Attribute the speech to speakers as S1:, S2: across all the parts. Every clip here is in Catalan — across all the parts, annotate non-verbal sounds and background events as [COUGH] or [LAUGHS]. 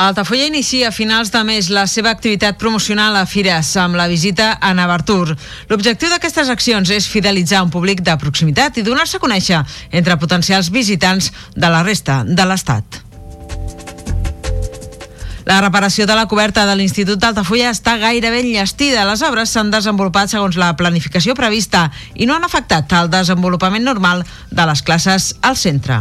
S1: Altafulla inicia a finals de mes la seva activitat promocional a Fires amb la visita a Navartur. L'objectiu d'aquestes accions és fidelitzar un públic de proximitat i donar-se a conèixer entre potencials visitants de la resta de l'Estat. La reparació de la coberta de l'Institut d'Altafulla està gairebé enllestida. Les obres s'han desenvolupat segons la planificació prevista i no han afectat el desenvolupament normal de les classes al centre.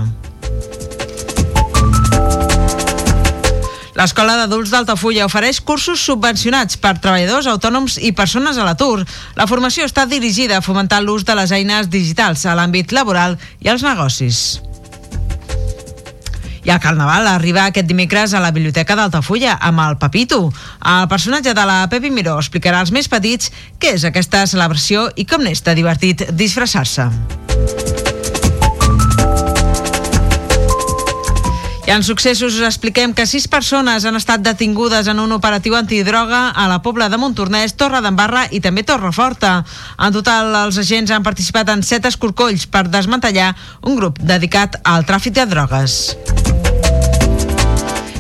S1: L'Escola d'Adults d'Altafulla ofereix cursos subvencionats per treballadors autònoms i persones a l'atur. La formació està dirigida a fomentar l'ús de les eines digitals a l'àmbit laboral i als negocis. I el Carnaval arriba aquest dimecres a la Biblioteca d'Altafulla amb el Papito. El personatge de la Pepi Miró explicarà als més petits què és aquesta celebració i com n'és de divertit disfressar-se. I en successos us expliquem que sis persones han estat detingudes en un operatiu antidroga a la Pobla de Montornès, Torre d'Embarra i també Torreforta. En total, els agents han participat en set escorcolls per desmantellar un grup dedicat al tràfic de drogues.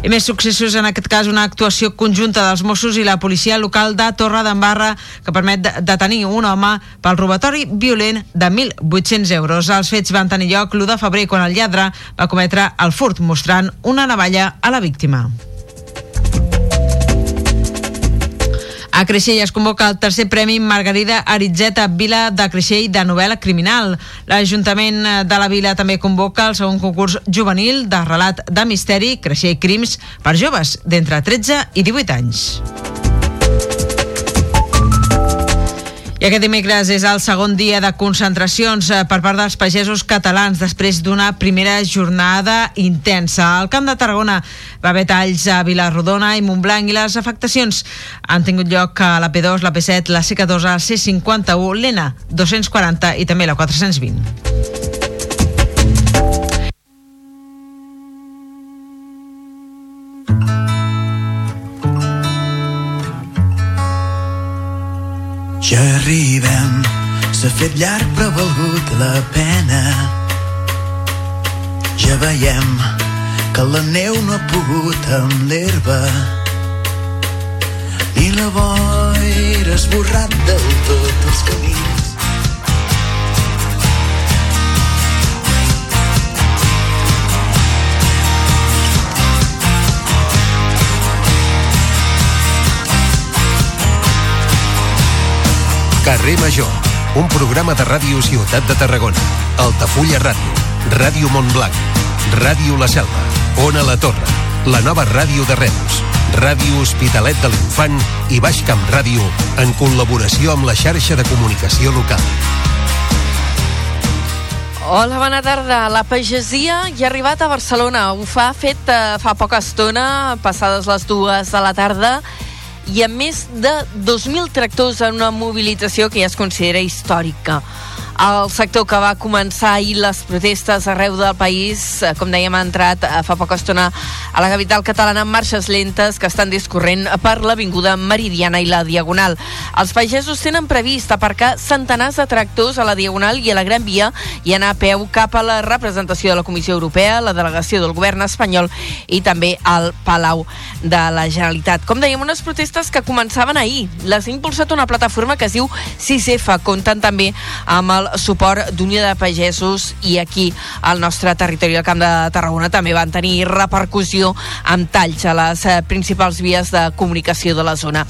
S1: Més successos, en aquest cas una actuació conjunta dels Mossos i la policia local de Torre d'Embarra que permet detenir un home pel robatori violent de 1.800 euros. Els fets van tenir lloc l'1 de febrer quan el lladre va cometre el furt mostrant una navalla a la víctima. A Creixell es convoca el tercer Premi Margarida Aritzeta Vila de Creixell de novel·la criminal. L'Ajuntament de la Vila també convoca el segon concurs juvenil de relat de misteri Creixell Crims per joves d'entre 13 i 18 anys. I aquest dimecres és el segon dia de concentracions eh, per part dels pagesos catalans després d'una primera jornada intensa. Al Camp de Tarragona va haver talls a Vilarrodona i Montblanc i les afectacions han tingut lloc a la P2, la P7, la C14, la C51, l'ENA 240 i també la 420.
S2: Ja arribem, s'ha fet llarg però ha valgut la pena. Ja veiem que la neu no ha pogut amb l'herba i la boira esborrat del tot els camins.
S3: Carrer Major, un programa de ràdio Ciutat de Tarragona. Altafulla Ràdio, Ràdio Montblanc, Ràdio La Selva, Ona La Torre, la nova ràdio de Reus, Ràdio Hospitalet de l'Infant i Baix Camp Ràdio en col·laboració amb la xarxa de comunicació local.
S4: Hola, bona tarda. La pagesia ja ha arribat a Barcelona. Ho fa fet eh, fa poca estona, passades les dues de la tarda, i amb més de 2.000 tractors en una mobilització que ja es considera històrica. El sector que va començar ahir les protestes arreu del país, eh, com dèiem, ha entrat eh, fa poca estona a la capital catalana amb marxes lentes que estan discorrent per l'Avinguda Meridiana i la Diagonal. Els pagesos tenen previst aparcar centenars de tractors a la Diagonal i a la Gran Via i anar a peu cap a la representació de la Comissió Europea, la delegació del govern espanyol i també al Palau de la Generalitat. Com dèiem, unes protestes que començaven ahir. Les ha impulsat una plataforma que es diu 6F. Compten també amb el suport d'Unió de Pagesos i aquí al nostre territori al Camp de Tarragona també van tenir repercussió amb talls a les eh, principals vies de comunicació de la zona.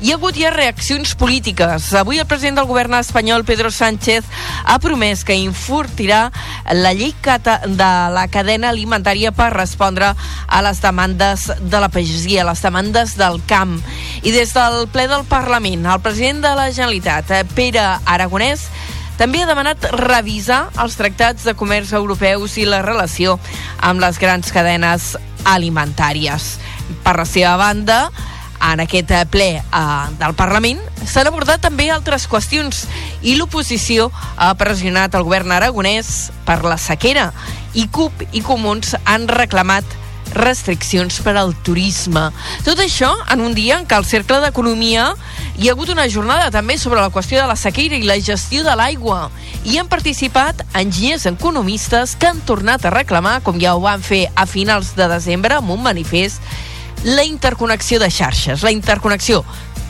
S4: Hi ha hagut ja reaccions polítiques. Avui el president del govern espanyol, Pedro Sánchez, ha promès que infurtirà la llei de la cadena alimentària per respondre a les demandes de la pagesia, les demandes del camp. I des del ple del Parlament, el president de la Generalitat, eh, Pere Aragonès, També ha demanat revisar els tractats de comerç europeus i la relació amb les grans cadenes alimentàries. Per la seva banda, en aquest ple eh, del Parlament s'han abordat també altres qüestions i l'oposició ha pressionat el govern aragonès per la sequera i CUP i Comuns han reclamat restriccions per al turisme. Tot això en un dia en què al Cercle d'Economia hi ha hagut una jornada també sobre la qüestió de la sequera i la gestió de l'aigua. Hi han participat enginyers economistes que han tornat a reclamar, com ja ho van fer a finals de desembre amb un manifest, la interconnexió de xarxes, la interconnexió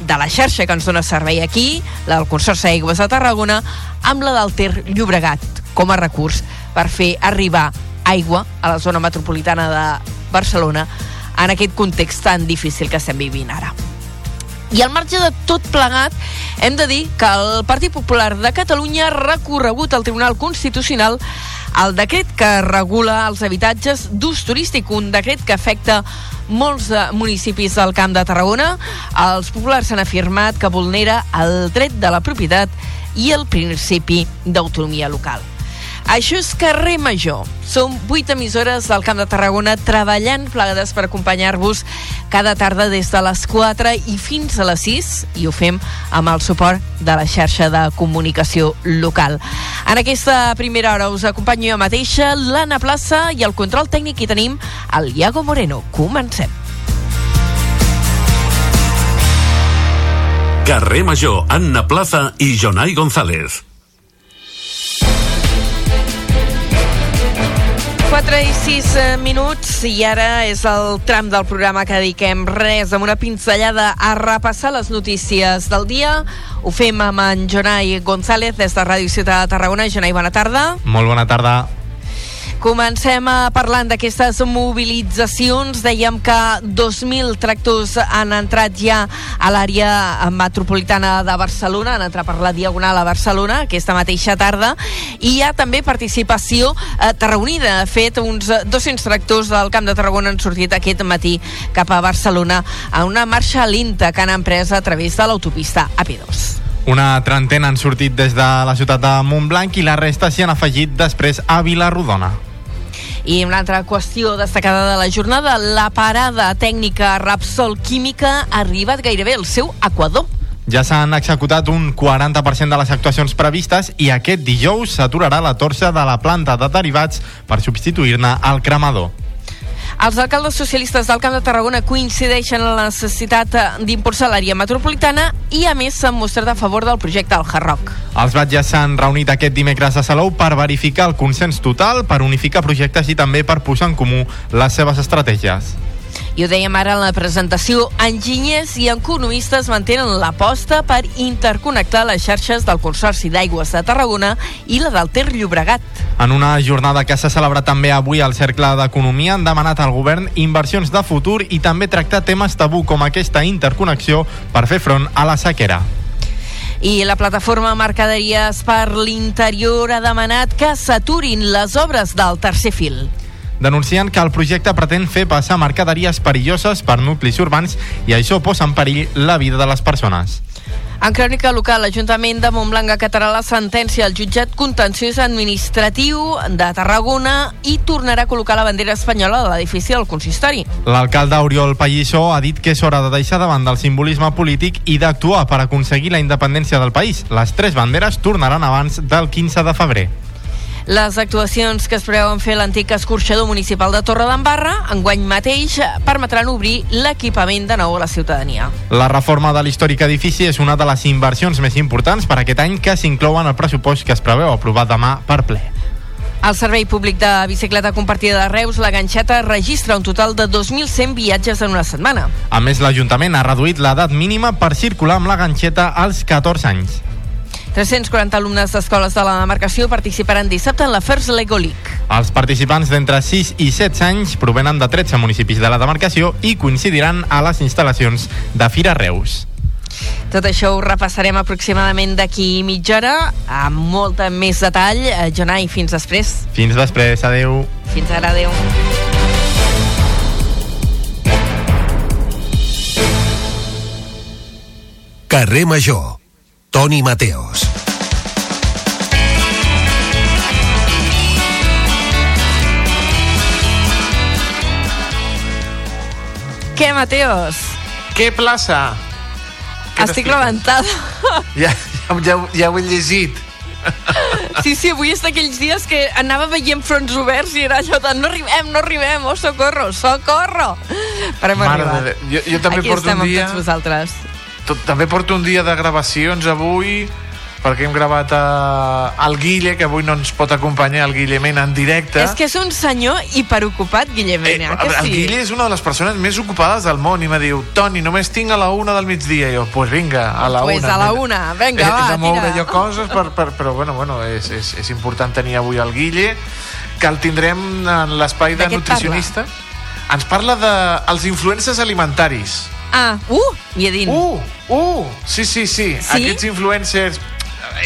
S4: de la xarxa que ens dona servei aquí, la del Consorci d'Aigües de Tarragona, amb la del Ter Llobregat com a recurs per fer arribar aigua a la zona metropolitana de Barcelona en aquest context tan difícil que estem vivint ara. I al marge de tot plegat, hem de dir que el Partit Popular de Catalunya ha recorregut al Tribunal Constitucional el decret que regula els habitatges d'ús turístic, un decret que afecta molts municipis del Camp de Tarragona. Els populars han afirmat que vulnera el dret de la propietat i el principi d'autonomia local. Això és Carrer Major. Som vuit emissores del Camp de Tarragona treballant plegades per acompanyar-vos cada tarda des de les 4 i fins a les 6 i ho fem amb el suport de la xarxa de comunicació local. En aquesta primera hora us acompanyo jo mateixa, l'Anna Plaça i el control tècnic i tenim el Iago Moreno. Comencem.
S5: Carrer Major, Anna Plaza i Jonai González.
S4: 4 i 6 minuts i ara és el tram del programa que dediquem res amb una pinzellada a repassar les notícies del dia. Ho fem amb en Jonai González des de Ràdio Ciutat de Tarragona. Jonai, bona tarda.
S6: Molt bona tarda.
S4: Comencem parlant d'aquestes mobilitzacions. Dèiem que 2.000 tractors han entrat ja a l'àrea metropolitana de Barcelona, han entrat per la Diagonal a Barcelona aquesta mateixa tarda, i hi ha també participació eh, tarragonida. De fet, uns 200 tractors del Camp de Tarragona han sortit aquest matí cap a Barcelona a una marxa lenta que han emprès a través de l'autopista AP2.
S6: Una trentena han sortit des de la ciutat de Montblanc i la resta s'hi han afegit després a Vilarrodona.
S4: I una altra qüestió destacada de la jornada, la parada tècnica Rapsol Química ha arribat gairebé al seu equador.
S6: Ja s'han executat un 40% de les actuacions previstes i aquest dijous s'aturarà la torxa de la planta de derivats per substituir-ne el cremador.
S4: Els alcaldes socialistes del Camp de Tarragona coincideixen en la necessitat d'impulsar l'àrea metropolitana i, a més, s'han mostrat a favor del projecte del Hard Rock.
S6: Els batlles s'han reunit aquest dimecres a Salou per verificar el consens total, per unificar projectes i també per posar en comú les seves estratègies.
S4: I ho dèiem ara en la presentació, enginyers i economistes mantenen l'aposta per interconnectar les xarxes del Consorci d'Aigües de Tarragona i la del Ter Llobregat.
S6: En una jornada que s'ha celebrat també avui al Cercle d'Economia han demanat al govern inversions de futur i també tractar temes tabú com aquesta interconnexió per fer front a la sequera.
S4: I la plataforma Mercaderies per l'Interior ha demanat que s'aturin les obres del tercer fil
S6: denuncien que el projecte pretén fer passar mercaderies perilloses per nuclis urbans i això posa en perill la vida de les persones.
S4: En crònica local, l'Ajuntament de Montblanc acatarà la sentència al jutjat contenciós administratiu de Tarragona i tornarà a col·locar la bandera espanyola a l'edifici del consistori.
S6: L'alcalde Oriol Pallissó ha dit que és hora de deixar davant del simbolisme polític i d'actuar per aconseguir la independència del país. Les tres banderes tornaran abans del 15 de febrer.
S4: Les actuacions que es preveuen fer l'antic escorxador municipal de Torre d'Embarra enguany mateix permetran obrir l'equipament de nou a la ciutadania.
S6: La reforma de l'històric edifici és una de les inversions més importants per aquest any que s'inclouen al pressupost que es preveu aprovar demà per ple.
S4: El Servei Públic de Bicicleta Compartida de Reus, la Ganxeta, registra un total de 2.100 viatges en una setmana.
S6: A més, l'Ajuntament ha reduït l'edat mínima per circular amb la ganxeta als 14 anys.
S4: 340 alumnes d'escoles de la demarcació participaran dissabte en la First Lego League.
S6: Els participants d'entre 6 i 16 anys provenen de 13 municipis de la demarcació i coincidiran a les instal·lacions de Fira Reus.
S4: Tot això ho repassarem aproximadament d'aquí mitja hora, amb molta més detall. Eh, Jonai, fins després.
S6: Fins després, adeu.
S4: Fins ara, adeu.
S7: Carrer Major Toni Mateos.
S4: Què, Mateos?
S8: Què plaça? Què
S4: Estic levantada.
S8: Ja, ja, ja, ja ho he llegit.
S4: Sí, sí, avui és d'aquells dies que anava veient fronts oberts i era allò de no arribem, no arribem, oh, socorro, socorro. Però hem
S8: Mare
S4: arribat.
S8: Jo, jo també
S4: Aquí
S8: porto
S4: estem
S8: un dia...
S4: amb tots vosaltres.
S8: Tot, també porto un dia de gravacions avui perquè hem gravat eh, el Guille, que avui no ens pot acompanyar, el Guille Mena en directe.
S4: És que és un senyor hiperocupat, Guillem
S8: Eh,
S4: Mena, que
S8: el
S4: sí?
S8: Guille és una de les persones més ocupades del món i me diu, Toni, només tinc a la una del migdia. I jo, pues vinga, a la
S4: Pues
S8: una.
S4: a la una, vinga,
S8: He
S4: va,
S8: de moure
S4: tira.
S8: jo coses, per, per, però bueno, bueno és, és, és important tenir avui el Guille, que el tindrem en l'espai de, nutricionista. Ens parla de els influencers alimentaris.
S4: Ah, uh, i Edin.
S8: Uh, uh, sí, sí, sí.
S4: Sí?
S8: Aquests influencers...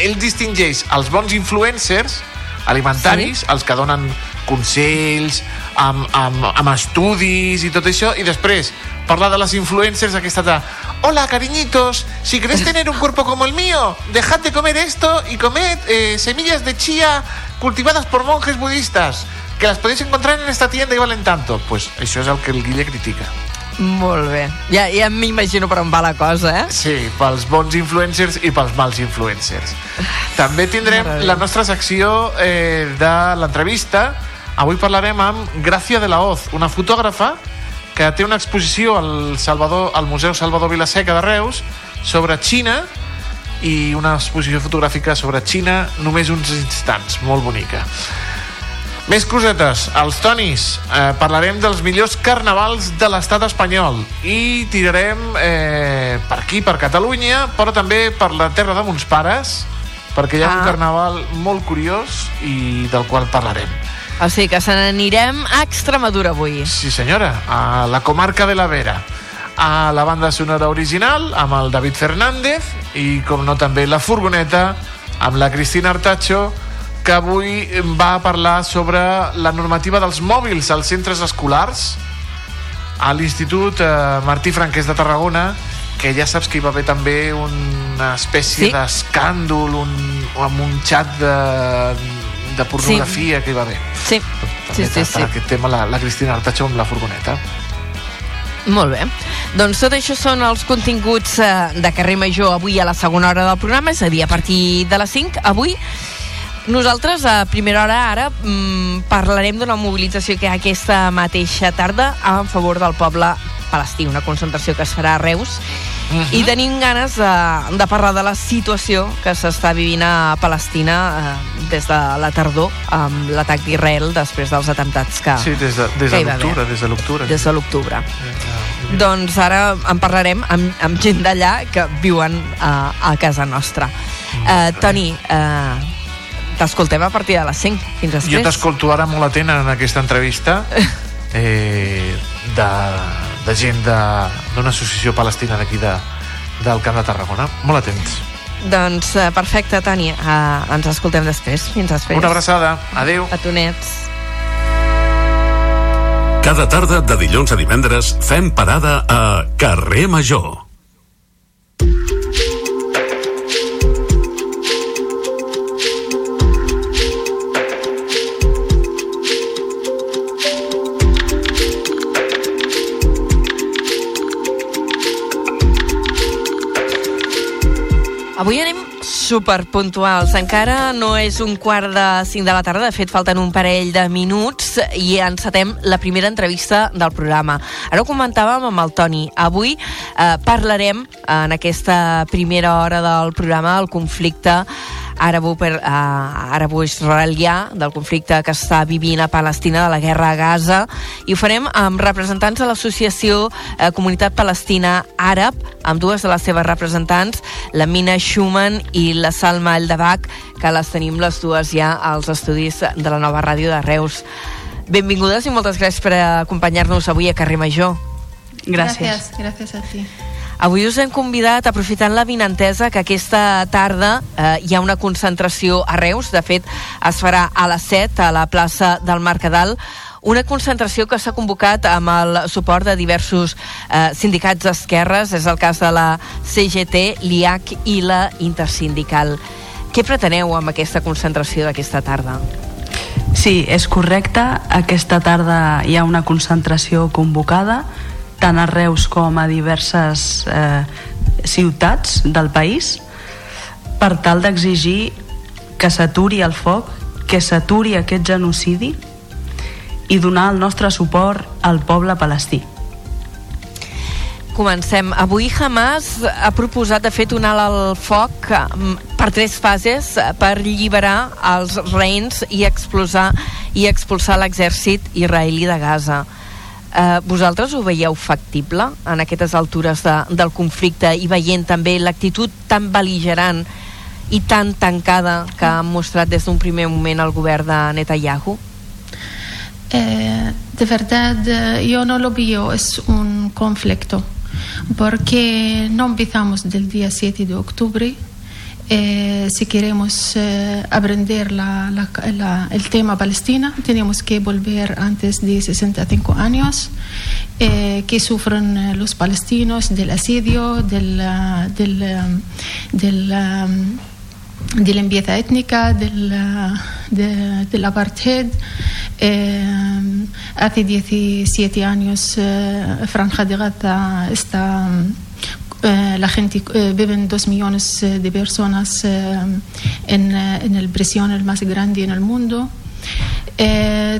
S8: Ell distingeix els bons influencers alimentaris, sí? els que donen consells, amb, amb, amb estudis i tot això, i després parlar de les influencers aquesta de Hola, cariñitos, si querés [LAUGHS] tener un cuerpo como el mío, dejad de comer esto y comed eh, semillas de chía cultivadas por monjes budistas, que las podéis encontrar en esta tienda y valen tanto. Pues això és el que el Guille critica.
S4: Molt bé. Ja, ja m'imagino per on va la cosa, eh?
S8: Sí, pels bons influencers i pels mals influencers. També tindrem
S4: de
S8: la nostra secció eh, de l'entrevista. Avui parlarem amb Gràcia de la Hoz, una fotògrafa que té una exposició al, Salvador, al Museu Salvador Vilaseca de Reus sobre Xina i una exposició fotogràfica sobre Xina només uns instants, molt bonica. Més cosetes, els tonis. Eh, parlarem dels millors carnavals de l'estat espanyol i tirarem eh, per aquí, per Catalunya, però també per la terra de mons pares, perquè hi ha
S4: Ah.
S8: un carnaval molt curiós i del qual parlarem.
S4: O sigui que se n'anirem a Extremadura avui.
S8: Sí, senyora, a la comarca de la Vera a la banda sonora original amb el David Fernández i com no també la furgoneta amb la Cristina Artacho que avui va parlar sobre la normativa dels mòbils als centres escolars a l'Institut eh, Martí Franquès de Tarragona que ja saps que hi va haver també una espècie
S4: Sí.
S8: d'escàndol un, amb un xat de, de pornografia que hi va haver
S4: Sí, sí,
S8: també
S4: sí,
S8: per
S4: sí.
S8: aquest tema la, la Cristina Artacho amb la furgoneta
S4: Molt bé. Doncs tot això són els continguts eh, de carrer Major avui a la segona hora del programa, és a dir, a partir de les 5. Avui nosaltres a primera hora ara mm, parlarem d'una mobilització que hi ha aquesta mateixa tarda en favor del poble palestí, una concentració que es farà a Reus i tenim ganes de, de parlar de la situació que s'està vivint a Palestina eh, des de la tardor amb l'atac d'Israel després dels atemptats que,
S8: Sí, des de, des de l'octubre, des de l'octubre.
S4: des de l'octubre. Doncs ara en parlarem amb, amb gent d'allà que viuen a, a casa nostra. Uh, Toni, uh, t'escoltem a partir de les 5 fins després.
S8: Jo t'escolto ara molt atent en aquesta entrevista [LAUGHS] eh, de, de gent de- d'una associació palestina d'aquí de, del Camp de Tarragona. Molt atents.
S4: Doncs uh, perfecte, Toni. Uh, ens escoltem després. Fins després.
S8: Una abraçada. Adéu.
S4: Petonets.
S5: Cada tarda de dilluns a divendres fem parada a Carrer Major.
S4: Super puntuals. Encara no és un quart de cinc de la tarda, de fet falten un parell de minuts i encetem la primera entrevista del programa. Ara ho comentàvem amb el Toni. Avui eh, parlarem en aquesta primera hora del programa del conflicte àrabo-israelià, del conflicte que està vivint a Palestina, de la guerra a Gaza, i ho farem amb representants de l'associació eh, Comunitat Palestina Àrab, amb dues de les seves representants, la Mina Schumann i la Salma Eldabach, que les tenim les dues ja als estudis de la nova ràdio de Reus. Benvingudes i moltes gràcies per acompanyar-nos avui a Carrer Major.
S9: Gracias, gracias a ti.
S4: Avui us hem convidat, aprofitant la vinentesa, que aquesta tarda eh, hi ha una concentració a Reus. De fet, es farà a les 7 a la plaça del Mercadal una concentració que s'ha convocat amb el suport de diversos eh, sindicats d'esquerres, és el cas de la CGT, l'IAC i la Intersindical. Què preteneu amb aquesta concentració d'aquesta tarda?
S9: Sí, és correcte. Aquesta tarda hi ha una concentració convocada tant a Reus com a diverses eh, ciutats del país per tal d'exigir que s'aturi el foc, que s'aturi aquest genocidi i donar el nostre suport al poble palestí.
S4: Comencem. Avui Hamas ha proposat, de fet, un alt al foc mm, per tres fases per alliberar els reins i expulsar, i expulsar l'exèrcit israelí de Gaza. Eh, vosaltres ho veieu factible en aquestes altures de, del conflicte i veient també l'actitud tan beligerant i tan tancada que ha mostrat des d'un primer moment el govern de Netanyahu?
S10: Eh, de verdad, yo no lo veo, es un conflicto. porque no empezamos del día 7 de octubre. Eh, si queremos eh, aprender la, la, la, el tema Palestina, tenemos que volver antes de 65 años, eh, que sufren eh, los palestinos del asedio, del, uh, del, um, del de la limpieza étnica, del, de, del apartheid. Eh, hace 17 años eh, Franja de Gaza está... Eh, la gente eh, viven dos millones eh, de personas eh, en, en el prisión el más grande en el mundo.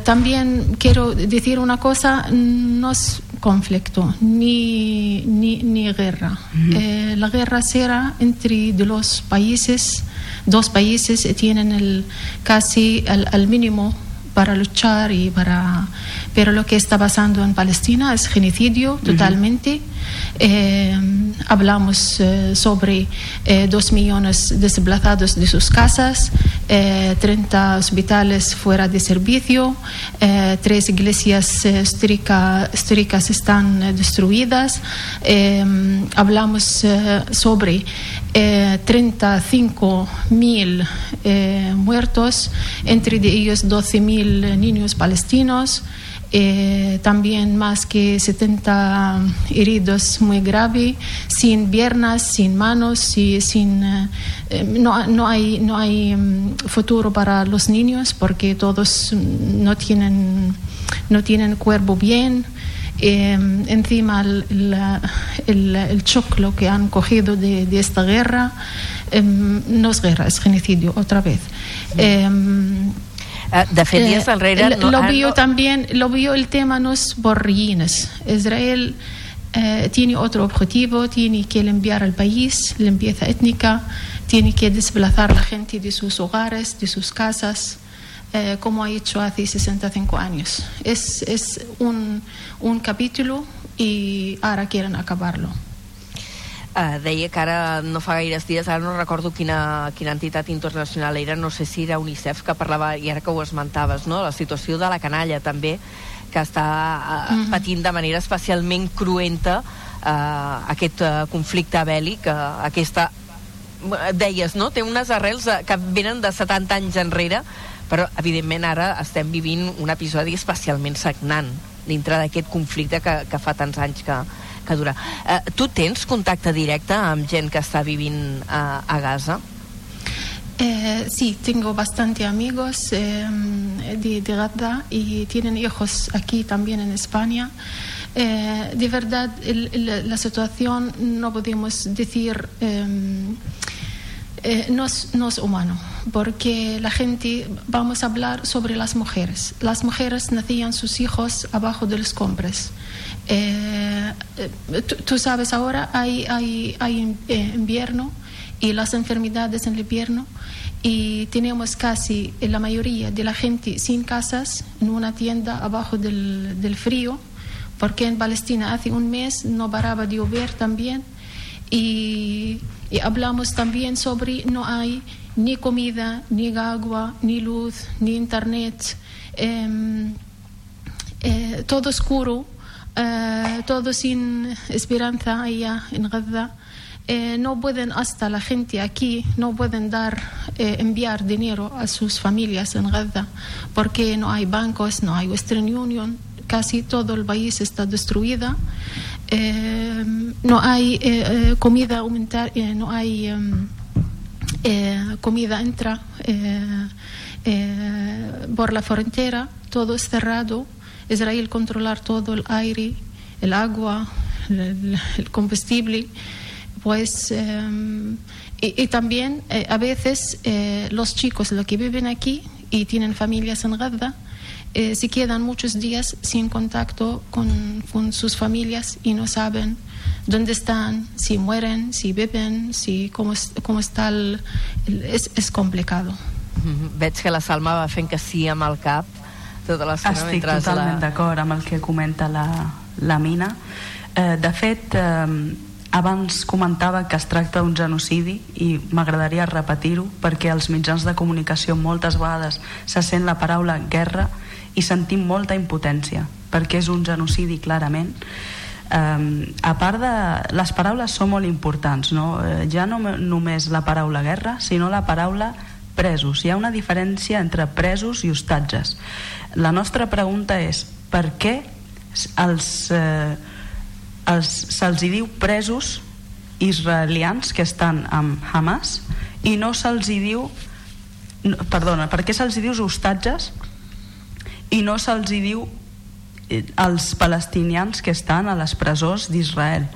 S10: también quiero decir una cosa, no es conflicto ni, ni, ni guerra. Uh -huh. la guerra será entre los países dos países tienen el, casi el mínimo para luchar y para pero lo que está pasando en Palestina es genocidio totalmente uh -huh. Eh, hablamos eh, sobre eh, dos millones desplazados de sus casas, 30 hospitales fuera de servicio, tres iglesias históricas están destruidas. hablamos sobre 35 mil muertos, entre ellos 12 mil niños palestinos. Eh, también más que 70 heridos muy graves, sin piernas, sin manos, y sin, eh, no, no, hay, no hay um, futuro para los niños porque todos no tienen, no tienen cuerpo bien. Eh, encima el, el, el, shock lo que han cogido de, de esta guerra no es guerra, es genocidio otra vez.
S4: Eh, de fet, eh, enrere...
S10: No, lo vio no... también, lo vio el tema no es por Israel eh, tiene otro objetivo, tiene que limpiar el país, limpieza étnica, tiene que desplazar a la gente de sus hogares, de sus casas, eh, como ha hecho hace 65 años. Es, es un, un capítulo y ahora quieren acabarlo.
S4: Uh, deia que ara no fa gaires dies, ara no recordo quina, quina entitat internacional era, no sé si era UNICEF que parlava, i ara que ho esmentaves, no? la situació de la canalla també, que està uh, mm -hmm. patint de manera especialment cruenta uh, aquest uh, conflicte bèl·lic, uh, aquesta deies, no? Té unes arrels que venen de 70 anys enrere, però evidentment ara estem vivint un episodi especialment sagnant dintre d'aquest conflicte que, que fa tants anys que, que dura. Eh, tu tens contacte directe amb gent que està vivint a, a Gaza?
S10: Eh, sí, tengo bastante amigos eh, de, de, Gaza y tienen hijos aquí también en España. Eh, de verdad, el, el, la situación no podemos decir em, eh, no, es, no es humano, porque la gente, vamos a hablar sobre las mujeres. Las mujeres nacían sus hijos abajo de los compres. Eh, eh, tú, sabes, ahora hay, hay, hay eh, invierno y las enfermedades en el invierno y tenemos casi la mayoría de la gente sin casas en una tienda abajo del, del frío porque en Palestina hace un mes no paraba de llover también y, hablamos también sobre no hay ni comida, ni agua, ni luz, ni internet, eh, eh, todo oscuro eh, todo sin esperanza allá en Gaza. Eh, no pueden hasta la gente aquí no pueden dar eh, enviar dinero a sus familias en Gaza porque no hay bancos no hay Western Union casi todo el país está destruido eh, no hay comida no hay em, comida entra por la frontera todo es cerrado Israel controlar todo el aire, el agua, el, combustible, pues em, y, también eh, a veces eh, los chicos los que viven aquí y tienen familias en Gaza eh, se quedan muchos días sin contacto con, sus familias y no saben dónde están, si mueren, si beben, si cómo, cómo está es, es complicado.
S4: Que la Salma va fent que sí cap tota l'estona
S9: Estic
S4: mentre
S9: totalment
S4: la...
S9: d'acord amb el que comenta la, la Mina. Eh, de fet, eh, abans comentava que es tracta d'un genocidi i m'agradaria repetir-ho perquè als mitjans de comunicació moltes vegades se sent la paraula guerra i sentim molta impotència perquè és un genocidi clarament eh, a part de... les paraules són molt importants no? Eh, ja no només la paraula guerra sinó la paraula presos. Hi ha una diferència entre presos i hostatges la nostra pregunta és per què els, eh, els, se'ls diu presos israelians que estan amb Hamas i no se'ls diu perdona, per què se'ls diu hostatges i no se'ls diu eh, els palestinians que estan a les presons d'Israel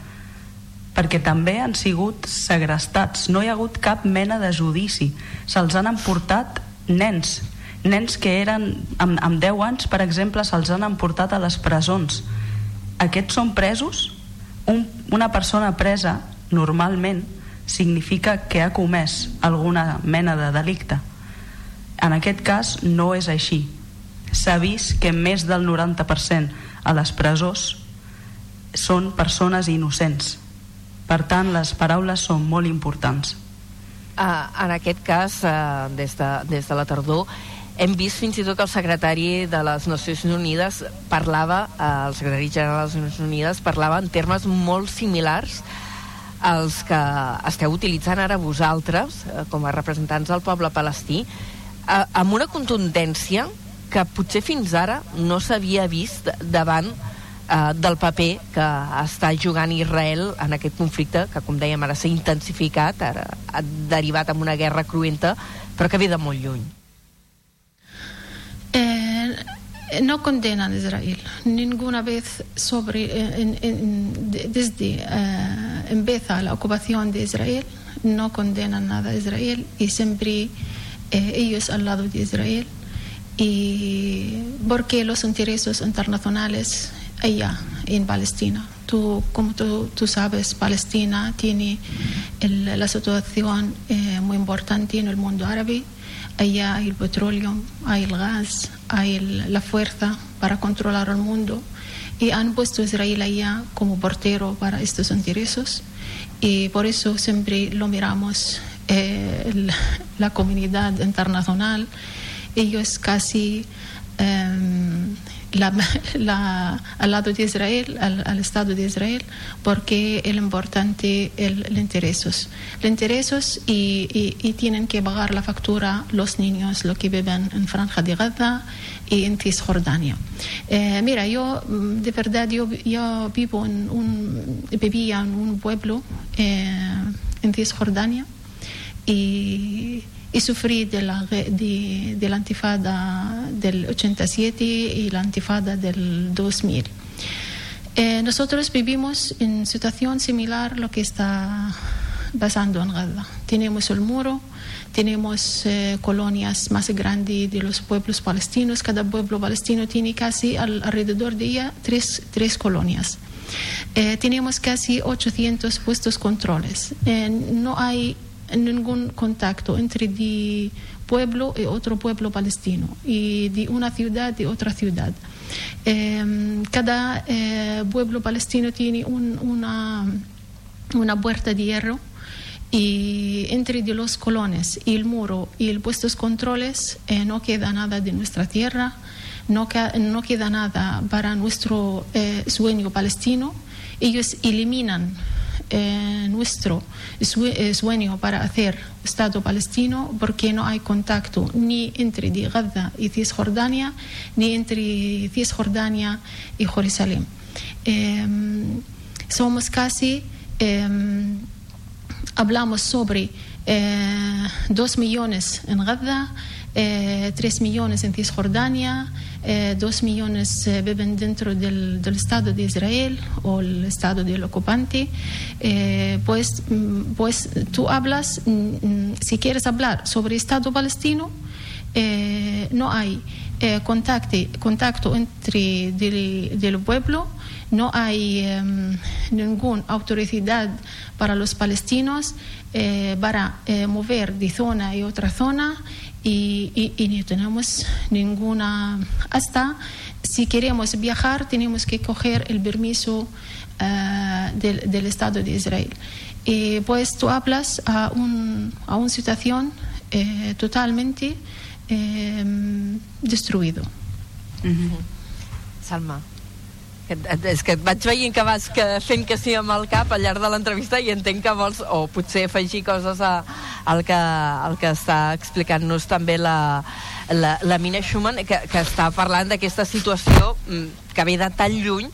S9: perquè també han sigut segrestats. No hi ha hagut cap mena de judici. Se'ls han emportat nens nens que eren amb, amb 10 anys per exemple se'ls han emportat a les presons. Aquests són presos. Un, una persona presa normalment significa que ha comès alguna mena de delicte. En aquest cas no és així. S'ha vist que més del 90% a les presons són persones innocents per tant les paraules són molt importants.
S4: Uh, en aquest cas, uh, des, de, des de la tardor, hem vist fins i tot que el secretari de les Nacions Unides parlava, uh, el secretari general de les Nacions Unides parlava en termes molt similars als que esteu utilitzant ara vosaltres, uh, com a representants del poble palestí, uh, amb una contundència que potser fins ara no s'havia vist davant del paper que està jugant Israel en aquest conflicte que com dèiem ara s'ha intensificat ara ha derivat en una guerra cruenta però que ve de molt lluny.
S10: Eh, no condenan a Israel. Ninguna vez sobre eh, en- en- de- desde eh, empieza la ocupación de Israel no condenan nada a Israel y siempre eh, ellos al lado de Israel. Y porque los intereses internacionales allá en Palestina. Tú como tú, tú sabes Palestina tiene el- la situación eh, muy importante en el mundo árabe. Allá hay el petróleo, hay el gas, hay el- la fuerza para controlar el mundo. Y han puesto a Israel allá como portero para estos intereses. Y por eso siempre lo miramos eh, el- la comunidad internacional. Ellos casi em, la- la- al lado de Israel, al, al Estado de Israel, porque es importante el, el intereses. El intereses y, y- y tienen que pagar la factura los niños, los que viven en Franja de Gaza y en Cisjordania. Eh, mira, yo mm, de verdad yo, yo vivo en un, vivía en un pueblo eh, en Cisjordania y, y sufrí de la, de, de la antifada del 87 y la antifada del 2000. Eh, nosotros vivimos en situación similar a lo que está pasando en Gaza. Tenemos el muro, tenemos eh, colonias más grandes de los pueblos palestinos. Cada pueblo palestino tiene casi al- alrededor de ella tres, tres colonias. Eh, tenemos casi 800 puestos controles. Eh, no hay ningún contacto entre de pueblo y otro pueblo palestino y de una ciudad y otra ciudad. Eh, cada eh, pueblo palestino tiene un- una, una puerta de hierro y entre de los colones y el muro y el puestos controles eh, no queda nada de nuestra tierra, no, no queda nada para nuestro eh, sueño palestino. Ellos eliminan eh, nuestro sue- sueño para hacer Estado palestino porque no hay contacto ni entre Gaza y Cisjordania ni entre Cisjordania y Jerusalén. Em, somos casi em, hablamos sobre eh, dos millones en Gaza, eh, 3 millones en Cisjordania, eh, 2 millones eh, viven dentro del, Estado de Israel o el Estado del ocupante. Eh, pues, mm, pues tú hablas, mm, mm, si quieres hablar sobre Estado palestino, eh, no hay eh, contacto, contacto entre del, pueblo, no hay eh, ninguna autoridad para los palestinos para mover de zona y otra zona y, y, y, no tenemos ninguna hasta si queremos viajar tenemos que coger el permiso uh, del, del, Estado de Israel. Y pues tú hablas a, un, a una situación eh, totalmente eh, destruido.
S4: Mm -hmm. Salma és que et vaig veient que vas que fent que sí amb el cap al llarg de l'entrevista i entenc que vols o potser afegir coses a, al, que, al que està explicant-nos també la, la, la Mina Schumann que, que està parlant d'aquesta situació mm, que ve de tan lluny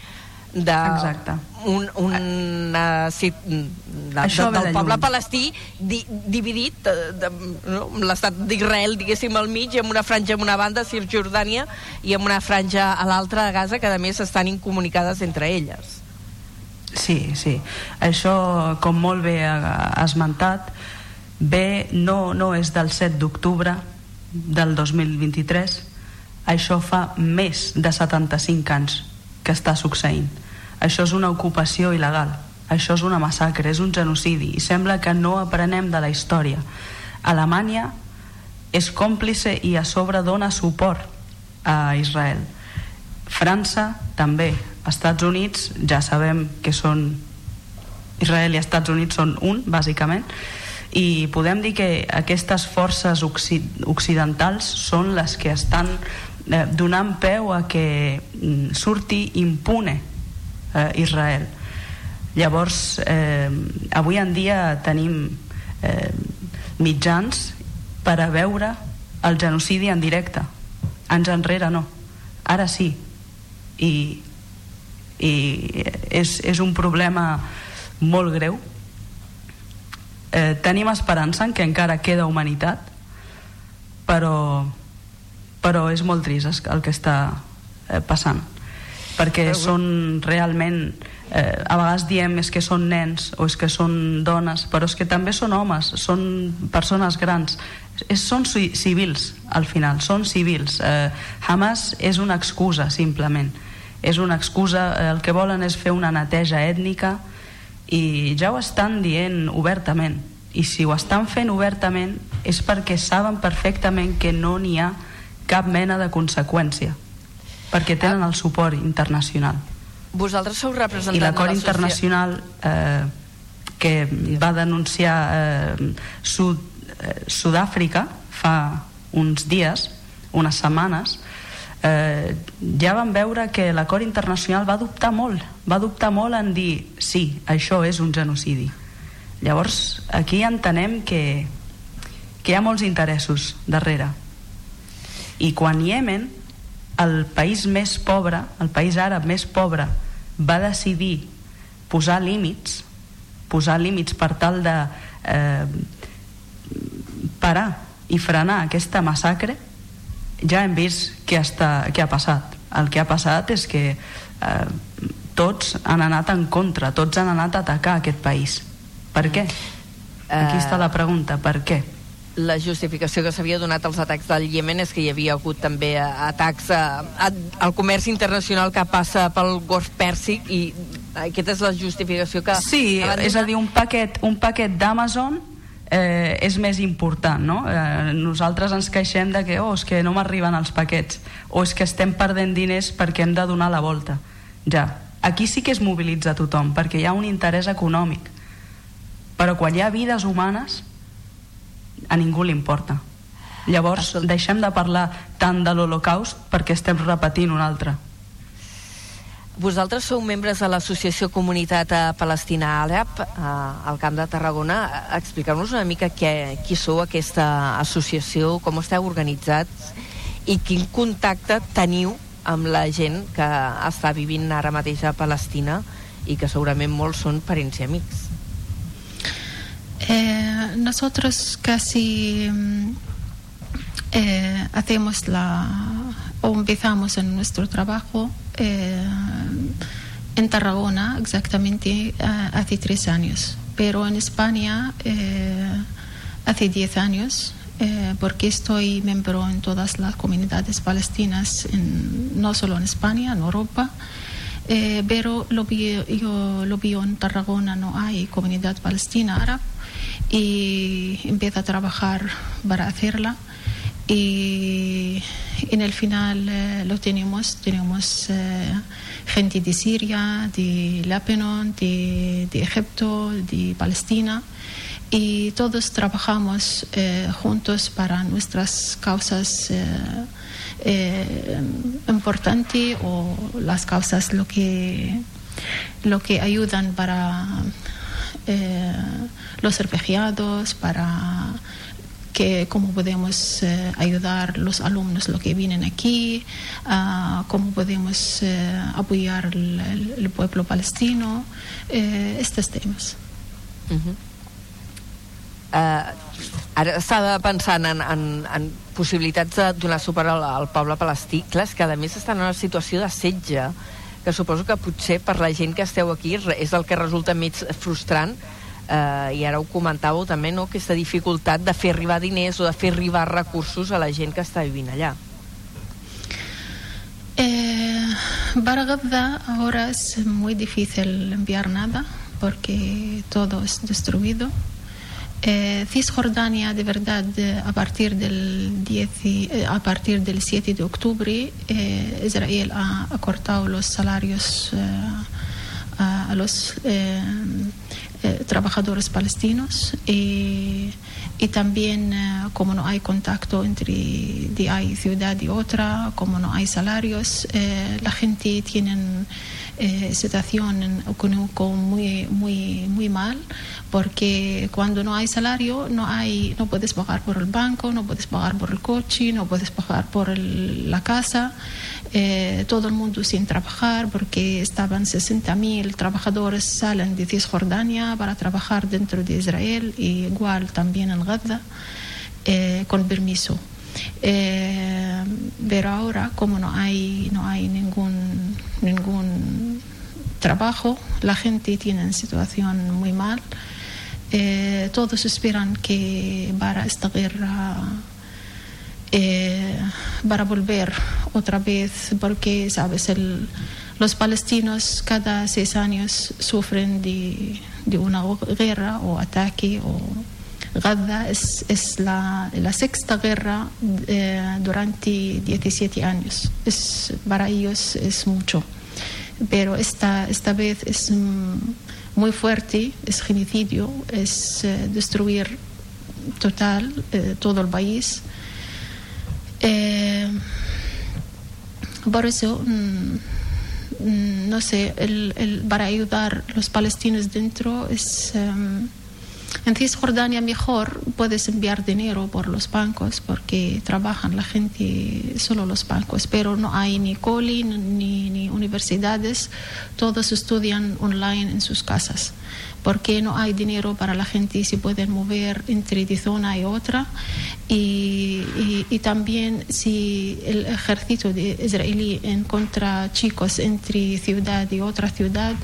S4: de
S9: Exacte.
S4: un, un, una, sí, de, de, del poble palestí di, dividit de, de, no, l'estat d'Israel diguéssim al mig amb una franja en una banda Cisjordània i amb una franja a l'altra a Gaza que a més estan incomunicades entre elles
S9: Sí, sí. Això, com molt bé ha esmentat, bé no, no és del 7 d'octubre del 2023, això fa més de 75 anys que està succeint això és una ocupació il·legal, això és una massacre, és un genocidi, i sembla que no aprenem de la història. Alemanya és còmplice i a sobre dona suport a Israel. França també. Estats Units ja sabem que són Israel i Estats Units són un, bàsicament, i podem dir que aquestes forces occidentals són les que estan eh, donant peu a que mm, surti impune eh, Israel. Llavors, eh, avui en dia tenim eh, mitjans per a veure el genocidi en directe. Anys enrere no. Ara sí. I, i és, és un problema molt greu. Eh, tenim esperança en que encara queda humanitat, però, però és molt trist el que està eh, passant perquè són realment eh, a vegades diem és que són nens o és que són dones però és que també són homes són persones grans. És, són civils al final són civils. Eh, Hamas és una excusa simplement. És una excusa, eh, el que volen és fer una neteja ètnica i ja ho estan dient obertament. I si ho estan fent obertament és perquè saben perfectament que no n'hi ha cap mena de conseqüència perquè tenen el suport internacional.
S4: Vosaltres sou representants
S9: I l'acord internacional eh, que va denunciar eh, Sud, eh, Sud-àfrica fa uns dies, unes setmanes, eh, ja vam veure que l'acord internacional va dubtar molt, va dubtar molt en dir sí, això és un genocidi. Llavors, aquí entenem que, que hi ha molts interessos darrere. I quan Yemen el país més pobre, el país àrab més pobre, va decidir posar límits, posar límits per tal de eh, parar i frenar aquesta massacre, ja hem vist què, està, què ha passat. El que ha passat és que eh, tots han anat en contra, tots han anat a atacar aquest país. Per què? Aquí està la pregunta, per què?
S4: La justificació que s'havia donat als atacs del Iemen és que hi havia hagut també atacs a, a, al comerç internacional que passa pel Golf Pèrsic i aquesta és la justificació que...
S9: Sí, és a dir, un paquet, un paquet d'Amazon eh, és més important, no? Eh, nosaltres ens queixem de que, oh, és que no m'arriben els paquets, o és que estem perdent diners perquè hem de donar la volta. Ja, aquí sí que es mobilitza tothom, perquè hi ha un interès econòmic. Però quan hi ha vides humanes, a ningú li importa. Llavors, Escolta. deixem de parlar tant de l'Holocaust perquè estem repetint un altre.
S4: Vosaltres sou membres de l'Associació Comunitat Palestina Àrab al Camp de Tarragona. Expliqueu-nos una mica què, qui sou aquesta associació, com esteu organitzats i quin contacte teniu amb la gent que està vivint ara mateix a Palestina i que segurament molts són parents i amics.
S10: Eh, nosotros casi eh, hacemos la o empezamos en nuestro trabajo eh, en Tarragona exactamente hace tres años, pero en España hace diez años porque estoy miembro en todas las comunidades palestinas, en- no solo en España, en Europa. Pero lo vi, yo lo vi en Tarragona, no hay comunidad palestina árabe y empecé a trabajar para hacerla. Y en el final eh, lo tenemos, tenemos eh, gente de Siria, de Líbano, de, de Egipto, de Palestina. Y todos trabajamos eh, juntos para nuestras causas importantes o las causas lo que, lo que ayudan para eh, los refugiados, para que cómo podemos eh, ayudar los alumnos lo que vienen aquí, ah, cómo podemos eh, apoyar el, el- pueblo palestino, eh, estos temas.
S4: Uh -huh. uh, ara estava pensant en, en, en possibilitats de donar suport al, al poble palestí. Clar, és que a més estan en una situació de setge que suposo que potser per la gent que esteu aquí és el que resulta més frustrant eh, i ara ho comentàveu també, no? aquesta dificultat de fer arribar diners o de fer arribar recursos a la gent que està vivint allà.
S10: Eh, para Gaza ahora es muy difícil enviar nada porque todo es destruido. Eh, Cisjordania, de verdad, a partir del 10 y- eh, a partir del 7 de octubre, eh, Israel ha, ha cortado los salarios eh, a, los eh, trabajadores palestinos y, también como no hay contacto entre de hay ciudad y otra, como no hay salarios, la gente tiene eh, situación económica muy muy muy mal porque cuando no hay salario no hay no puedes pagar por el banco, no puedes pagar por el coche, no puedes pagar por el- la casa, eh, todo el mundo sin trabajar porque estaban 60.000 trabajadores salen de Cisjordania para trabajar dentro de Israel y igual también en Gaza eh, con permiso. Eh, pero ahora como no hay no hay ningún ningún trabajo la gente tiene una situación muy mal. Eh, todos esperan que para esta guerra eh, para volver otra vez porque sabes el, los palestinos cada seis años sufren de, de una guerra o ataque o Gaza es, es la, la sexta guerra eh, durante 17 años. Es, para ellos es mucho. Pero esta, esta vez es mm, muy fuerte, es genocidio, es eh, destruir total eh, todo el país. Por eso, mm, mm, no sé, el, el- para ayudar a los palestinos dentro es... em, en Cisjordania mejor puedes enviar dinero por los bancos porque trabajan la gente, solo los bancos, pero no hay ni coli ni, ni universidades, todos estudian online en sus casas. Porque no hay dinero para la gente se pueden mover entre de zona y otra y, y- y también si el ejército de israelí encuentra chicos entre ciudad y otra ciudad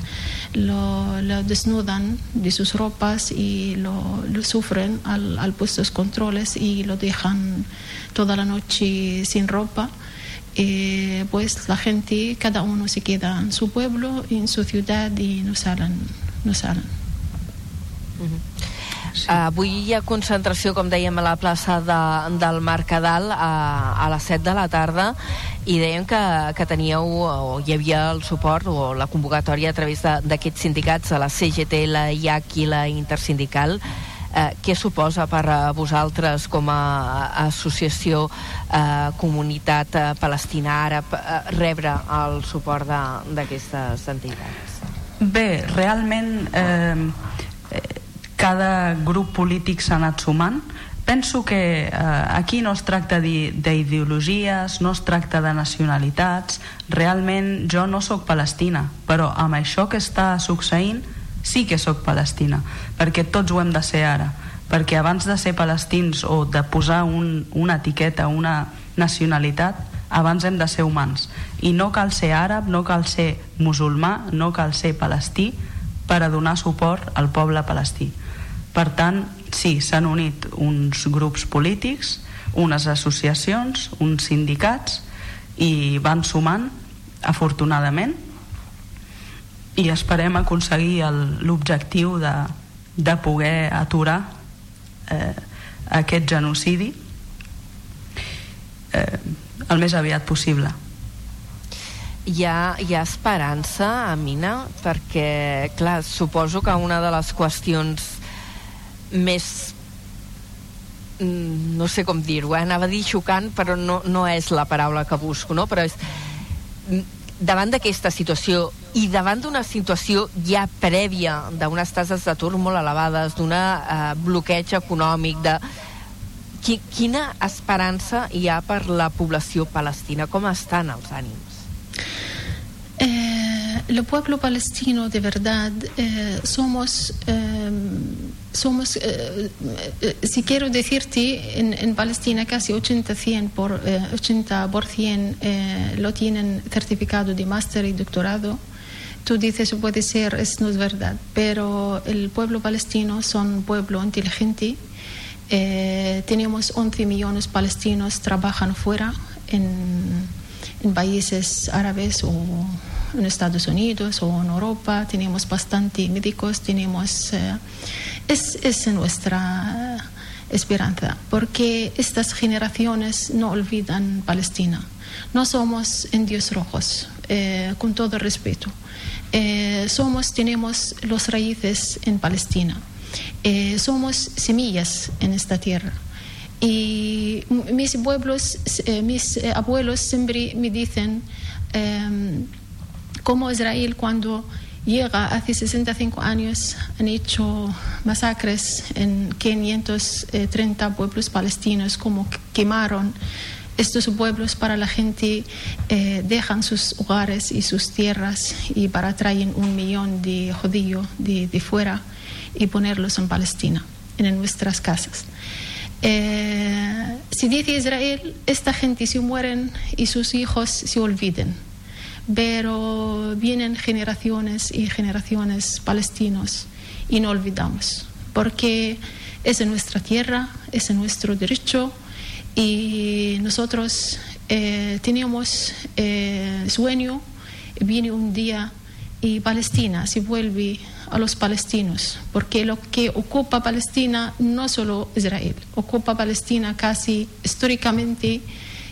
S10: lo, lo desnudan de sus ropas y lo, lo sufren al, al puestos controles y lo dejan toda la noche sin ropa. Eh, pues la gente cada uno se queda en su pueblo en su ciudad y no salen no salen.
S4: Sí. Avui hi ha concentració, com dèiem, a la plaça de, del Mercadal a, a les 7 de la tarda i dèiem que, que teníeu o hi havia el suport o la convocatòria a través d'aquests sindicats, la CGT, la IAC i la Intersindical. Eh, què suposa per a vosaltres com a associació eh, comunitat eh, palestina àrab eh, rebre el suport d'aquestes entitats?
S9: Bé, realment eh, eh, cada grup polític s'ha anat sumant. Penso que eh, aquí no es tracta d'i- d'ideologies, no es tracta de nacionalitats. Realment jo no sóc palestina, però amb això que està succeint sí que sóc palestina, perquè tots ho hem de ser ara perquè abans de ser palestins o de posar un, una etiqueta, una nacionalitat, abans hem de ser humans. I no cal ser àrab, no cal ser musulmà, no cal ser palestí per a donar suport al poble palestí. Per tant, sí, s'han unit uns grups polítics, unes associacions, uns sindicats i van sumant, afortunadament, i esperem aconseguir l'objectiu de, de poder aturar eh, aquest genocidi eh, el més aviat possible.
S4: Hi ha, hi ha esperança, Amina? Perquè, clar, suposo que una de les qüestions més mm, no sé com dir-ho, eh? anava a dir xocant però no, no és la paraula que busco no? però és mm, davant d'aquesta situació i davant d'una situació ja prèvia d'unes tases d'atur molt elevades d'un eh, bloqueig econòmic de qui, quina esperança hi ha per la població palestina com estan els ànims
S10: Eh, el pueblo palestino de verdad eh, somos, eh, somos eh, eh, si quiero decirte, en, en Palestina casi 80, 100 por, 80% lo tienen certificado de máster y doctorado. Tú dices, puede ser, es no es verdad, pero el pueblo palestino son pueblo inteligente. tenemos 11 millones palestinos trabajan fuera en en países árabes o en Estados Unidos o en Europa, tenemos bastante médicos, tenemos... Eh, es, es nuestra esperanza, porque estas generaciones no olvidan Palestina. No somos indios rojos, eh, con todo respeto. Eh, somos, tenemos los raíces en Palestina. somos semillas en esta tierra. Y mis pueblos, eh, mis eh, abuelos siempre me dicen eh, cómo Israel cuando llega hace 65 años han hecho masacres en 530 pueblos palestinos, como quemaron estos pueblos para la gente eh, dejan sus hogares y sus tierras y para traer un millón de judíos de, de fuera y ponerlos en Palestina, en nuestras casas. Eh, si dice Israel, esta gente se mueren y sus hijos se olviden. Pero vienen generaciones y generaciones palestinos y no olvidamos, porque es nuestra tierra, es nuestro derecho y nosotros eh, tenemos eh, sueño, viene un día y Palestina se vuelve a los palestinos, porque lo que ocupa Palestina no solo Israel, ocupa Palestina casi históricamente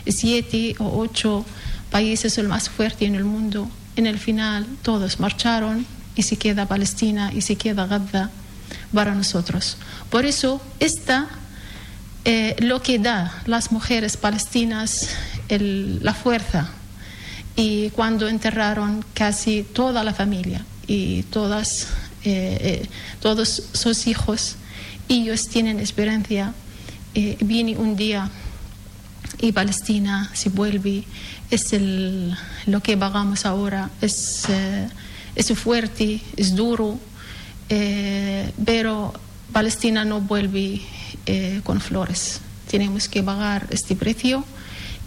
S10: siete o ocho países el más fuerte en el mundo. En el final todos marcharon y se queda Palestina y se queda Gaza para nosotros. Por eso esta eh, lo que da las mujeres palestinas la fuerza y cuando enterraron casi toda la familia y todas eh, eh, todos sus hijos, ellos tienen esperanza, eh, viene un día y Palestina se vuelve, es el, lo que vagamos ahora, es, es fuerte, es duro, pero Palestina no vuelve con flores. Tenemos que pagar este precio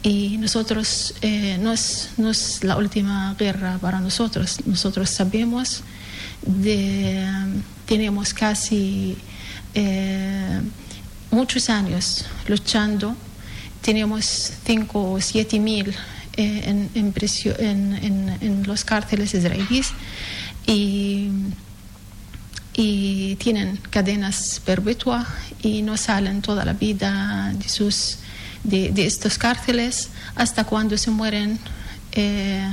S10: y nosotros no, es, no es la última guerra para nosotros. Nosotros sabemos de, tenemos casi eh, muchos años luchando, tenemos 5 o 7 mil eh, en, en, en, los cárceles israelíes y, y tienen cadenas perpetuas y no salen toda la vida de, sus, de, de estos cárceles hasta cuando se mueren. Eh,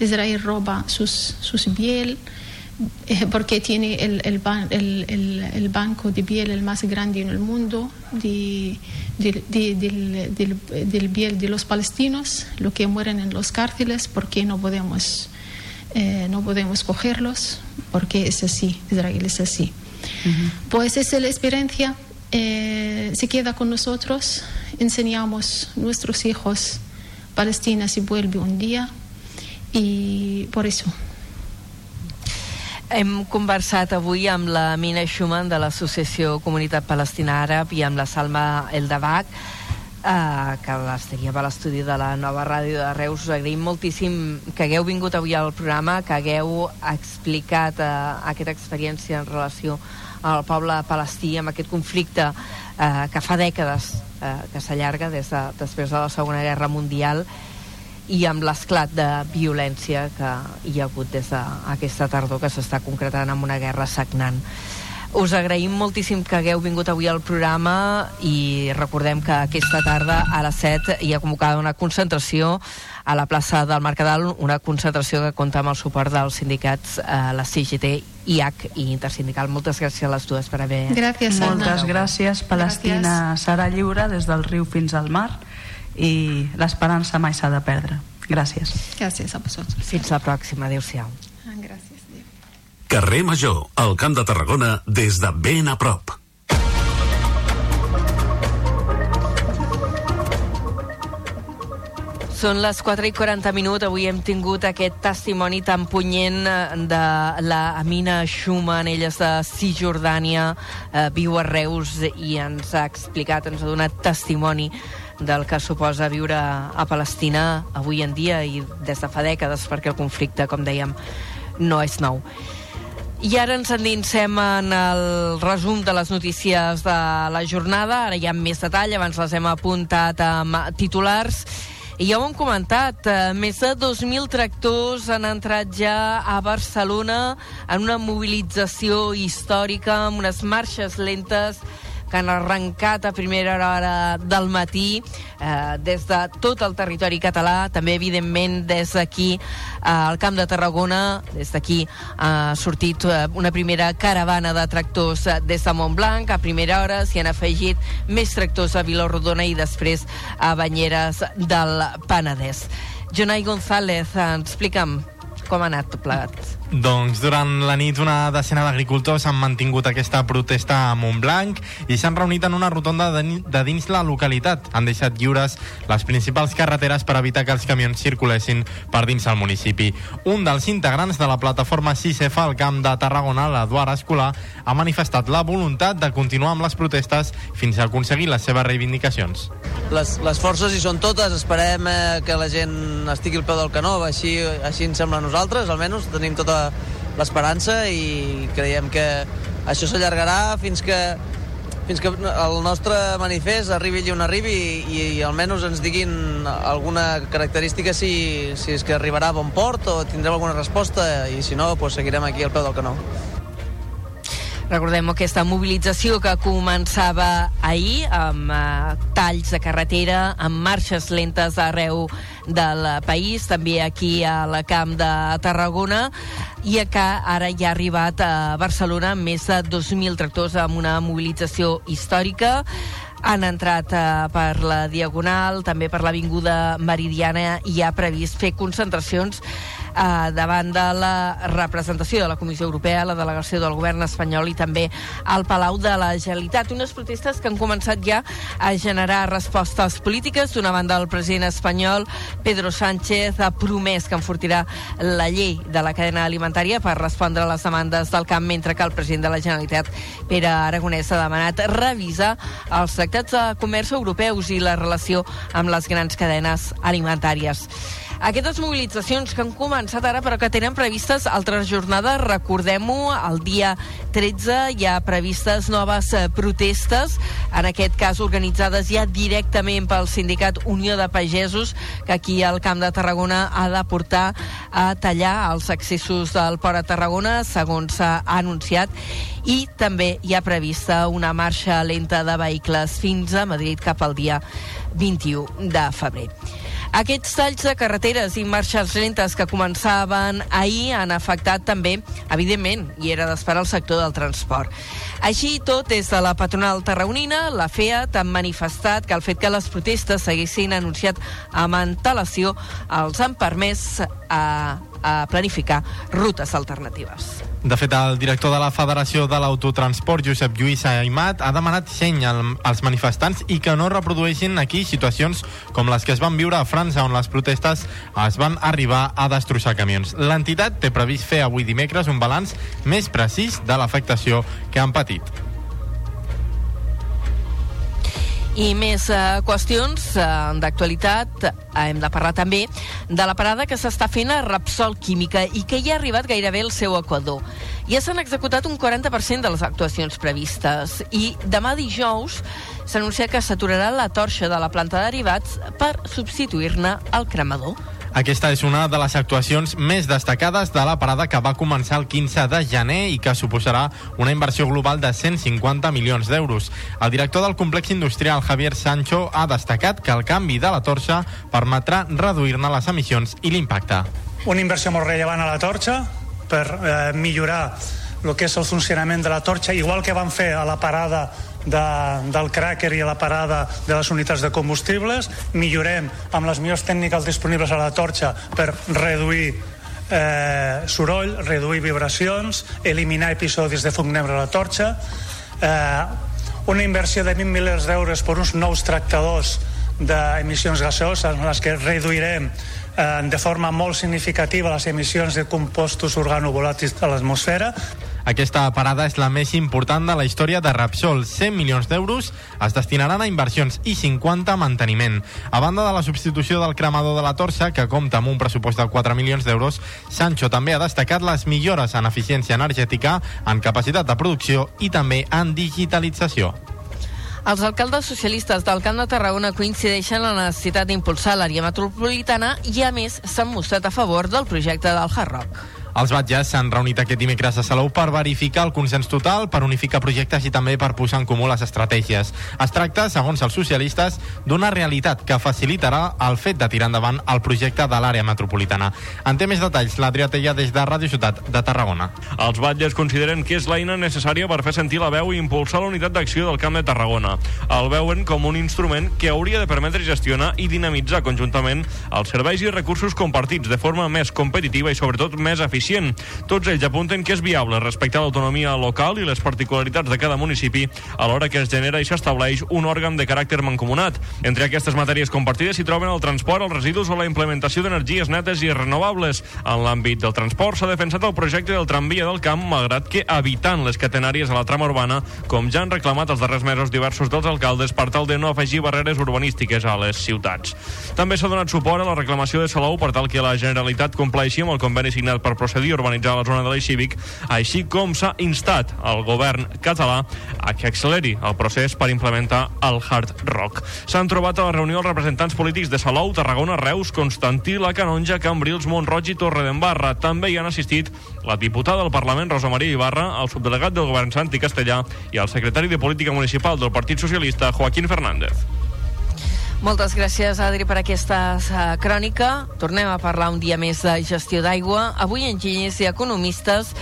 S10: Israel roba sus, sus piel, porque tiene el, el, el, el, banco de piel el más grande en el mundo de, de, del, del, del, piel de los palestinos, lo que mueren en los cárceles, porque no podemos, eh, no podemos cogerlos, porque es así, Israel es así. Pues esa es la experiencia, eh, se queda con nosotros, enseñamos a nuestros hijos, Palestina se vuelve un día, y por eso
S4: Hem conversat avui amb la Mina Schumann de l'Associació Comunitat Palestina Àrab i amb la Salma Eldabach eh, que teníem a l'estudi de la nova ràdio de Reus. Us agraïm moltíssim que hagueu vingut avui al programa, que hagueu explicat eh, aquesta experiència en relació al poble palestí amb aquest conflicte eh, que fa dècades eh, que s'allarga des de, després de la Segona Guerra Mundial i amb l'esclat de violència que hi ha hagut des d'aquesta tardor que s'està concretant amb una guerra sagnant. Us agraïm moltíssim que hagueu vingut avui al programa i recordem que aquesta tarda a les 7 hi ha convocada una concentració a la plaça del Mercadal, una concentració que compta amb el suport dels sindicats eh, la CGT, IAC i Intersindical. Moltes gràcies a les dues per haver...
S10: Gràcies,
S9: Moltes gràcies. Palestina
S10: Gràcies.
S9: serà lliure des del riu fins al mar i l'esperança mai s'ha de perdre. Gràcies.
S10: Gràcies a vosaltres.
S4: Fins la pròxima. Adéu-siau.
S10: Ah, Gràcies. Adéu.
S5: Carrer Major, al Camp de Tarragona, des de ben a prop.
S4: Són les 4 i 40 minuts. Avui hem tingut aquest testimoni tan punyent eh, de la Amina Schumann. Ella és de Cisjordània, eh, viu a Reus i ens ha explicat, ens ha donat testimoni del que suposa viure a Palestina avui en dia i des de fa dècades, perquè el conflicte, com dèiem, no és nou. I ara ens endinsem en el resum de les notícies de la jornada. Ara hi ha més detall, abans les hem apuntat amb titulars. I ja ho hem comentat, eh, més de 2.000 tractors han entrat ja a Barcelona en una mobilització històrica, amb unes marxes lentes que han arrencat a primera hora del matí eh, des de tot el territori català, també evidentment des d'aquí eh, al Camp de Tarragona, des d'aquí ha sortit eh, una primera caravana de tractors eh, des de Montblanc, a primera hora s'hi han afegit més tractors a Vilarodona i després a Banyeres del Penedès. Jonai González, eh, explica'm com ha anat tot plegat.
S6: Doncs durant la nit una decena d'agricultors han mantingut aquesta protesta a Montblanc i s'han reunit en una rotonda de, dins la localitat. Han deixat lliures les principals carreteres per evitar que els camions circulessin per dins el municipi. Un dels integrants de la plataforma 6F al Camp de Tarragona, l'Eduard Escolar, ha manifestat la voluntat de continuar amb les protestes fins a aconseguir les seves reivindicacions.
S11: les, les forces hi són totes, esperem eh, que la gent estigui al peu del canó, així, així ens sembla a nosaltres, almenys tenim tota l'esperança i creiem que això s'allargarà fins que fins que el nostre manifest arribi allà on arribi i, i almenys ens diguin alguna característica si, si és que arribarà a bon port o tindrem alguna resposta i si no, doncs seguirem aquí al peu del canó.
S4: Recordem aquesta mobilització que començava ahir amb eh, talls de carretera, amb marxes lentes arreu del país, també aquí al Camp de Tarragona, i que ara ja ha arribat a Barcelona amb més de 2.000 tractors amb una mobilització històrica. Han entrat eh, per la Diagonal, també per l'Avinguda Meridiana i ha previst fer concentracions eh, davant de la representació de la Comissió Europea, la delegació del govern espanyol i també al Palau de la Generalitat. Unes protestes que han començat ja a generar respostes polítiques. D'una banda, el president espanyol, Pedro Sánchez, ha promès que enfortirà la llei de la cadena alimentària per respondre a les demandes del camp, mentre que el president de la Generalitat, Pere Aragonès, ha demanat revisar els tractats de comerç europeus i la relació amb les grans cadenes alimentàries. Aquestes mobilitzacions que han començat ara però que tenen previstes altres jornades, recordem-ho, el dia 13 hi ha previstes noves eh, protestes, en aquest cas organitzades ja directament pel sindicat Unió de Pagesos, que aquí al Camp de Tarragona ha de portar a tallar els accessos del Port a Tarragona, segons s'ha anunciat, i també hi ha prevista una marxa lenta de vehicles fins a Madrid cap al dia 21 de febrer. Aquests talls de carreteres i marxes lentes que començaven ahir han afectat també, evidentment, i era d'esperar el sector del transport. Així tot, des de la patronal tarragonina, la FEAT han manifestat que el fet que les protestes s'haguessin anunciat amb antelació els han permès a, a planificar rutes alternatives.
S6: De fet, el director de la Federació de l'Autotransport, Josep Lluís Aimat, ha demanat seny al- als manifestants i que no reprodueixin aquí situacions com les que es van viure a França, on les protestes es van arribar a destrossar camions. L'entitat té previst fer avui dimecres un balanç més precís de l'afectació que han patit.
S4: I més eh, qüestions eh, d'actualitat. Eh, hem de parlar també de la parada que s'està fent a Repsol Química i que ja ha arribat gairebé al seu equador. Ja s'han executat un 40% de les actuacions previstes i demà dijous s'anuncia que s'aturarà la torxa de la planta de derivats per substituir-ne el cremador.
S6: Aquesta és una de les actuacions més destacades de la parada que va començar el 15 de gener i que suposarà una inversió global de 150 milions d'euros. El director del complex industrial, Javier Sancho, ha destacat que el canvi de la torxa permetrà reduir-ne les emissions i l'impacte.
S12: Una inversió molt rellevant a la torxa per eh, millorar el que és el funcionament de la torxa, igual que van fer a la parada de, del cràquer i a la parada de les unitats de combustibles. Millorem amb les millors tècniques disponibles a la torxa per reduir eh, soroll, reduir vibracions, eliminar episodis de fum negre a la torxa, eh, una inversió de 20 milers d'euros per uns nous tractadors d'emissions gaseoses en les que reduirem eh, de forma molt significativa les emissions de compostos organovolàtils a l'atmosfera.
S6: Aquesta parada és la més important de la història de Repsol. 100 milions d'euros es destinaran a inversions i 50 a manteniment. A banda de la substitució del cremador de la torxa, que compta amb un pressupost de 4 milions d'euros, Sancho també ha destacat les millores en eficiència energètica, en capacitat de producció i també en digitalització.
S4: Els alcaldes socialistes del Camp de Tarragona coincideixen en la necessitat d'impulsar l'àrea metropolitana i, a més, s'han mostrat a favor del projecte del Hard Rock.
S6: Els batges s'han reunit aquest dimecres a Salou per verificar el consens total, per unificar projectes i també per posar en comú les estratègies. Es tracta, segons els socialistes, d'una realitat que facilitarà el fet de tirar endavant el projecte de l'àrea metropolitana. En té més detalls l'Adrià Tella des de Ràdio Ciutat de Tarragona.
S13: Els batlles consideren que és l'eina necessària per fer sentir la veu i impulsar la unitat d'acció del Camp de Tarragona. El veuen com un instrument que hauria de permetre gestionar i dinamitzar conjuntament els serveis i recursos compartits de forma més competitiva i sobretot més eficient. Tots ells apunten que és viable respectar l'autonomia local i les particularitats de cada municipi alhora que es genera i s'estableix un òrgan de caràcter mancomunat. Entre aquestes matèries compartides s'hi troben el transport, els residus o la implementació d'energies netes i renovables. En l'àmbit del transport s'ha defensat el projecte del tramvia del camp, malgrat que evitant les catenàries a la trama urbana, com ja han reclamat els darrers mesos diversos dels alcaldes per tal de no afegir barreres urbanístiques a les ciutats. També s'ha donat suport a la reclamació de Salou per tal que la Generalitat compleixi amb el conveni signat per procedir a urbanitzar la zona de l'Eix Cívic, així com s'ha instat al govern català a que acceleri el procés per implementar el Hard Rock. S'han trobat a la reunió els representants polítics de Salou, Tarragona, Reus, Constantí, La Canonja, Cambrils, Montroig i Torredembarra. També hi han assistit la diputada del Parlament, Rosa Maria Ibarra, el subdelegat del govern Santi Castellà i el secretari de Política Municipal del Partit Socialista, Joaquín Fernández.
S4: Moltes gràcies, Adri, per aquesta uh, crònica. Tornem a parlar un dia més de gestió d'aigua. Avui enginyers i economistes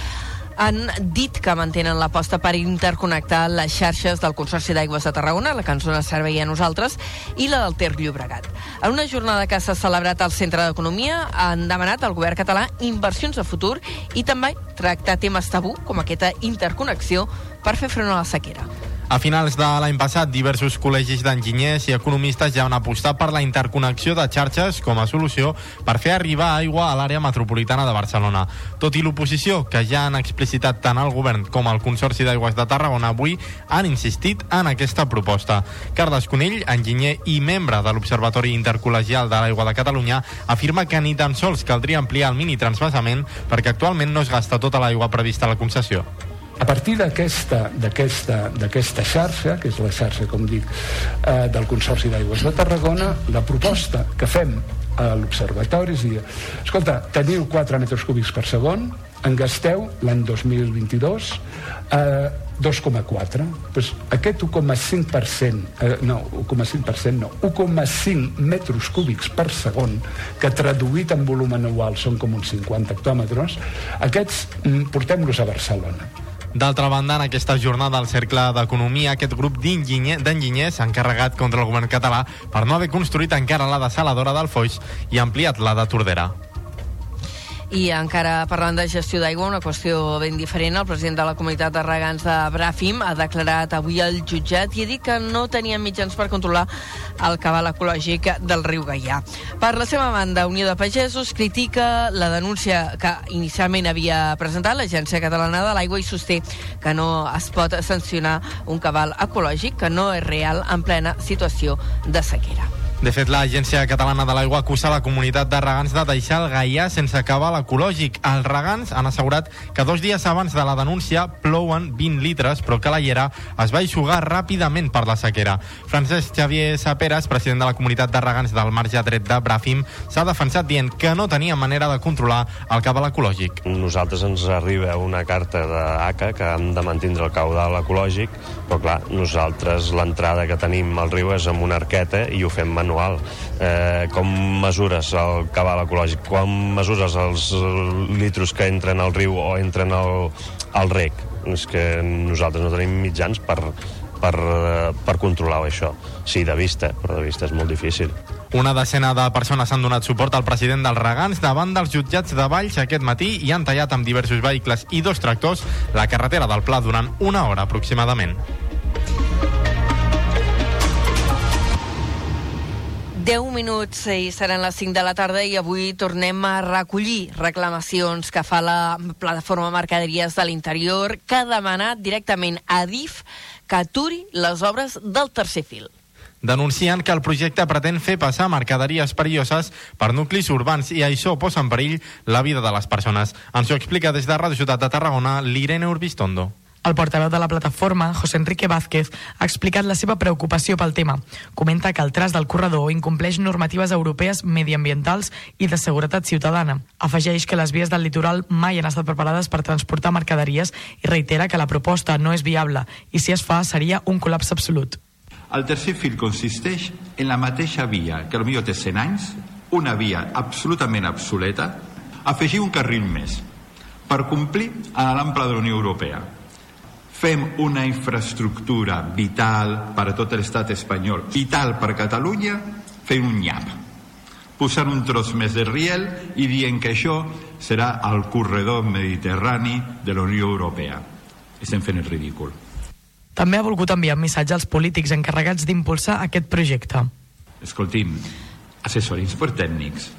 S4: han dit que mantenen l'aposta per interconnectar les xarxes del Consorci d'Aigües de Tarragona, la que ens dona servei a nosaltres, i la del Ter Llobregat. En una jornada que s'ha celebrat al Centre d'Economia, han demanat al govern català inversions de futur i també tractar temes tabú com aquesta interconnexió per fer front a la sequera.
S6: A finals de l'any passat, diversos col·legis d'enginyers i economistes ja han apostat per la interconnexió de xarxes com a solució per fer arribar aigua a l'àrea metropolitana de Barcelona. Tot i l'oposició, que ja han explicitat tant el govern com el Consorci d'Aigües de Tarragona avui, han insistit en aquesta proposta. Carles Conill, enginyer i membre de l'Observatori Intercol·legial de l'Aigua de Catalunya, afirma que ni tan sols caldria ampliar el mini transvasament perquè actualment no es gasta tota l'aigua prevista a la concessió.
S14: A partir d'aquesta xarxa, que és la xarxa, com dic, eh, del Consorci d'Aigües de Tarragona, la proposta que fem a l'Observatori és dir, escolta, teniu 4 metres cúbics per segon, en gasteu l'any 2022 eh, 2,4 pues aquest 1,5% eh, no, 1,5% no 1,5 metres cúbics per segon que traduït en volum anual són com uns 50 hectòmetres aquests mm, portem-los a Barcelona
S6: D'altra banda, en aquesta jornada del Cercle d'Economia, aquest grup d'enginyer- d'enginyers s'ha encarregat contra el govern català per no haver construït encara la desaladora del Foix i ampliat la de Tordera.
S4: I encara parlant de gestió d'aigua, una qüestió ben diferent, el president de la comunitat de regants de Bràfim ha declarat avui al jutjat i ha dit que no tenien mitjans per controlar el cabal ecològic del riu Gaià. Per la seva banda, Unió de Pagesos critica la denúncia que inicialment havia presentat l'Agència Catalana de l'Aigua i sosté que no es pot sancionar un cabal ecològic que no és real en plena situació de sequera.
S6: De fet, l'Agència Catalana de l'Aigua acusa la comunitat de regants de deixar el gaià sense cabal ecològic. Els regants han assegurat que dos dies abans de la denúncia plouen 20 litres, però que la llera es va eixugar ràpidament per la sequera. Francesc Xavier Saperas, president de la comunitat de regants del marge dret de Bràfim, s'ha defensat dient que no tenia manera de controlar el cabal ecològic.
S15: Nosaltres ens arriba una carta d'ACA que hem de mantindre el caudal ecològic, però clar, nosaltres l'entrada que tenim al riu és amb una arqueta i ho fem manual anual. Eh, com mesures el cabal ecològic? Com mesures els litros que entren al riu o entren al, al rec? És que nosaltres no tenim mitjans per, per, per controlar això. Sí, de vista, però de vista és molt difícil.
S6: Una decena de persones han donat suport al president dels regants davant dels jutjats de Valls aquest matí i han tallat amb diversos vehicles i dos tractors la carretera del Pla durant una hora aproximadament.
S4: 10 minuts i seran les 5 de la tarda i avui tornem a recollir reclamacions que fa la plataforma Mercaderies de l'Interior que ha demanat directament a DIF que aturi les obres del tercer fil
S6: denuncien que el projecte pretén fer passar mercaderies perilloses per nuclis urbans i això posa en perill la vida de les persones. Ens ho explica des de Ràdio Ciutat de Tarragona l'Irene Urbistondo.
S16: El portaveu de la plataforma, José Enrique Vázquez, ha explicat la seva preocupació pel tema. Comenta que el tras del corredor incompleix normatives europees mediambientals i de seguretat ciutadana. Afegeix que les vies del litoral mai han estat preparades per transportar mercaderies i reitera que la proposta no és viable i si es fa seria un col·lapse absolut.
S17: El tercer fil consisteix en la mateixa via, que potser té 100 anys, una via absolutament obsoleta, afegir un carril més per complir l'ample de la Unió Europea fem una infraestructura vital per a tot l'estat espanyol, vital per a Catalunya, fem un nyap. Posant un tros més de riel i dient que això serà el corredor mediterrani de la Unió Europea. Estem fent el ridícul.
S16: També ha volgut enviar un missatge als polítics encarregats d'impulsar aquest projecte.
S17: Escolti'm, assessorins per tècnics.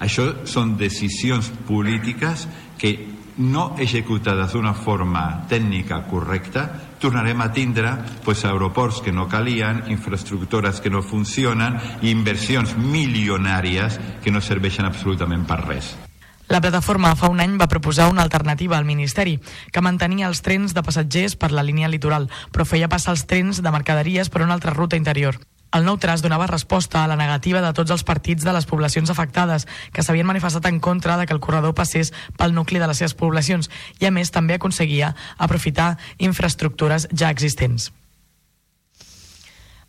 S17: Això són decisions polítiques que no executades d'una forma tècnica correcta, tornarem a tindre pues, aeroports que no calien, infraestructures que no funcionen i inversions milionàries que no serveixen absolutament per res.
S16: La plataforma fa un any va proposar una alternativa al Ministeri, que mantenia els trens de passatgers per la línia litoral, però feia passar els trens de mercaderies per una altra ruta interior. El nou tras donava resposta a la negativa de tots els partits de les poblacions afectades que s'havien manifestat en contra de que el corredor passés pel nucli de les seves poblacions i a més també aconseguia aprofitar infraestructures ja existents.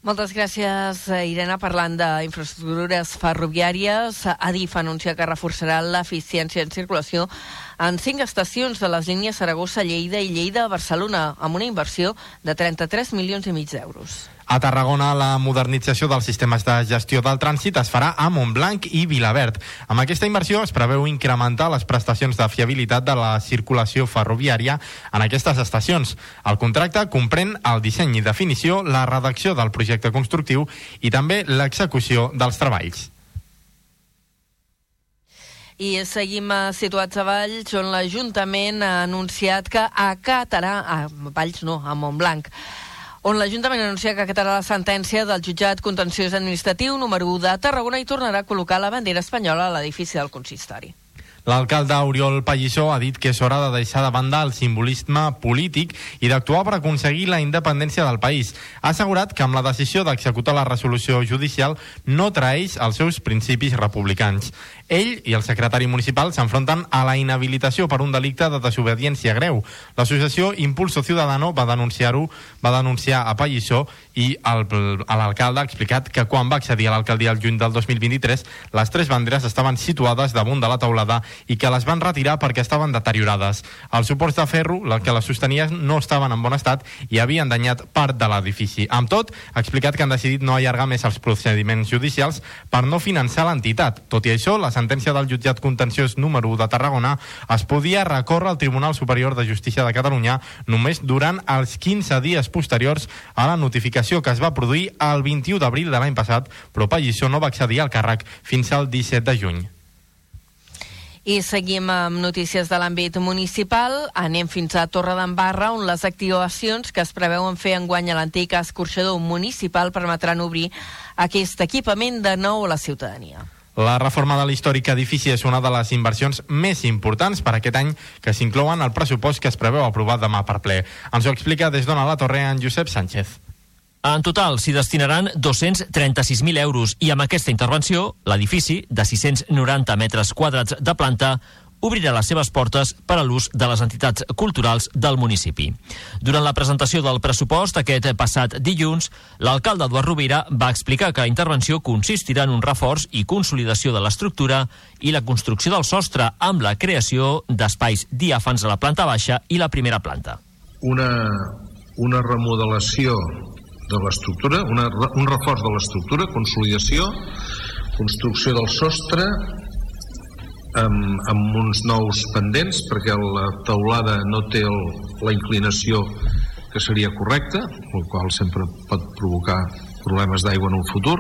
S4: Moltes gràcies, Irene. Parlant d'infraestructures ferroviàries, Adif anuncia que reforçarà l'eficiència en circulació en cinc estacions de les línies Saragossa-Lleida i Lleida-Barcelona, amb una inversió de 33 milions i mig d'euros.
S6: A Tarragona, la modernització dels sistemes de gestió del trànsit es farà a Montblanc i Vilaverd. Amb aquesta inversió es preveu incrementar les prestacions de fiabilitat de la circulació ferroviària en aquestes estacions. El contracte comprèn el disseny i definició, la redacció del projecte constructiu i també l'execució dels treballs.
S4: I seguim situats a Valls, on l'Ajuntament ha anunciat que acatarà, a Valls no, a Montblanc, on l'Ajuntament anuncia que acatarà la sentència del jutjat contenciós administratiu número 1 de Tarragona i tornarà a col·locar la bandera espanyola a l'edifici del consistori.
S6: L'alcalde Oriol Pallissó ha dit que és hora de deixar de banda el simbolisme polític i d'actuar per aconseguir la independència del país. Ha assegurat que amb la decisió d'executar la resolució judicial no traeix els seus principis republicans. Ell i el secretari municipal s'enfronten a la inhabilitació per un delicte de desobediència greu. L'associació Impulso Ciudadano va denunciar-ho, va denunciar a Pallissó i l'alcalde ha explicat que quan va accedir a l'alcaldia el juny del 2023 les tres banderes estaven situades damunt de la taulada i que les van retirar perquè estaven deteriorades. Els suports de ferro, que les sostenien, no estaven en bon estat i havien danyat part de l'edifici. Amb tot, ha explicat que han decidit no allargar més els procediments judicials per no finançar l'entitat. Tot i això, la sentència del jutjat contenciós número 1 de Tarragona es podia recórrer al Tribunal Superior de Justícia de Catalunya només durant els 15 dies posteriors a la notificació que es va produir el 21 d'abril de l'any passat, però Pallissó no va accedir al càrrec fins al 17 de juny.
S4: I seguim amb notícies de l'àmbit municipal. Anem fins a Torredembarra, on les activacions que es preveuen fer enguany a l'antic escorxador municipal permetran obrir aquest equipament de nou a la ciutadania.
S6: La reforma de l'històric edifici és una de les inversions més importants per aquest any que s'inclouen al pressupost que es preveu aprovar demà per ple. Ens ho explica des d'Ona la Torre en Josep Sánchez.
S18: En total s'hi destinaran 236.000 euros i amb aquesta intervenció l'edifici, de 690 metres quadrats de planta, obrirà les seves portes per a l'ús de les entitats culturals del municipi. Durant la presentació del pressupost aquest passat dilluns, l'alcalde Eduard Rovira va explicar que la intervenció consistirà en un reforç i consolidació de l'estructura i la construcció del sostre amb la creació d'espais diàfans a la planta baixa i la primera planta.
S19: Una, una remodelació de l'estructura, un reforç de l'estructura, consolidació, construcció del sostre, amb, amb uns nous pendents, perquè la teulada no té el, la inclinació que seria correcta, el qual sempre pot provocar problemes d'aigua en un futur.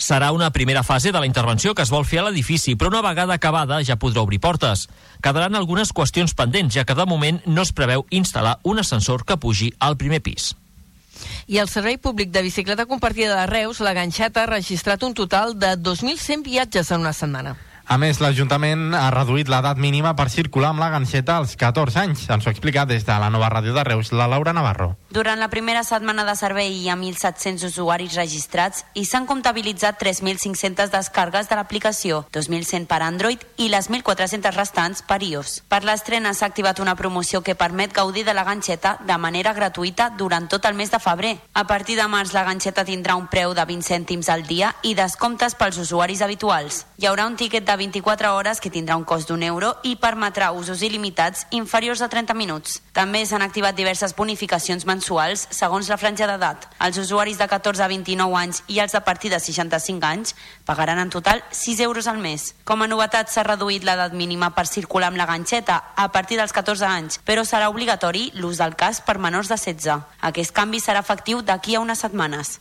S18: Serà una primera fase de la intervenció que es vol fer a l'edifici, però una vegada acabada ja podrà obrir portes. Quedaran algunes qüestions pendents, ja que de moment no es preveu instal·lar un ascensor que pugi al primer pis.
S4: I el Servei Públic de Bicicleta Compartida de Reus, la Ganxeta, ha registrat un total de 2.100 viatges en una setmana.
S6: A més, l'Ajuntament ha reduït l'edat mínima per circular amb la ganxeta als 14 anys. Ens ho explica des de la nova ràdio de Reus, la Laura Navarro.
S20: Durant la primera setmana de servei hi ha 1.700 usuaris registrats i s'han comptabilitzat 3.500 descargues de l'aplicació, 2.100 per Android i les 1.400 restants per iOS. Per l'estrena s'ha activat una promoció que permet gaudir de la ganxeta de manera gratuïta durant tot el mes de febrer. A partir de març la ganxeta tindrà un preu de 20 cèntims al dia i descomptes pels usuaris habituals. Hi haurà un tiquet de 24 hores que tindrà un cost d'un euro i permetrà usos il·limitats inferiors a 30 minuts. També s'han activat diverses bonificacions mensuals segons la franja d'edat. Els usuaris de 14 a 29 anys i els de partir de 65 anys pagaran en total 6 euros al mes. Com a novetat s'ha reduït l'edat mínima per circular amb la ganxeta a partir dels 14 anys, però serà obligatori l'ús del cas per menors de 16. Aquest canvi serà efectiu d'aquí a unes setmanes.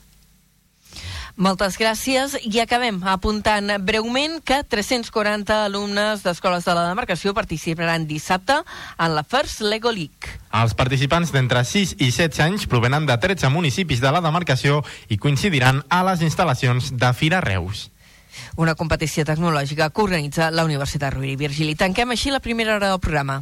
S4: Moltes gràcies i acabem apuntant breument que 340 alumnes d'escoles de la demarcació participaran dissabte en la First Lego League.
S6: Els participants d'entre 6 i 16 anys provenen de 13 municipis de la demarcació i coincidiran a les instal·lacions de Fira Reus.
S4: Una competició tecnològica que organitza la Universitat Rovira i Virgili. Tanquem així la primera hora del programa.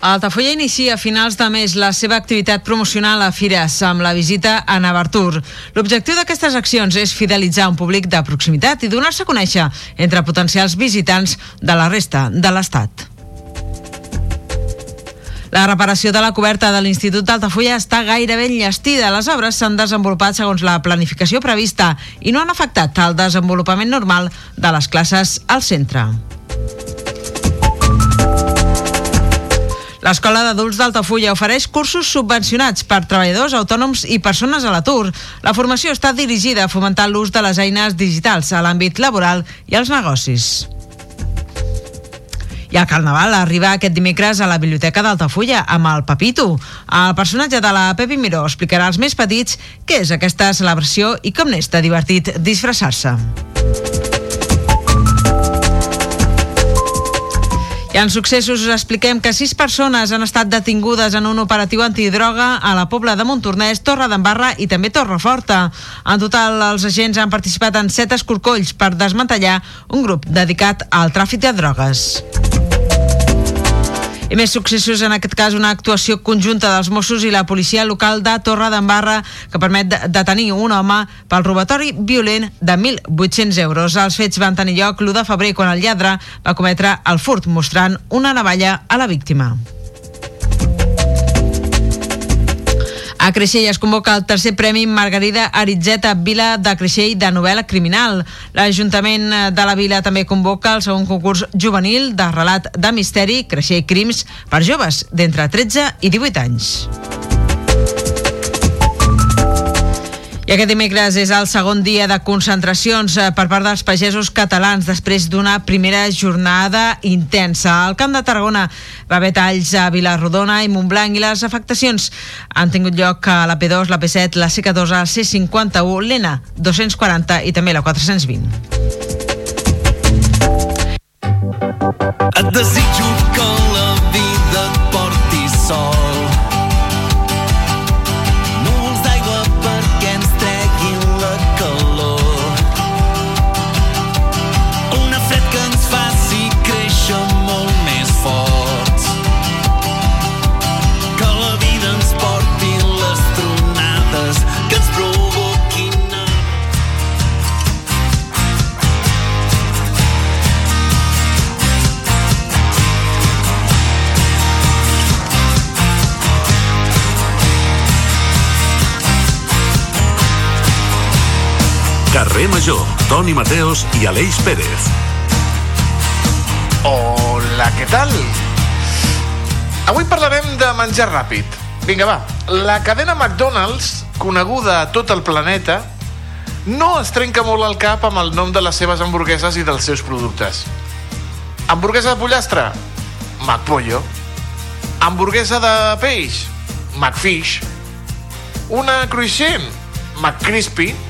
S1: Altafulla inicia a finals de mes la seva activitat promocional a Fires amb la visita a Navartur. L'objectiu d'aquestes accions és fidelitzar un públic de proximitat i donar-se a conèixer entre potencials visitants de la resta de l'Estat. La reparació de la coberta de l'Institut d'Altafulla està gairebé enllestida. Les obres s'han desenvolupat segons la planificació prevista i no han afectat el desenvolupament normal de les classes al centre. L'Escola d'Adults d'Altafulla ofereix cursos subvencionats per treballadors autònoms i persones a l'atur. La formació està dirigida a fomentar l'ús de les eines digitals a l'àmbit laboral i als negocis. I el Carnaval arriba aquest dimecres a la Biblioteca d'Altafulla amb el Papito. El personatge de la Pepi Miró explicarà als més petits què és aquesta celebració i com n'és de divertit disfressar-se. En successos us expliquem que sis persones han estat detingudes en un operatiu antidroga a la Pobla de Montornès, Torre d'Embarra i també Torreforta. En total, els agents han participat en set escorcolls per desmantellar un grup dedicat al tràfic de drogues. I més successos, en aquest cas una actuació conjunta dels Mossos i la policia local de Torre d'Embarra que permet de- detenir un home pel robatori violent de 1.800 euros. Els fets van tenir lloc l'1 de febrer quan el lladre va cometre el furt mostrant una navalla a la víctima. A Creixell es convoca el tercer Premi Margarida Aritzeta Vila de Creixell de novel·la criminal. L'Ajuntament de la Vila també convoca el segon concurs juvenil de relat de misteri Creixell Crims per joves d'entre 13 i 18 anys. I aquest dimecres és el segon dia de concentracions eh, per part dels pagesos catalans després d'una primera jornada intensa. Al Camp de Tarragona va haver talls a Vilarrodona i Montblanc i les afectacions han tingut lloc a la P2, la P7, la C14, la C51, l'ENA 240 i també la 420.
S21: Et desitjo que la vida et porti sol.
S5: Carrer Major, Toni Mateos i Aleix Pérez.
S8: Hola, què tal? Avui parlarem de menjar ràpid. Vinga, va. La cadena McDonald's, coneguda a tot el planeta, no es trenca molt al cap amb el nom de les seves hamburgueses i dels seus productes. Hamburguesa de pollastre? McPollo. Hamburguesa de peix? McFish. Una cruixent? McCrispy.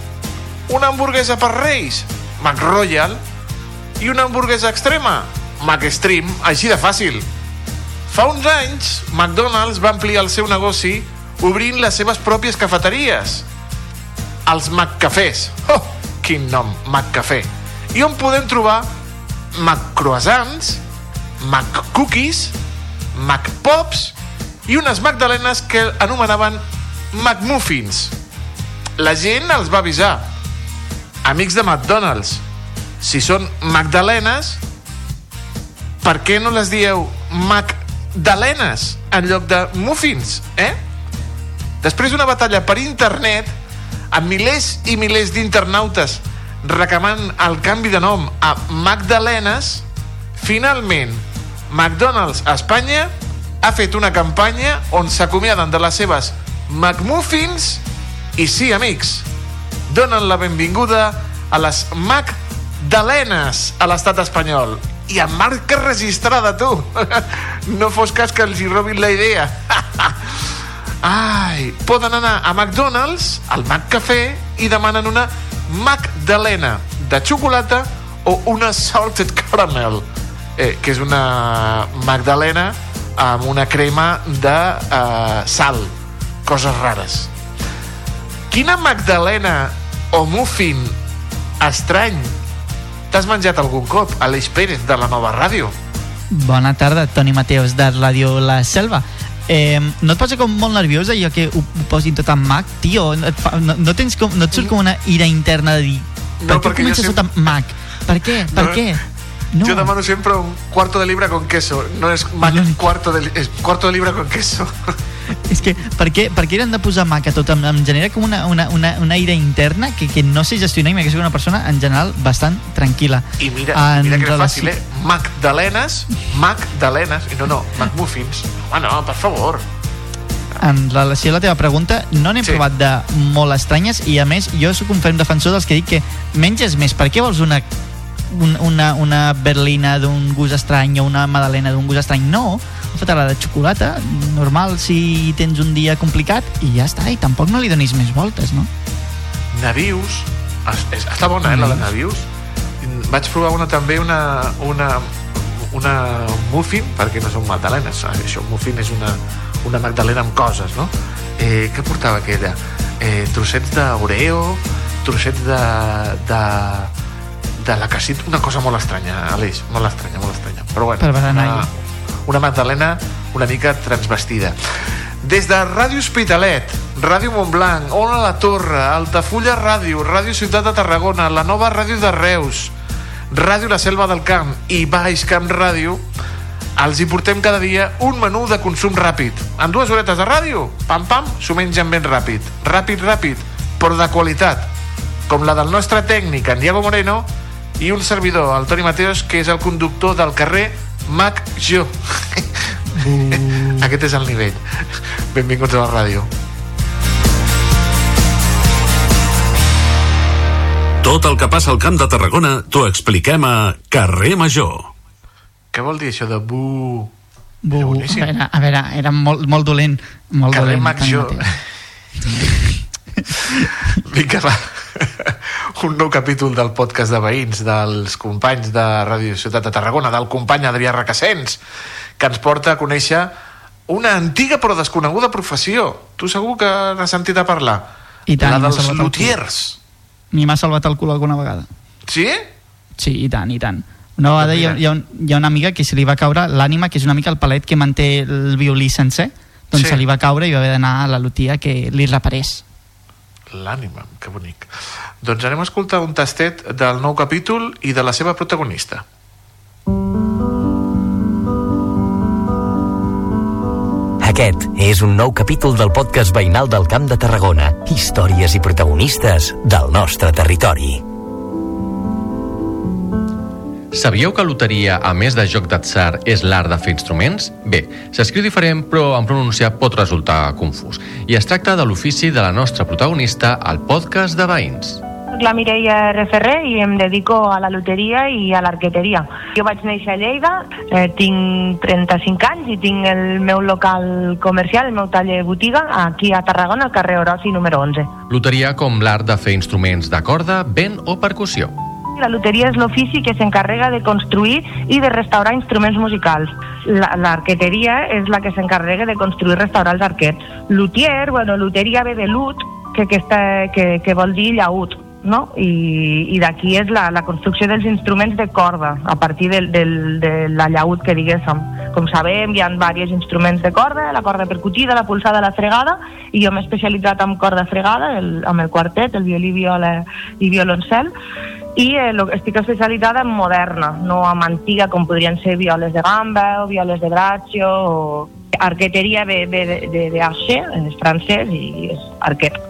S8: Una hamburguesa per reis? McRoyal. I una hamburguesa extrema? McStream, així de fàcil. Fa uns anys, McDonald's va ampliar el seu negoci obrint les seves pròpies cafeteries. Els McCafés. Oh, quin nom, McCafé. I on podem trobar McCroissants, McCookies, McPops i unes magdalenes que anomenaven McMuffins. La gent els va avisar. Amics de McDonald's, si són magdalenes, per què no les dieu magdalenes en lloc de muffins, eh? Després d'una batalla per internet, amb milers i milers d'internautes reclamant el canvi de nom a Magdalenes, finalment McDonald's a Espanya ha fet una campanya on s'acomiaden de les seves McMuffins i sí, amics, donen la benvinguda a les Mac Magdalenes a l'estat espanyol. I amb marca registrada, tu. [LAUGHS] No fos cas que els hi robin la idea. [LAUGHS] Ai, poden anar a McDonald's, al McCafé, i demanen una Magdalena de xocolata o una salted caramel, eh, que és una magdalena amb una crema de eh, sal, coses rares. Quina magdalena o muffin estrany t'has menjat algun cop, Aleix Pérez, de la nova ràdio?
S22: Bona tarda, Toni Mateos, de Ràdio La Selva. Eh, no et posa com molt nerviosa allò que ho, ho posin tot en Mac? Tio, no et, fa, no, no, tens com, no et surt com una ira interna de dir per
S8: No,
S22: què
S8: jo
S22: comences
S8: sempre-
S22: tot en Mac? Per què? Per
S8: No,
S22: què?
S8: No. Yo demano siempre un cuarto de libra con queso. No es Mac cuarto de, es cuarto de libra con queso. [LAUGHS]
S22: És que per què, per què eren de posar Mac a tot? Em, em genera com una, una, una, una ira interna que, que no sé gestionar i m'ha que una persona en general bastant tranquil·la.
S8: I mira,
S22: En
S8: mira que és
S22: relació-
S8: fàcil, eh? Magdalenes, Magdalenes, i no, no, McMuffins. Home, no, per favor.
S22: en relació a la teva pregunta, no n'he sí. provat de molt estranyes i a més jo sóc un ferm defensor dels que dic que menges més, per què vols una un, una, una berlina d'un gust estrany o una madalena d'un gust estrany no, fota-la de xocolata normal si tens un dia complicat i ja està, i tampoc no li donis més voltes no?
S8: Navius, es, es, està bona, eh, la de Navius. Vaig provar una també, una, una, una muffin, perquè no són magdalenes, ah, això, muffin és una, una magdalena amb coses, no? Eh, què portava aquella? Eh, trossets d'oreo, trossets de, de, de la casit, una cosa molt estranya, Aleix, molt estranya, molt estranya. Però bueno,
S22: Per berenar.
S8: una, una magdalena una mica transvestida. Des de Ràdio Hospitalet, Ràdio Montblanc, Ona la Torre, Altafulla Ràdio, Ràdio Ciutat de Tarragona, la nova Ràdio de Reus, Ràdio La Selva del Camp i Baix Camp Ràdio, els hi portem cada dia un menú de consum ràpid. En dues horetes de ràdio, pam pam, s'ho mengen ben ràpid. Ràpid, ràpid, però de qualitat. Com la del nostre tècnic, en Diego Moreno, i un servidor, el Toni Mateos, que és el conductor del carrer Mac Jo. [LAUGHS] Aquest és el nivell. Benvinguts a la ràdio.
S5: Tot el que passa al Camp de Tarragona t'ho expliquem a Carrer Major.
S8: Què vol dir això de bu...
S22: Bu, a veure, a veure, era molt, molt dolent molt
S8: Carrer
S22: dolent,
S8: Mac
S22: Toni
S8: Jo.
S22: Mateos.
S8: Vinga, va. Un nou capítol del podcast de veïns dels companys de Ràdio Ciutat de Tarragona, del company Adrià Recassens, que ens porta a conèixer una antiga però desconeguda professió. Tu segur que n'has sentit a parlar.
S22: I tant,
S8: la dels lutiers.
S22: Ni m'ha salvat el cul alguna vegada.
S8: Sí?
S22: Sí, i tant, i tant. Una vegada hi ha, hi, ha hi ha una amiga que se li va caure l'ànima, que és una mica el palet que manté el violí sencer, doncs
S8: Sí.
S22: se li va caure i va haver d'anar a la lutia que li reparés.
S8: L'ànima, que bonic. Doncs anem a escoltar un tastet del nou capítol i de la seva protagonista.
S23: Aquest és un nou capítol del podcast veïnal del Camp de Tarragona. Històries i protagonistes del nostre territori.
S24: Sabíeu que loteria, a més de joc d'atzar, és l'art de fer instruments? Bé, s'escriu diferent, però en pronunciar pot resultar confús. I es tracta de l'ofici de la nostra protagonista al podcast de Veïns.
S25: Soc la Mireia RFR i em dedico a la loteria i a l'arqueteria. Jo vaig néixer a Lleida, eh, tinc 35 anys i tinc el meu local comercial, el meu taller botiga, aquí a Tarragona, al carrer Orosi número 11.
S24: Loteria com l'art de fer instruments de corda, vent o percussió.
S25: La loteria és l'ofici que s'encarrega de construir i de restaurar instruments musicals. La- L'arqueteria és la que s'encarrega de construir i restaurar els arquets. Lutier, bueno, luteria ve de lut, que, que, està, que, que vol dir llaüt, no? I, i d'aquí és la, la construcció dels instruments de corda, a partir del, del, de la llaüt que diguéssim. Com sabem, hi ha diversos instruments de corda, la corda percutida, la pulsada, la fregada, i jo m'he especialitzat en corda fregada, el, amb el quartet, el violí, viola i violoncel, i eh, estic especialitzada en moderna, no en antiga com podrien ser violes de gamba o violes de braccio o arqueteria ve, ve de, de, de archer, és francès i és arquet.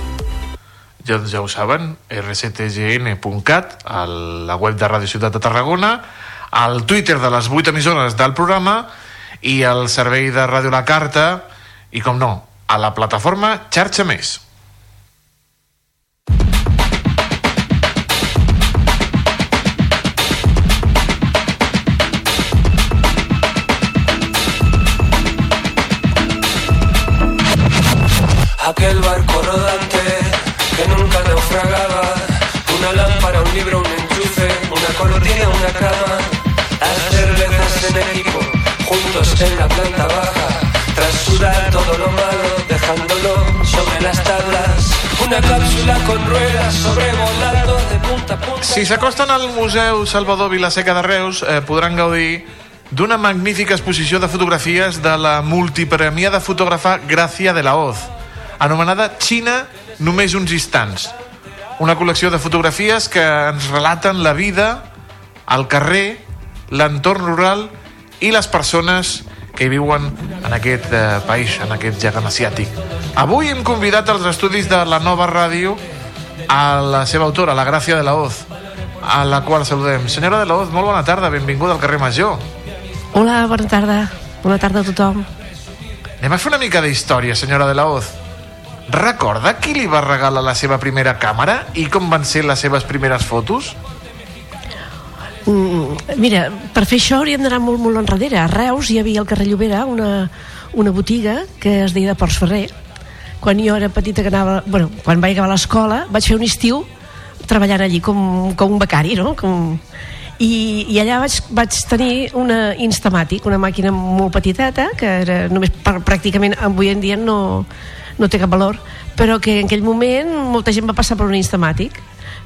S8: Ja, ja ho saben, rctgn.cat, a la web de Ràdio Ciutat de Tarragona, al Twitter de les 8 emissores del programa i al servei de Ràdio La Carta i, com no, a la plataforma Xarxa Més.
S26: Aquel barco rodante naufragaba, una lámpara, un libro, un enchufe, una cortina, una cama, las cervezas en equipo, juntos en la planta baja, tras sudar todo lo malo, dejándolo sobre las tablas, una cápsula con ruedas sobrevolando de punta a punta.
S8: Si s'acosten al Museu Salvador Vilaseca de Reus, eh, podran gaudir d'una magnífica exposició de fotografies de la multipremiada fotògrafa Gràcia de la Hoz, anomenada Xina només uns instants. Una col·lecció de fotografies que ens relaten la vida, el carrer, l'entorn rural i les persones que hi viuen en aquest eh, país, en aquest gegant asiàtic. Avui hem convidat als estudis de la nova ràdio a la seva autora, la Gràcia de la Hoz, a la qual saludem. Senyora de la Hoz, molt bona tarda, benvinguda al carrer Major.
S27: Hola, bona tarda. Bona tarda a tothom.
S8: Anem a fer una mica d'història, senyora de la Hoz. Recorda qui li va regalar la seva primera càmera i com van ser les seves primeres fotos?
S27: Mm, mira, per fer això hauríem d'anar molt, molt enrere. A Reus hi havia al carrer Llobera una, una botiga que es deia de Ports Ferrer. Quan jo era petita que anava... Bueno, quan vaig acabar l'escola vaig fer un estiu treballant allí com, com un becari, no? Com, i, i allà vaig, vaig tenir una Instamatic, una màquina molt petiteta que era només per, pràcticament avui en dia no, no té cap valor però que en aquell moment molta gent va passar per un Instamatic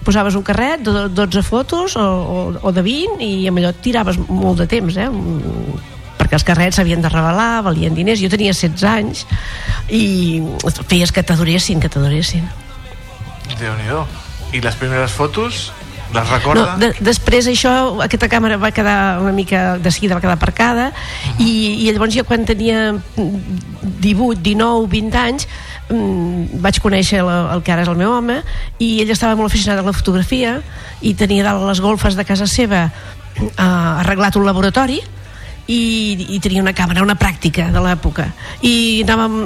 S27: posaves un carret de 12 fotos o, o, o de 20 i amb allò tiraves molt de temps eh? Mm, perquè els carrets s'havien de revelar, valien diners. Jo tenia 16 anys i feies que t'adoressin, que t'adoressin.
S8: Déu nhi I les primeres fotos les recorda?
S27: No, de, després això, aquesta càmera va quedar una mica de seguida va quedar aparcada i, i llavors jo quan tenia 18, 19, 20 anys mm, vaig conèixer la, el que ara és el meu home i ell estava molt aficionat a la fotografia i tenia dalt les golfes de casa seva eh, arreglat un laboratori i, i tenia una càmera, una pràctica de l'època. I anàvem,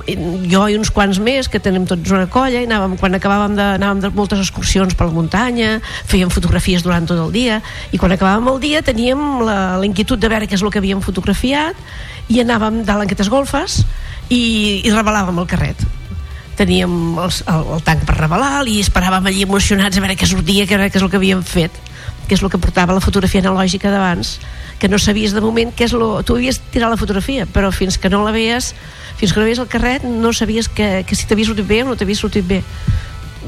S27: jo i uns quants més que tenim tots una colla i anàvem, quan acabàvem de, anàvem de moltes excursions per la muntanya fèiem fotografies durant tot el dia i quan acabàvem el dia teníem la, la inquietud de veure què és el que havíem fotografiat i anàvem dalt en aquestes golfes i, i revelàvem el carret. Teníem els, el, el tanc per revelar i esperàvem allí emocionats a veure què sortia, què, què és el que havíem fet que és el que portava la fotografia analògica d'abans que no sabies de moment què és lo... tu havies tirat la fotografia però fins que no la veies fins que no veies el carret no sabies que, que si t'havia sortit bé o no t'havia sortit bé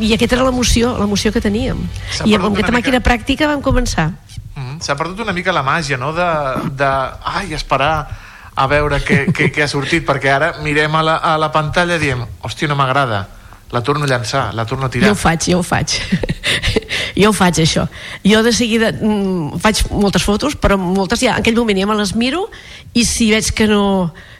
S27: i aquesta era l'emoció, l'emoció que teníem i amb aquesta màquina pràctica vam començar
S8: Mm, S'ha perdut una mica la màgia, no?, de, de ai, esperar a veure què, què, què ha sortit, perquè ara mirem a la, a la pantalla i diem, hòstia, no m'agrada, la torno a llançar, la torno a tirar.
S27: Jo ho faig, jo ho faig. Jo ho faig, això. Jo de seguida mm, faig moltes fotos, però moltes ja, en aquell moment ja me les miro i si veig que no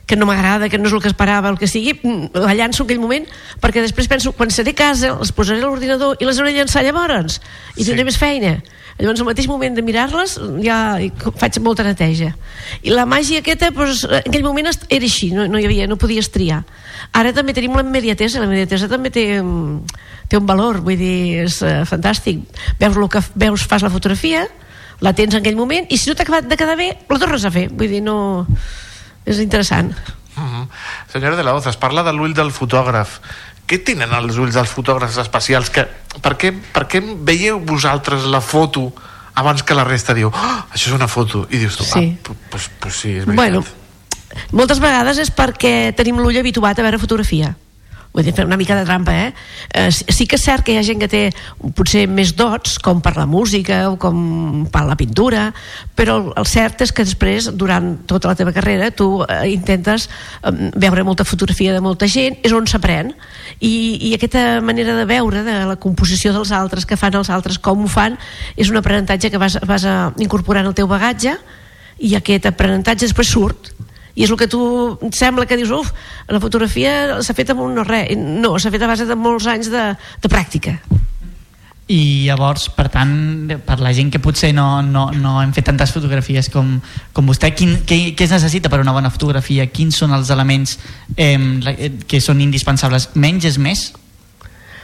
S27: que no m'agrada, que no és el que esperava, el que sigui, mm, la llanço en aquell moment, perquè després penso, quan seré a casa, les posaré a l'ordinador i les hauré de llançar llavors, i tindré més feina. Llavors, al mateix moment de mirar-les, ja faig molta neteja. I la màgia aquesta, doncs, en aquell moment era així, no, no hi havia, no podies triar. Ara també tenim la immediatesa, la immediatesa també té, mm, té un valor, vull dir, és uh, fantàstic. Veus, lo que, veus, fas la fotografia, la tens en aquell moment, i si no t'ha acabat de quedar bé, la tornes a fer. Vull dir, no... És interessant.
S8: Uh -huh. Senyora de la Hoz, es parla de l'ull del fotògraf. Què tenen els ulls dels fotògrafs especials? Que, per, què, per què veieu vosaltres la foto abans que la resta diu oh, això és una foto? I dius tu,
S27: Sí.
S8: ah, pues, pues sí, és veritat.
S27: Bueno, moltes vegades és perquè tenim l'ull habituat a veure fotografia. Vull dir, fer una mica de trampa, eh? eh sí- que és cert que hi ha gent que té potser més dots, com per la música o com per la pintura, però el, cert és que després, durant tota la teva carrera, tu eh, intentes eh, veure molta fotografia de molta gent, és on s'aprèn, i, i aquesta manera de veure de la composició dels altres, que fan els altres, com ho fan, és un aprenentatge que vas, vas a incorporar en el teu bagatge, i aquest aprenentatge després surt i és el que tu et sembla que dius uf, la fotografia s'ha fet amb un no res no, s'ha fet a base de molts anys de, de pràctica
S22: i llavors, per tant, per la gent que potser no, no, no hem fet tantes fotografies com, com vostè, quin, què, què es necessita per una bona fotografia? Quins són els elements eh, que són indispensables? Menys és més?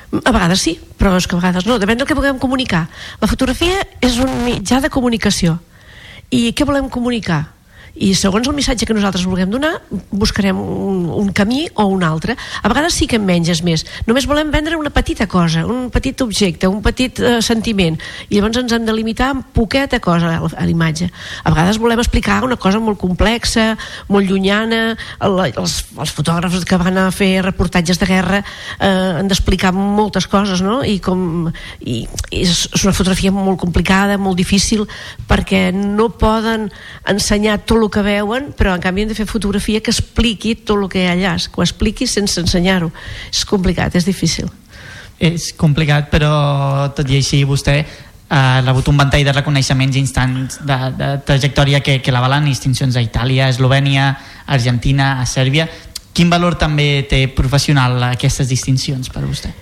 S27: a vegades sí, però és que a vegades no depèn del que puguem comunicar la fotografia és un mitjà de comunicació i què volem comunicar? I segons el missatge que nosaltres vulguem donar buscarem un, un camí o un altre. A vegades sí que en menys és més. Només volem vendre una petita cosa un petit objecte, un petit eh, sentiment. I llavors ens hem de limitar amb poqueta cosa a l'imatge. A vegades volem explicar una cosa molt complexa molt llunyana. El, els, els fotògrafs que van a fer reportatges de guerra eh, han d'explicar moltes coses no? i com i, i és, és una fotografia molt complicada, molt difícil perquè no poden ensenyar tot el que veuen, però en canvi han de fer fotografia que expliqui tot el que hi ha allà que ho expliqui sense ensenyar-ho és complicat, és difícil
S22: És complicat, però tot i així vostè ha rebut un ventall de reconeixements instants de, de trajectòria que, que l'avalen distincions a Itàlia, a Eslovènia, a Argentina, a Sèrbia. Quin valor també té professional aquestes distincions per a vostè?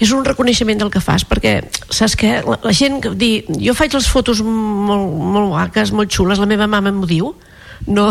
S27: és un reconeixement del que fas perquè saps què? La, la gent que dir, jo faig les fotos molt, molt guaques, molt xules, la meva mama m'ho diu no,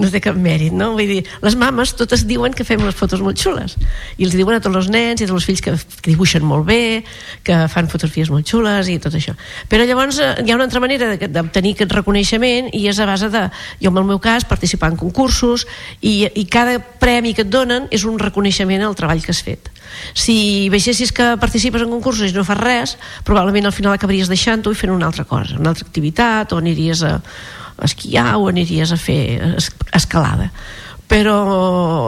S27: no té cap mèrit no? Vull dir, les mames totes diuen que fem les fotos molt xules. I els diuen a tots els nens i a tots els fills que, que dibuixen molt bé que fan fotografies molt xules i tot això. Però llavors eh, hi ha una altra manera d'obtenir aquest reconeixement i és a base de, jo en el meu cas, participar en concursos i, i cada premi que et donen és un reconeixement al treball que has fet. Si veiessis que participes en concursos i no fas res, probablement al final acabaries deixant-ho i fent una altra cosa, una altra activitat o aniries a esquiar o aniries a fer es- escalada. Però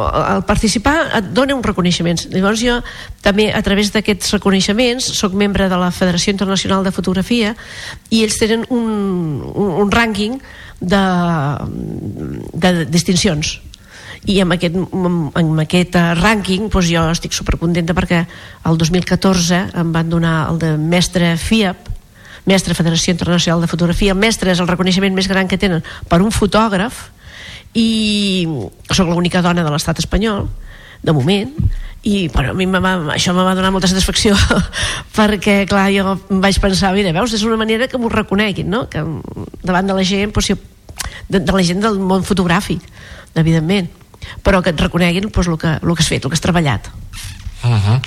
S27: al participar et dona uns reconeixements llavors jo també a través d'aquests reconeixements sóc membre de la Federació Internacional de Fotografia i ells tenen un, un, un rànquing de, de distincions. I amb aquest, amb, aquest eh, rànquing doncs jo estic supercontenta perquè el 2014 em van donar el de mestre FIAP mestre Federació Internacional de Fotografia mestre és el reconeixement més gran que tenen per un fotògraf i sóc l'única dona de l'estat espanyol de moment i bueno, a mi va, això me va donar molta satisfacció [LAUGHS] perquè clar, jo vaig pensar mira, veus, és una manera que m'ho reconeguin no? que davant de la gent doncs, de, de la gent del món fotogràfic evidentment però que et reconeguin doncs, el, que, el que has fet, el que has treballat
S8: Uh -huh.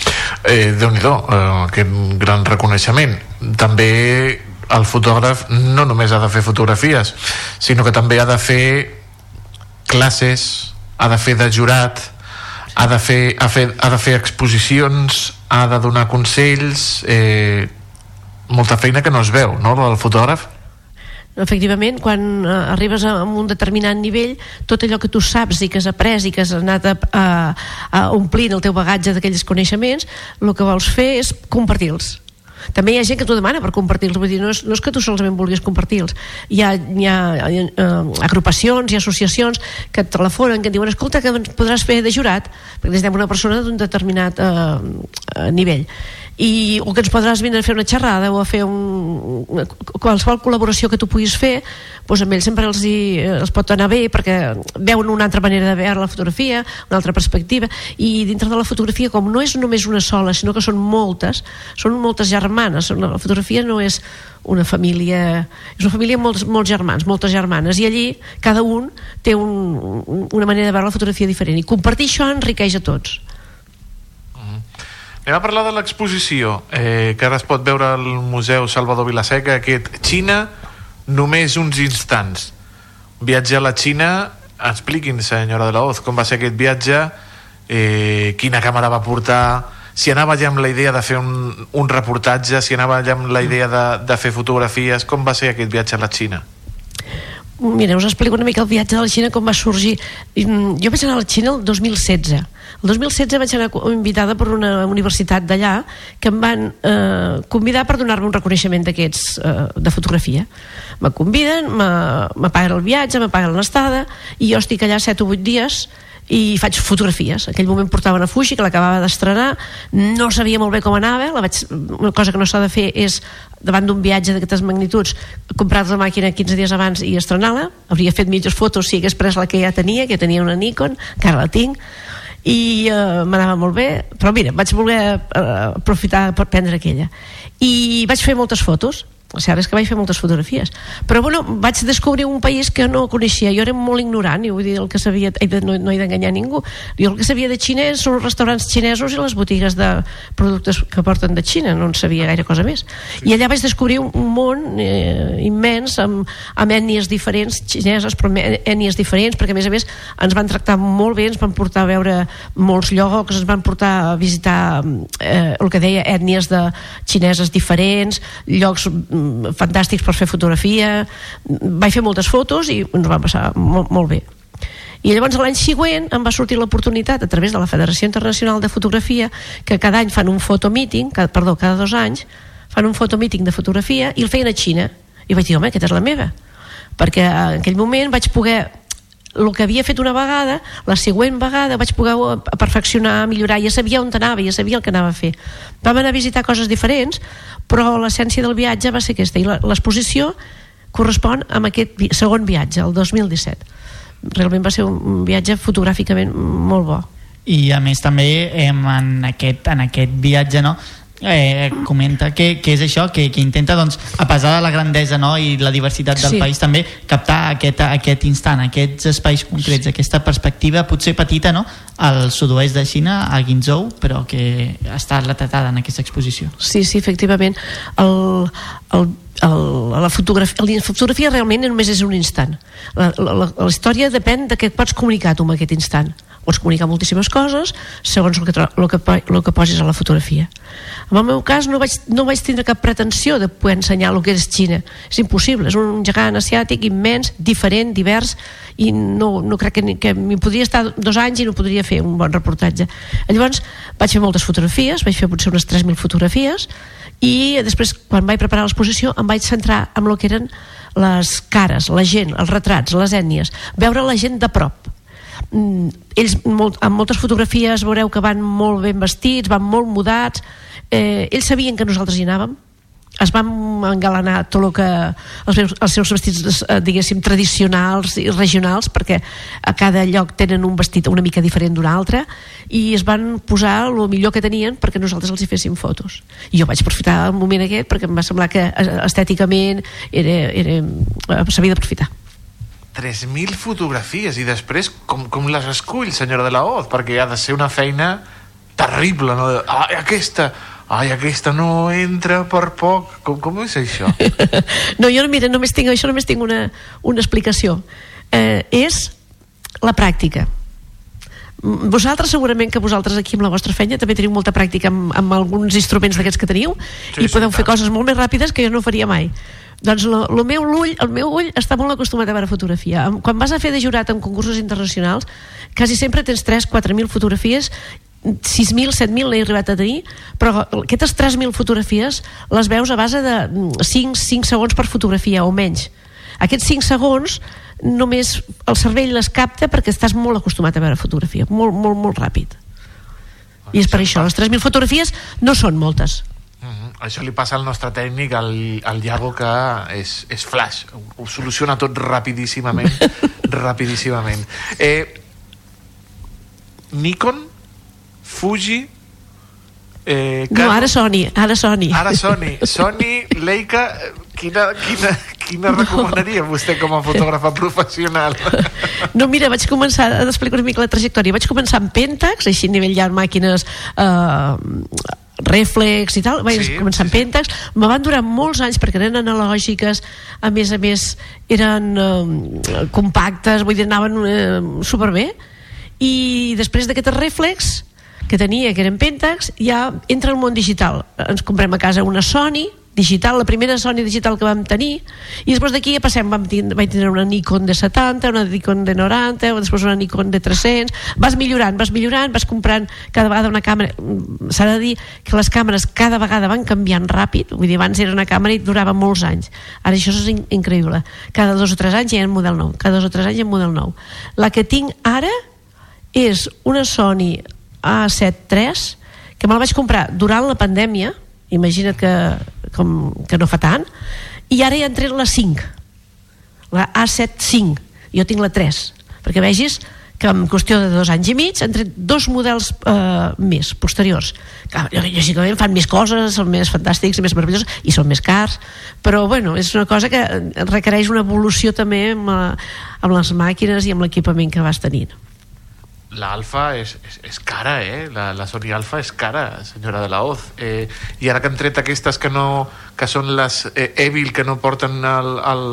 S8: eh, Déu-n'hi-do, eh, aquest gran reconeixement. També el fotògraf no només ha de fer fotografies, sinó que també ha de fer classes, ha de fer de jurat, ha de fer, ha, fer, ha de fer exposicions, ha de donar consells, eh, molta feina que no es veu, no?, del fotògraf.
S27: Efectivament, quan eh, arribes a, un determinat nivell, tot allò que tu saps i que has après i que has anat a, a, a omplint el teu bagatge d'aquells coneixements, el que vols fer és compartir-los. També hi ha gent que t'ho demana per compartir-los, vull dir, no és, no és que tu solament vulguis compartir-los. Hi ha, hi ha eh, agrupacions, ha associacions que et telefonen, que et diuen, escolta, que ens podràs fer de jurat, perquè necessitem una persona d'un determinat eh, eh, nivell i, o que ens podràs vindre a fer una xerrada o a fer un, una, qualsevol col·laboració que tu puguis fer doncs amb ells sempre els, hi, els pot anar bé perquè veuen una altra manera de veure la fotografia una altra perspectiva. I dintre de la fotografia com no és només una sola sinó que són moltes són moltes germanes. La fotografia no és una família és una família amb molts, molts germans, moltes germanes. I allí cada un té un, una manera de veure la fotografia diferent. I compartir això enriqueix a tots
S8: Anem a parlar de l'exposició eh, que ara es pot veure al Museu Salvador Vilaseca, aquest Xina, només uns instants. Viatge a la Xina, expliquin, senyora de la Hoz, com va ser aquest viatge, eh, quina càmera va portar, si anava ja amb la idea de fer un, un reportatge, si anava ja amb la idea de, de fer fotografies, com va ser aquest viatge a la Xina?
S27: Mira, us explico una mica el viatge de la Xina, com va sorgir. Mm, Jo vaig anar a la Xina el 2016. El 2016 vaig anar invitada per una universitat d'allà que em van eh, convidar per donar-me un reconeixement d'aquests eh, de fotografia. Me conviden, me- me paguen el viatge, me paguen l'estada i jo estic allà 7 o 8 dies i faig fotografies. En aquell moment portava una Fuji que l'acabava d'estrenar, no sabia molt bé com anava, la vaig, una cosa que no s'ha de fer és davant d'un viatge d'aquestes magnituds comprar la màquina 15 dies abans i estrenar-la hauria fet mitges fotos si hagués pres la que ja tenia que tenia una Nikon, que ara la tinc i eh, m'anava molt bé però mira, vaig voler eh, aprofitar per prendre aquella. I vaig fer moltes fotos cert és que vaig fer moltes fotografies. Però bueno, vaig descobrir un país que no coneixia. Jo era molt ignorant i vull dir el que sabia no, no he d'enganyar ningú. Jo el que sabia de xinès són els restaurants xinesos i les botigues de productes que porten de Xina no en sabia gaire cosa més. I allà vaig descobrir un, món eh, immens amb, amb ètnies diferents xineses però ètnies diferents perquè a més a més ens van tractar molt bé ens van portar a veure molts llocs ens van portar a visitar eh, el que deia ètnies de xineses diferents llocs mm, fantàstics per fer fotografia. Vaig fer moltes fotos i ens va passar molt, molt bé. I llavors l'any següent em va sortir l'oportunitat a través de la Federació Internacional de Fotografia que cada any fan un fotomíting, perdó, cada dos anys fan un fotomíting de fotografia i el feien a Xina. I vaig dir, home, aquesta és la meva. Perquè en aquell moment vaig poder el que havia fet una vegada, la següent vegada vaig poder perfeccionar, millorar, ja sabia on anava, ja sabia el que anava a fer. Vam anar a visitar coses diferents, però l'essència del viatge va ser aquesta, i l'exposició correspon amb aquest segon viatge, el 2017. Realment va ser un viatge fotogràficament molt bo.
S22: i a més també en, aquest, en aquest viatge no, eh, comenta que, que és això que, que intenta doncs, a pesar de la grandesa no, i la diversitat del
S27: Sí.
S22: país també captar aquest, aquest instant, aquests espais concrets aquesta perspectiva potser petita no, al sud-oest de Xina, a Guinzhou però que està retratada en aquesta exposició
S27: Sí, sí, efectivament. El, el, el, la, fotografia, la fotografia realment només és un instant. La, la, la, història depèn de què pots comunicar tu en aquest instant. Pots comunicar moltíssimes coses segons el que, el que, el que posis a la fotografia. En el meu cas no vaig, no vaig tindre cap pretensió de poder ensenyar el que és Xina. És impossible, és un gegant asiàtic immens, diferent, divers, i no, no crec que, que m'hi podria estar dos anys i no podria fer un bon reportatge. Llavors vaig fer moltes fotografies, vaig fer potser unes 3.000 fotografies, i després, quan vaig preparar l'exposició, em vaig centrar en el que eren les cares, la gent, els retrats, les ètnies, veure la gent de prop. Mm, ells molt, amb moltes fotografies veureu que van molt ben vestits, van molt mudats, eh, ells sabien que nosaltres hi anàvem, es van engalanar tot el que els, seus, els seus vestits eh, diguéssim tradicionals i regionals perquè a cada lloc tenen un vestit una mica diferent d'un altre i es van posar el millor que tenien perquè nosaltres els hi féssim fotos. I jo vaig aprofitar el moment aquest perquè em va semblar que eh, estèticament era, era, eh, s'havia d'aprofitar.
S8: 3.000 fotografies i després com, com les escull, senyora de la Hoz? Perquè ha de ser una feina terrible no? ai, aquesta ai, aquesta no entra per poc. Com, com és això? [LAUGHS]
S27: no, jo mira, només tinc, això només tinc una, una explicació. Eh, és la pràctica. Vosaltres segurament que vosaltres aquí amb la vostra feina també teniu molta pràctica amb, amb alguns instruments d'aquests que teniu
S8: Sí,
S27: i
S8: sí,
S27: podeu
S8: i
S27: fer
S8: tant.
S27: coses molt més ràpides que jo no faria mai. Doncs lo, lo meu ull, el meu ull està molt acostumat a veure fotografia. Quan vas a fer de jurat en concursos internacionals quasi sempre tens 3-4.000 fotografies 6.000, 7.000 n'he arribat a tenir però aquestes 3.000 fotografies les veus a base de mm, 5, 5 segons per fotografia o menys aquests 5 segons només el cervell les capta perquè estàs molt acostumat a veure fotografia molt, molt, molt ràpid i és per això, les 3.000 fotografies no són moltes
S8: Mhm. Això li passa al nostre tècnic, al, al Iago, que és, és flash. Ho soluciona tot rapidíssimament. [LAUGHS] rapidíssimament. Eh, Nikon, Fuji... Eh,
S27: no, ara Sony, ara Sony
S8: Ara Sony. Sony, Leica... Quina, quina, quina recomanaria vostè com a fotògrafa professional?
S27: No, mira, vaig començar a explicar una mica la trajectòria. Vaig començar amb Pentax, així a nivell amb màquines eh, reflex i tal, vaig
S8: Sí,
S27: començar amb Pentax. Me van durar molts anys perquè eren analògiques, a més a més eren eh, compactes, vull dir, anaven eh, superbé. I després d'aquest reflex que tenia, que eren Pentax, ja entra el món digital. Ens comprem a casa una Sony, digital, la primera Sony digital que vam tenir, i després d'aquí ja passem, vam tindre, vaig tindre una Nikon de 70, una Nikon de 90, o després una Nikon de 300, vas millorant, vas millorant, vas comprant cada vegada una càmera, Mm, s'ha de dir que les càmeres cada vegada van canviant ràpid, vull dir, abans era una càmera i durava molts anys, ara això és in increïble, cada dos o tres anys hi ha un model nou, cada dos o tres anys hi ha un model nou. La que tinc ara és una Sony A7 III que me la vaig comprar durant la pandèmia imagina't que, com, que no fa tant i ara ja entrem la 5 la A7 5 jo tinc la 3 perquè vegis que en qüestió de dos anys i mig han tret dos models eh, més posteriors. Que lògicament fan més coses són més fantàstics més meravellosos i són més cars però bueno, és una cosa que requereix una evolució també amb, eh, amb les màquines i amb l'equipament que vas tenint
S8: La Alfa és, és, és cara, eh? La, la Sony Alfa és cara, senyora de la Hoz. Eh, I ara que han tret aquestes que no que són les eh, Evil, que no porten el, el,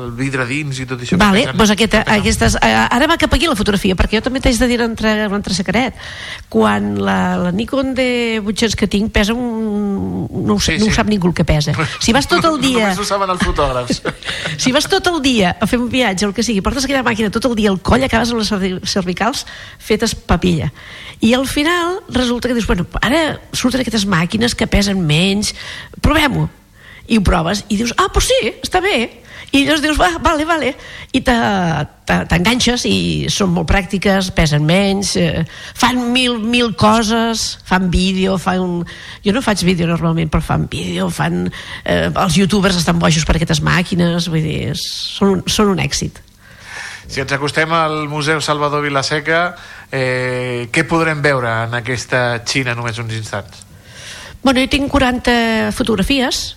S8: el vidre dins i tot això.
S27: Vale,
S8: que
S27: doncs aquesta, aquestes, eh, ara va cap aquí la fotografia, perquè jo també t'haig de dir entre, entre secret. Quan la, la Nikon de 800 que tinc pesa un... no ho, sé,
S8: Sí,
S27: no ho
S8: sí.
S27: sap ningú el que pesa. Si vas tot el [LAUGHS] dia...
S8: Només ho saben els fotògrafs. [LAUGHS]
S27: si vas tot el dia a fer un viatge o el que sigui, portes aquella màquina tot el dia al coll, acabes amb les cervi- cervicals fetes papilla. I al final resulta que dius, bueno, ara surten aquestes màquines que pesen menys, provem-ho. I ho proves i dius, ah, doncs sí, està bé. I llavors dius, va, vale, vale. I te- te- t'enganxes i són molt pràctiques, pesen menys, eh, fan mil, mil coses, fan vídeo, fan... Jo no faig vídeo normalment, però fan vídeo, fan... Eh, els youtubers estan bojos per aquestes màquines, vull dir, són, un- són un èxit.
S8: Si ens acostem al Museu Salvador Vilaseca, eh, què podrem veure en aquesta Xina només uns instants?
S27: Bueno, jo tinc 40 fotografies,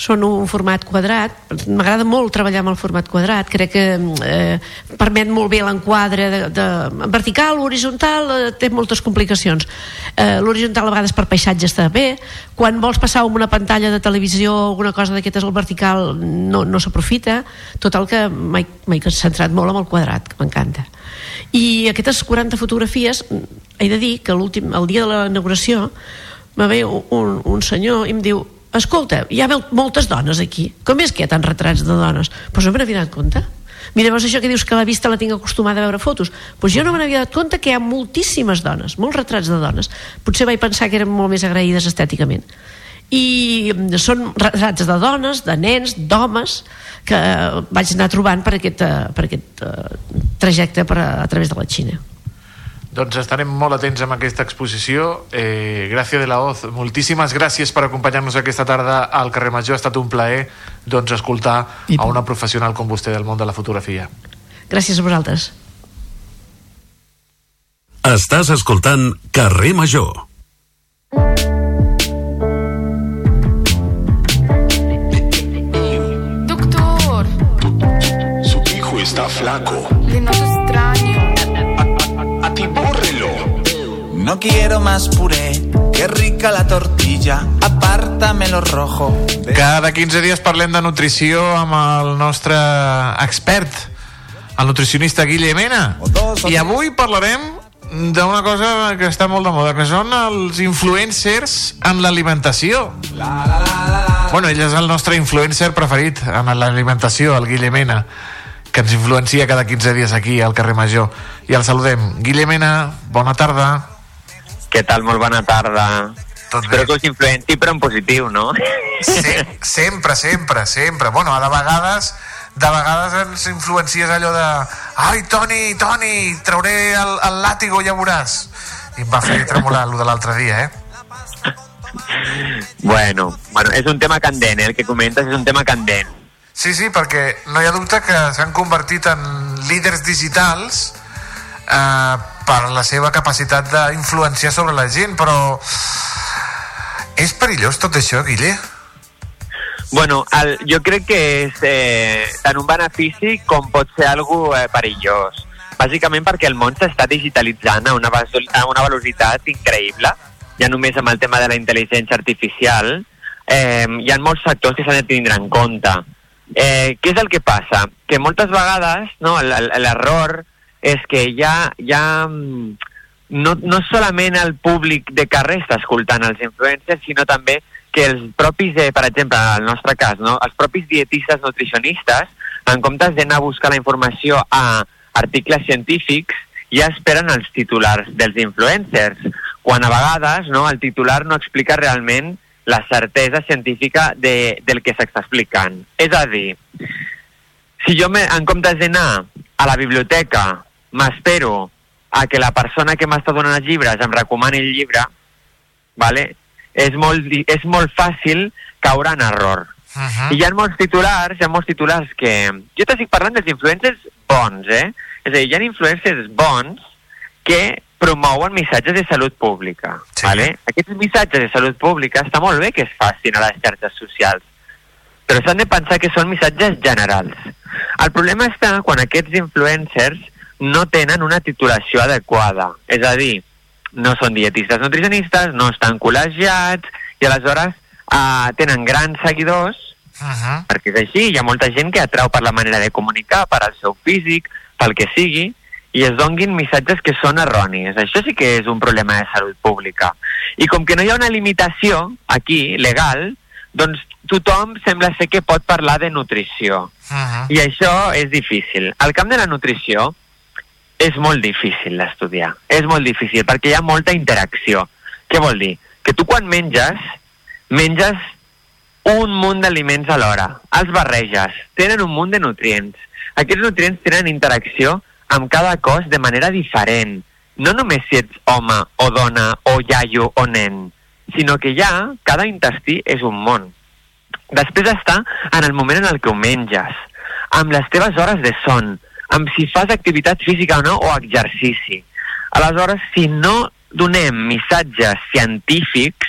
S27: són un format quadrat. M'agrada molt treballar amb el format quadrat. Crec que eh, permet molt bé l'enquadre de, de, vertical, horitzontal eh, té moltes complicacions. Eh, l'horitzontal a vegades per paisatge està bé. Quan vols passar amb una pantalla de televisió o alguna cosa d'aquestes al vertical no, no s'aprofita. Total que m'he centrat molt en el quadrat que m'encanta. I aquestes 40 fotografies he de dir que el dia de la inauguració me ve un, un senyor i em diu escolta, hi ha mol- moltes dones aquí. Com és que hi ha tants retrats de dones? Doncs no me n'havia donat compte. Mira, veus això que dius que la vista la tinc acostumada a veure fotos. Doncs jo no me n'havia donat compte que hi ha moltíssimes dones molts retrats de dones. Potser vaig pensar que eren molt més agraïdes estèticament. I són retrats de dones, de nens, d'homes que vaig anar trobant per aquest, eh, per aquest eh, trajecte per a, a través de la Xina
S8: Doncs estarem molt atents amb aquesta exposició. Eh, Gràcia de la Hoz, moltíssimes gràcies per acompanyar-nos aquesta tarda al carrer Major. Ha estat un plaer doncs, escoltar a una professional com vostè del món de la fotografia.
S27: gràcies a vosaltres
S5: Estàs escoltant Carrer Major.
S28: Doctor,
S29: Su hijo está flaco.
S28: le noto
S30: No quiero más puré, qué rica la tortilla, apártamelo rojo.
S8: Cada 15 dies parlem de nutrició amb el nostre expert, el nutricionista Guille Mena. I avui parlarem d'una cosa que està molt de moda, que són els influencers en l'alimentació. Bueno, ell és el nostre influencer preferit en l'alimentació, el Guille Mena, que ens influencia cada 15 dies aquí al carrer Major. I el saludem. Guille Mena, bona tarda.
S31: Què tal? Molt bona tarda.
S8: Tot
S31: Espero que us influenci, però en positiu, no?
S8: Se sempre, sempre, sempre. Bueno, de vegades de vegades ens influencies allò de ai, Toni, Toni, trauré el, el làtigo, ja veuràs. I em va fer tremolar allò de l'altre dia, eh?
S31: Bueno, bueno, és un tema candent, eh, el que comentes és un tema candent.
S8: Sí, sí, perquè no hi ha dubte que s'han convertit en líders digitals eh, per la seva capacitat d'influenciar sobre la gent, però és perillós tot això, Guille?
S31: Bueno, el, jo crec que és eh, tant un benefici com pot ser algo eh, perillós. Bàsicament perquè el món s'està digitalitzant a una, a una velocitat increïble, ja només amb el tema de la intel·ligència artificial, eh, hi ha molts factors que s'han de tindre en compte. Eh, què és el que passa? Que moltes vegades no, l'error és que ja, ja mm, no, no solament el públic de carrer està escoltant els influencers, sinó també que els propis, eh, per exemple, en el nostre cas, no? els propis dietistes nutricionistes, en comptes d'anar a buscar la informació a articles científics, ja esperen els titulars dels influencers, quan a vegades no, el titular no explica realment la certesa científica de, del que s'està explicant. És a dir, si jo me, en comptes d'anar a la biblioteca m'espero a que la persona que m'està donant els llibres em recomani el llibre, vale? és, molt, és molt fàcil caure en error. Uh -huh. I hi ha molts titulars, hi ha molts titulars que... Jo t'estic parlant dels influencers bons, eh? És a dir, hi ha influencers bons que promouen missatges de salut pública. Sí. Vale? Aquests missatges de salut pública està molt bé que es facin a les xarxes socials, però s'han de pensar que són missatges generals. El problema està quan aquests influencers no tenen una titulació adequada. És a dir, no són dietistes nutricionistes, no estan col·legiats, i aleshores uh, tenen grans seguidors,
S8: Uh -huh.
S31: perquè és així, hi ha molta gent que atrau per la manera de comunicar, per al seu físic, pel que sigui, i es donguin missatges que són erronis. Això sí que és un problema de salut pública. I com que no hi ha una limitació aquí, legal, doncs tothom sembla ser que pot parlar de nutrició.
S8: Uh -huh.
S31: I això és difícil. El camp de la nutrició és molt difícil d'estudiar. És molt difícil perquè hi ha molta interacció. Què vol dir? Que tu quan menges, menges un munt d'aliments alhora. Els barreges. Tenen un munt de nutrients. Aquests nutrients tenen interacció amb cada cos de manera diferent. No només si ets home o dona o iaio o nen, sinó que ja cada intestí és un món. Després està en el moment en el que ho menges, amb les teves hores de son, amb si fas activitat física o no o exercici. Aleshores, si no donem missatges científics,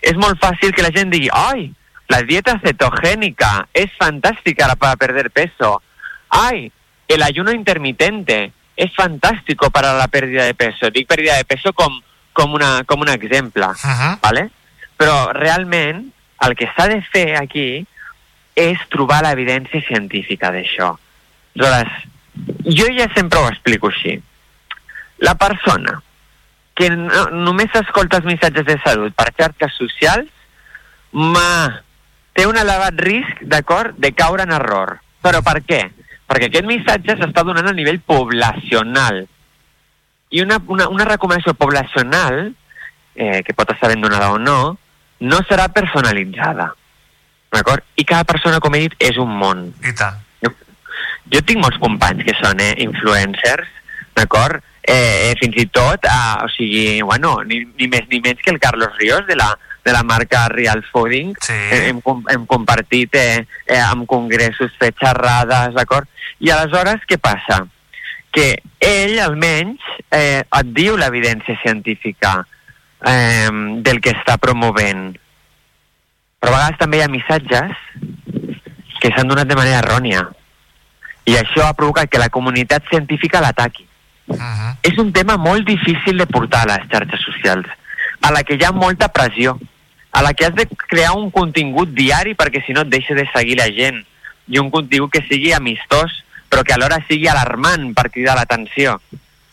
S31: és molt fàcil que la gent digui «Ai, la dieta cetogénica es fantástica para perder peso. ¡Ay! El ayuno intermitente es fantástico para la pérdida de peso. Dic pérdida de peso com, com, una, com un exemple, uh -huh. ¿vale? Però realment el que s'ha de fer aquí és trobar l'evidència científica d'això. Aleshores, jo ja sempre ho explico així. La persona que no, només escolta els missatges de salut per xarxes socials ma, té un elevat risc, d'acord, de caure en error. Però per què? Perquè aquest missatge s'està donant a nivell poblacional. I una, una, una recomanació poblacional, eh, que pot estar ben donada o no, no serà personalitzada. D'acord? I cada persona, com he dit, és un món.
S8: I tant.
S31: Jo, tinc molts companys que són eh, influencers, d'acord? Eh, eh, fins i tot, eh, o sigui, bueno, ni, ni més ni menys que el Carlos Ríos de la, de la marca Real Fooding.
S8: Sí.
S31: Eh, hem, hem compartit eh, eh, amb congressos, fet xerrades, d'acord? I aleshores, què passa? Que ell, almenys, eh, et diu l'evidència científica eh, del que està promovent. Però a vegades també hi ha missatges que s'han donat de manera errònia. I això ha provocat que la comunitat científica l'ataqui.
S8: Uh -huh.
S31: És un tema molt difícil de portar a les xarxes socials, a la que hi ha molta pressió, a la que has de crear un contingut diari perquè si no et deixa de seguir la gent, i un contingut que sigui amistós, però que alhora sigui alarmant per cridar l'atenció.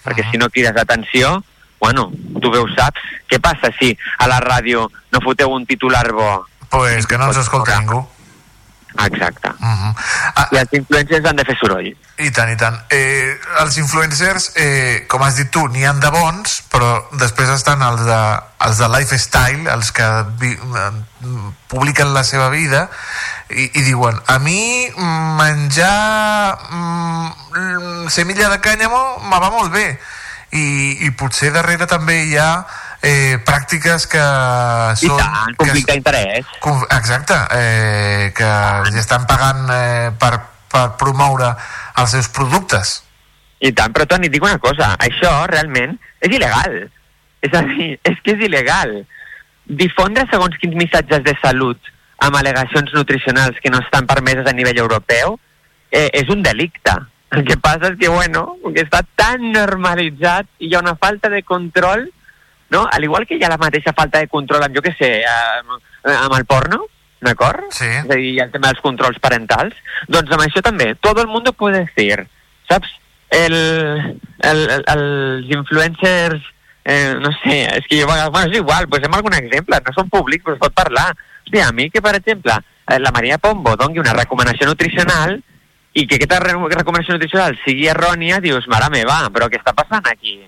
S31: Perquè si no crides l'atenció, bueno, tu bé ho saps. Què passa si a la ràdio no foteu un titular bo?
S8: Pues que no ens escolta ningú.
S31: Exacte.
S8: Uh -huh.
S31: I els influencers han de fer soroll.
S8: I tant, i tant. Eh, els influencers, eh, com has dit tu, n'hi han de bons, però després estan els de, els de lifestyle, els que vi, publiquen la seva vida i, i diuen, a mi menjar mm, semilla de cànyamo me va molt bé i, i potser darrere també hi ha eh, pràctiques que
S31: I
S8: són...
S31: tant, conflicte d'interès.
S8: Exacte, eh, que ja estan pagant eh, per, per promoure els seus productes.
S31: I tant, però Toni, dic una cosa, això realment és il·legal. És a dir, [LAUGHS] és que és il·legal. Difondre segons quins missatges de salut amb al·legacions nutricionals que no estan permeses a nivell europeu eh, és un delicte. El que passa és que, bueno, que està tan normalitzat i hi ha una falta de control, no? Al igual que hi ha la mateixa falta de control amb, jo què sé, amb, amb el porno, d'acord?
S8: Sí.
S31: És a dir, el tema dels controls parentals. Doncs amb això també, todo el mundo puede decir, saps? El, el, el, els influencers, eh, no sé, és que jo, bueno, és igual, posem algun exemple, no són públics, però es pot parlar. Hòstia, a mi que, per exemple, eh, la Maria Pombo dongui una recomanació nutricional i que aquesta re recomanació nutricional sigui errònia, dius, mare meva, però què està passant aquí?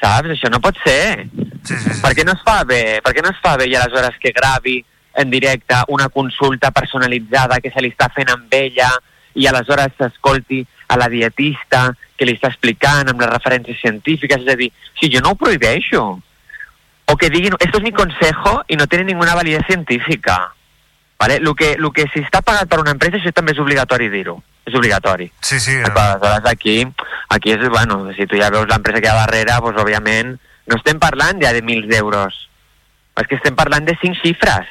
S31: Saps? Això no pot ser.
S8: Sí, sí, sí.
S31: Per què no es fa bé? Per què no es fa bé i aleshores que gravi en directe una consulta personalitzada que se li està fent amb ella i aleshores s'escolti a la dietista que li està explicant amb les referències científiques, és a dir, si jo no ho prohibeixo, o que diguin, esto es mi consejo y no tiene ninguna validez científica. ¿Vale? Lo que, lo que si està pagat per una empresa, això també és obligatori dir-ho. És obligatori.
S8: Sí, sí.
S31: Eh. Aleshores, aquí, aquí és, bueno, si tu ja veus l'empresa que hi ha darrere, doncs, òbviament, no estem parlant ja de mil d'euros. És que estem parlant de cinc xifres.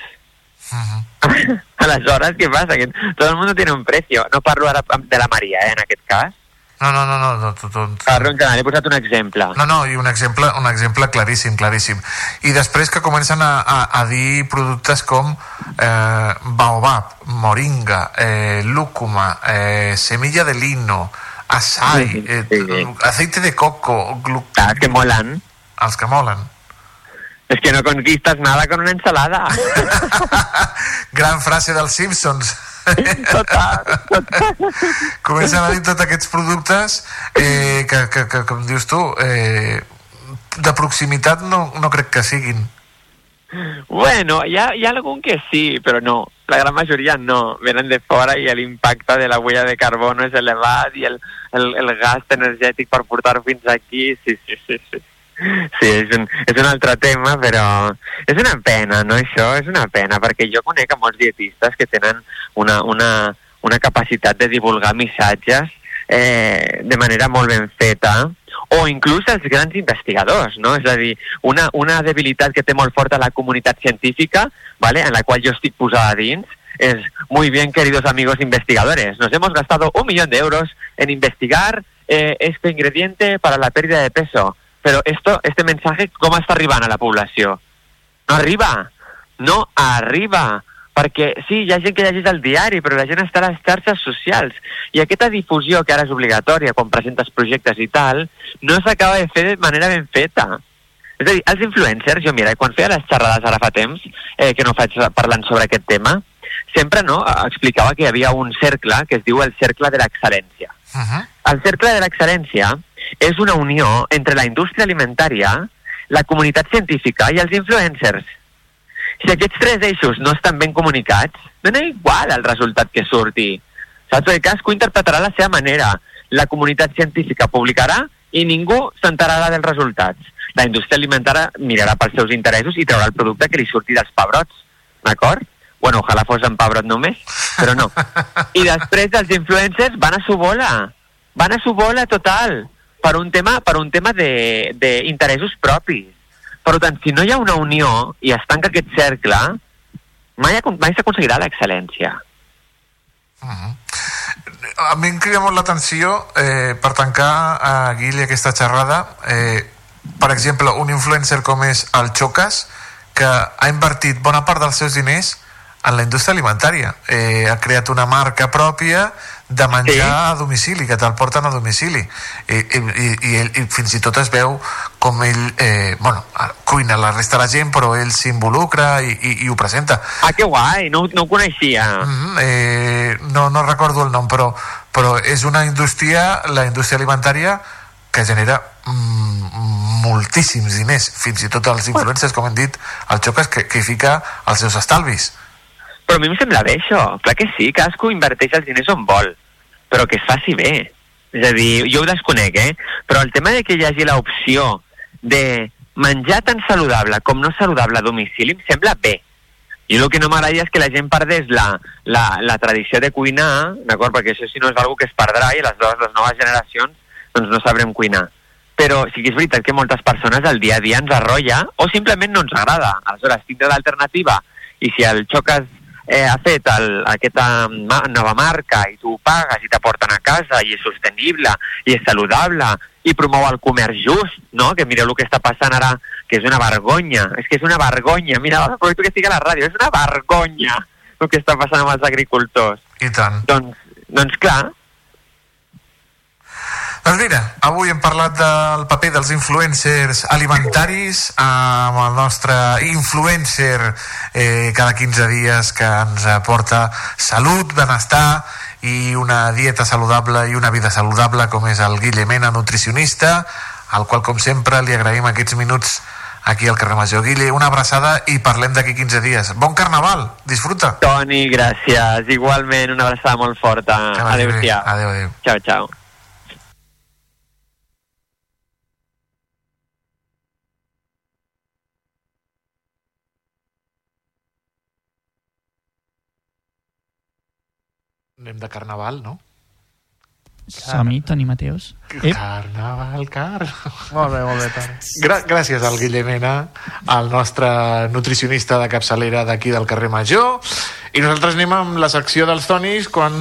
S31: [LAUGHS] Aleshores, què passa? Que tot el món tiene un precio. No parlo ara de la Maria, eh, en aquest cas.
S8: No, no, no, no, no tot, tot.
S31: En general, he posat un exemple.
S8: No, no, i un exemple, un exemple claríssim, claríssim. I després que comencen a, a, a dir productes com eh, baobab, moringa, eh, lúcuma, eh, semilla de lino, açai,
S31: Sí,
S8: eh,
S31: sí, sí.
S8: aceite de coco... Glu...
S31: Ah, que molen.
S8: Els que molen.
S31: Es que no conquistas nada con una ensalada. [LAUGHS]
S8: Gran frase dels Simpsons.
S31: Total,
S8: Comencen a dir tots aquests productes eh, que, que, que, com dius tu, eh, de proximitat no, no crec que siguin.
S31: Bueno, hi ha, hi ha algun que sí, però no. La gran majoria no. Venen de fora i l'impacte de la huella de carbono és elevat i el, el, el gast energètic per portar-ho fins aquí, sí, sí, sí, sí. Sí, és un, és un altre tema, però és una pena, no, això? És una pena, perquè jo conec a molts dietistes que tenen una, una, una capacitat de divulgar missatges eh, de manera molt ben feta, o inclús els grans investigadors, no? És a dir, una, una debilitat que té molt forta la comunitat científica, ¿vale? en la qual jo estic posada dins, es, muy bien, queridos amigos investigadores, nos hemos gastado un millón de euros en investigar eh, este ingrediente para la pérdida de peso. Pero esto, este mensaje, com està arribant a la població? No arriba, no arriba, perquè sí, hi ha gent que llegeix el diari, però la gent està a les xarxes socials. I aquesta difusió, que ara és obligatòria quan presentes projectes i tal, no s'acaba de fer de manera ben feta. És a dir, els influencers, jo mira, quan feia les xerrades ara fa temps, eh, que no faig parlant sobre aquest tema, sempre no explicava que hi havia un cercle que es diu el cercle de l'excel·lència.
S8: Uh -huh.
S31: El cercle de l'excel·lència és una unió entre la indústria alimentària, la comunitat científica i els influencers. Si aquests tres eixos no estan ben comunicats, dona igual el resultat que surti. Saps? Perquè cadascú interpretarà la seva manera. La comunitat científica publicarà i ningú s'enterarà dels resultats. La indústria alimentària mirarà pels seus interessos i traurà el producte que li surti dels pebrots. D'acord? Bueno, ojalà fos en pebrot només, però no. [LAUGHS] I després els influencers van a su bola. Van a su bola total per un tema, per un tema d'interessos propis. Per tant, si no hi ha una unió i es tanca aquest cercle, mai, mai s'aconseguirà l'excel·lència.
S8: A mi em crida molt l'atenció eh, per tancar a Guille aquesta xerrada eh, per exemple, un influencer com és el Chocas que ha invertit bona part dels seus diners en la indústria alimentària eh, ha creat una marca pròpia de menjar sí. a domicili, que te'l porten a domicili I, i, i, i, ell, i fins i tot es veu com ell eh, bueno, cuina la resta de la gent però ell s'involucra i, i, i ho presenta
S31: Ah, que guai, no, no ho coneixia.
S8: Mm, eh, no, no recordo el nom, però, però és una indústria, la indústria alimentària, que genera mm, moltíssims diners. Fins i tot els influencers, com hem dit, el Xocas, que, que hi fica els seus estalvis.
S31: Però a mi em sembla bé això. Clar que sí, cadascú inverteix els diners on vol, però que es faci bé. És a dir, jo ho desconec, eh? Però el tema de que hi hagi l'opció de menjar tan saludable com no saludable a domicili em sembla bé. I el que no m'agradaria és que la gent perdés la, la, la tradició de cuinar, d'acord? Perquè això si no és algo que es perdrà i les, les, noves generacions doncs no sabrem cuinar. Però sí que és veritat que moltes persones al dia a dia ens arrolla o simplement no ens agrada. Aleshores, tindre l'alternativa i si el Xocas eh, ha fet el, aquesta nova marca i tu pagues i t'aporten a casa i és sostenible i és saludable i promou el comerç just, no? Que mireu el que està passant ara, que és una vergonya. És que és una vergonya. Mira, aprofito que estic a la ràdio. És una vergonya el que està passant amb els agricultors.
S8: I tant.
S31: Doncs, doncs clar,
S8: Doncs mira, avui hem parlat del paper dels influencers alimentaris amb el nostre influencer eh, cada 15 dies que ens aporta salut, benestar i una dieta saludable i una vida saludable com és el Guille Mena, nutricionista, al qual com sempre li agraïm aquests minuts aquí al carrer Major. Guille, una abraçada i parlem d'aquí 15 dies. Bon carnaval, disfruta.
S31: Toni, gràcies. Igualment, una abraçada molt forta. Adéu-siau.
S8: Adéu, adéu.
S31: Ciao, ciao.
S8: Anem de carnaval, no?
S22: Som-hi, Toni Mateus. Ep.
S8: Carnaval, car...
S32: Molt bé, molt bé, Toni.
S8: Gra gràcies al Guille Mena, el nostre nutricionista de capçalera d'aquí del carrer Major. I nosaltres anem amb la secció dels Tonis quan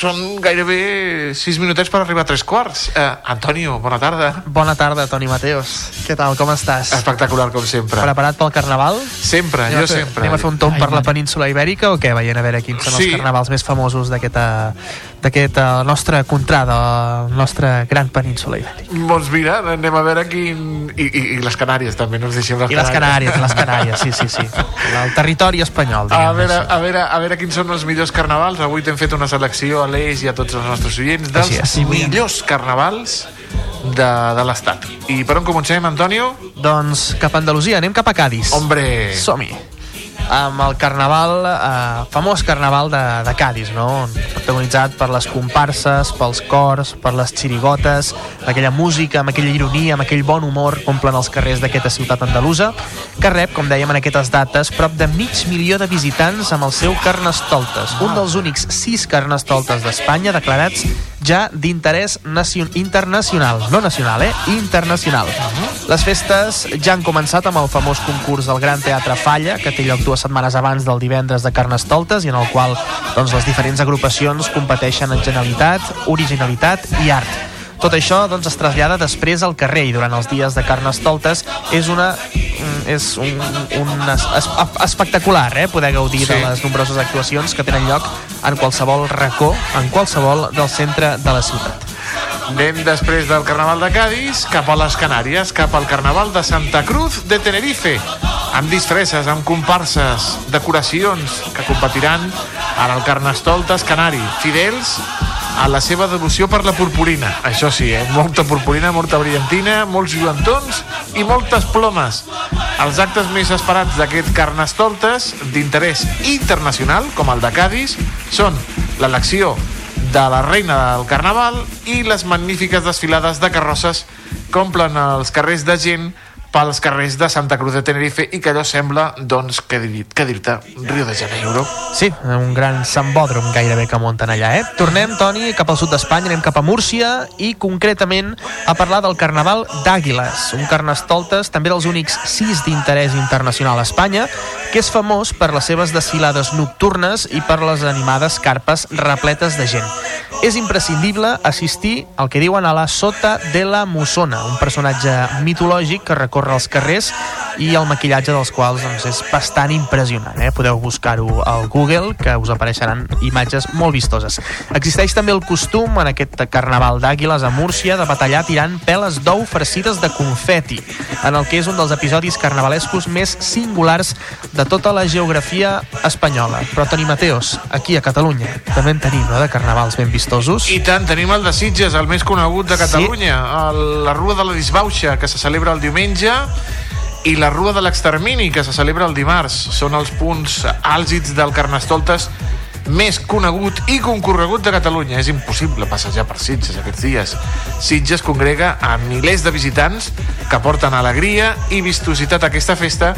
S8: són gairebé 6 minutets per arribar a tres quarts. Eh, Antonio, bona tarda.
S32: Bona tarda, Toni Mateus. Què tal, com estàs?
S8: Espectacular, com sempre.
S32: Preparat pel carnaval?
S8: Sempre,
S32: Anem
S8: jo
S32: fer,
S8: sempre.
S32: Anem a fer un tomb
S8: Ai,
S32: per la península ibèrica o què? Veient a veure quins són
S8: Sí.
S32: els carnavals més famosos d'aquesta d'aquest eh, nostre contrada, la nostra gran península ibèrica.
S8: Doncs mira, anem a veure quin... I, i, i les Canàries, també, no ens deixem les
S32: I les Canàries, les Canàries, sí, sí, sí. El territori espanyol,
S8: A
S32: diguem
S8: veure, a, veure, a veure quins són els millors carnavals. Avui t'hem fet una selecció a l'Eix i a tots els nostres oients dels
S32: és.
S8: millors carnavals de, de l'Estat. I per on comencem, Antonio?
S32: Doncs cap a Andalusia, anem cap a Cádiz.
S8: Hombre!
S32: Som-hi. Amb el carnaval, eh, famós carnaval de, de Cádiz, no? protagonitzat per les comparses, pels cors, per les xirigotes, aquella música, amb aquella ironia, amb aquell bon humor que omplen els carrers d'aquesta ciutat andalusa, que rep, com dèiem en aquestes dates, prop de mig milió de visitants amb el seu Carnestoltes, un dels únics sis Carnestoltes d'Espanya declarats ja d'interès nacio- internacional, no nacional, eh? Internacional. Les festes ja han començat amb el famós concurs del Gran Teatre Falla, que té lloc dues setmanes abans del divendres de Carnestoltes i en el qual doncs, les diferents agrupacions competeixen en genialitat, originalitat i art. Tot això doncs, es trasllada després al carrer i durant els dies de Carnestoltes és una mm, és un, un es, es, espectacular eh? poder gaudir
S8: Sí.
S32: de les nombroses actuacions que tenen lloc en qualsevol racó, en qualsevol del centre de la ciutat.
S8: Anem després del Carnaval de Cádiz cap a les Canàries, cap al Carnaval de Santa Cruz de Tenerife, amb disfresses, amb comparses, decoracions que competiran en el Carnestoltes Canari, fidels a la seva devoció per la purpurina. Això sí, eh? molta purpurina, molta brillantina, molts lluentons i moltes plomes. Els actes més esperats d'aquest Carnestoltes d'interès internacional, com el de Cádiz, són l'elecció de la reina del Carnaval i les magnífiques desfilades de carrosses que omplen els carrers de gent pels carrers de Santa Cruz de Tenerife i que allò sembla, doncs, què dir- què dir-te, Rio de Janeiro.
S32: Sí, un gran sambòdrom gairebé que munten allà, eh? Tornem, Toni, cap al sud d'Espanya, anem cap a Múrcia i concretament a parlar del Carnaval d'Àguiles, un carnestoltes també dels únics sis d'interès internacional a Espanya, que és famós per les seves desfilades nocturnes i per les animades carpes repletes de gent. És imprescindible assistir al que diuen a la Sota de la Mussona, un personatge mitològic que recorre els carrers i el maquillatge dels quals doncs, és bastant impressionant. Eh? Podeu buscar-ho al Google, que us apareixeran imatges molt vistoses. Existeix també el costum en aquest carnaval d'àguiles a Múrcia de batallar tirant peles d'ou farcides de confeti, en el que és un dels episodis carnavalescos més singulars de tota la geografia espanyola. Però Toni Mateos, aquí a Catalunya, també en tenim, no?, de carnavals ben vistosos.
S8: I tant, tenim el de Sitges, el més conegut de Catalunya, el, la Rua de la Disbauxa, que se celebra el diumenge, i la Rua de l'Extermini, que se celebra el dimarts. Són els punts àlgids del Carnestoltes més conegut i concorregut de Catalunya. És impossible passejar per Sitges aquests dies. Sitges congrega a milers de visitants que porten alegria i vistositat a aquesta festa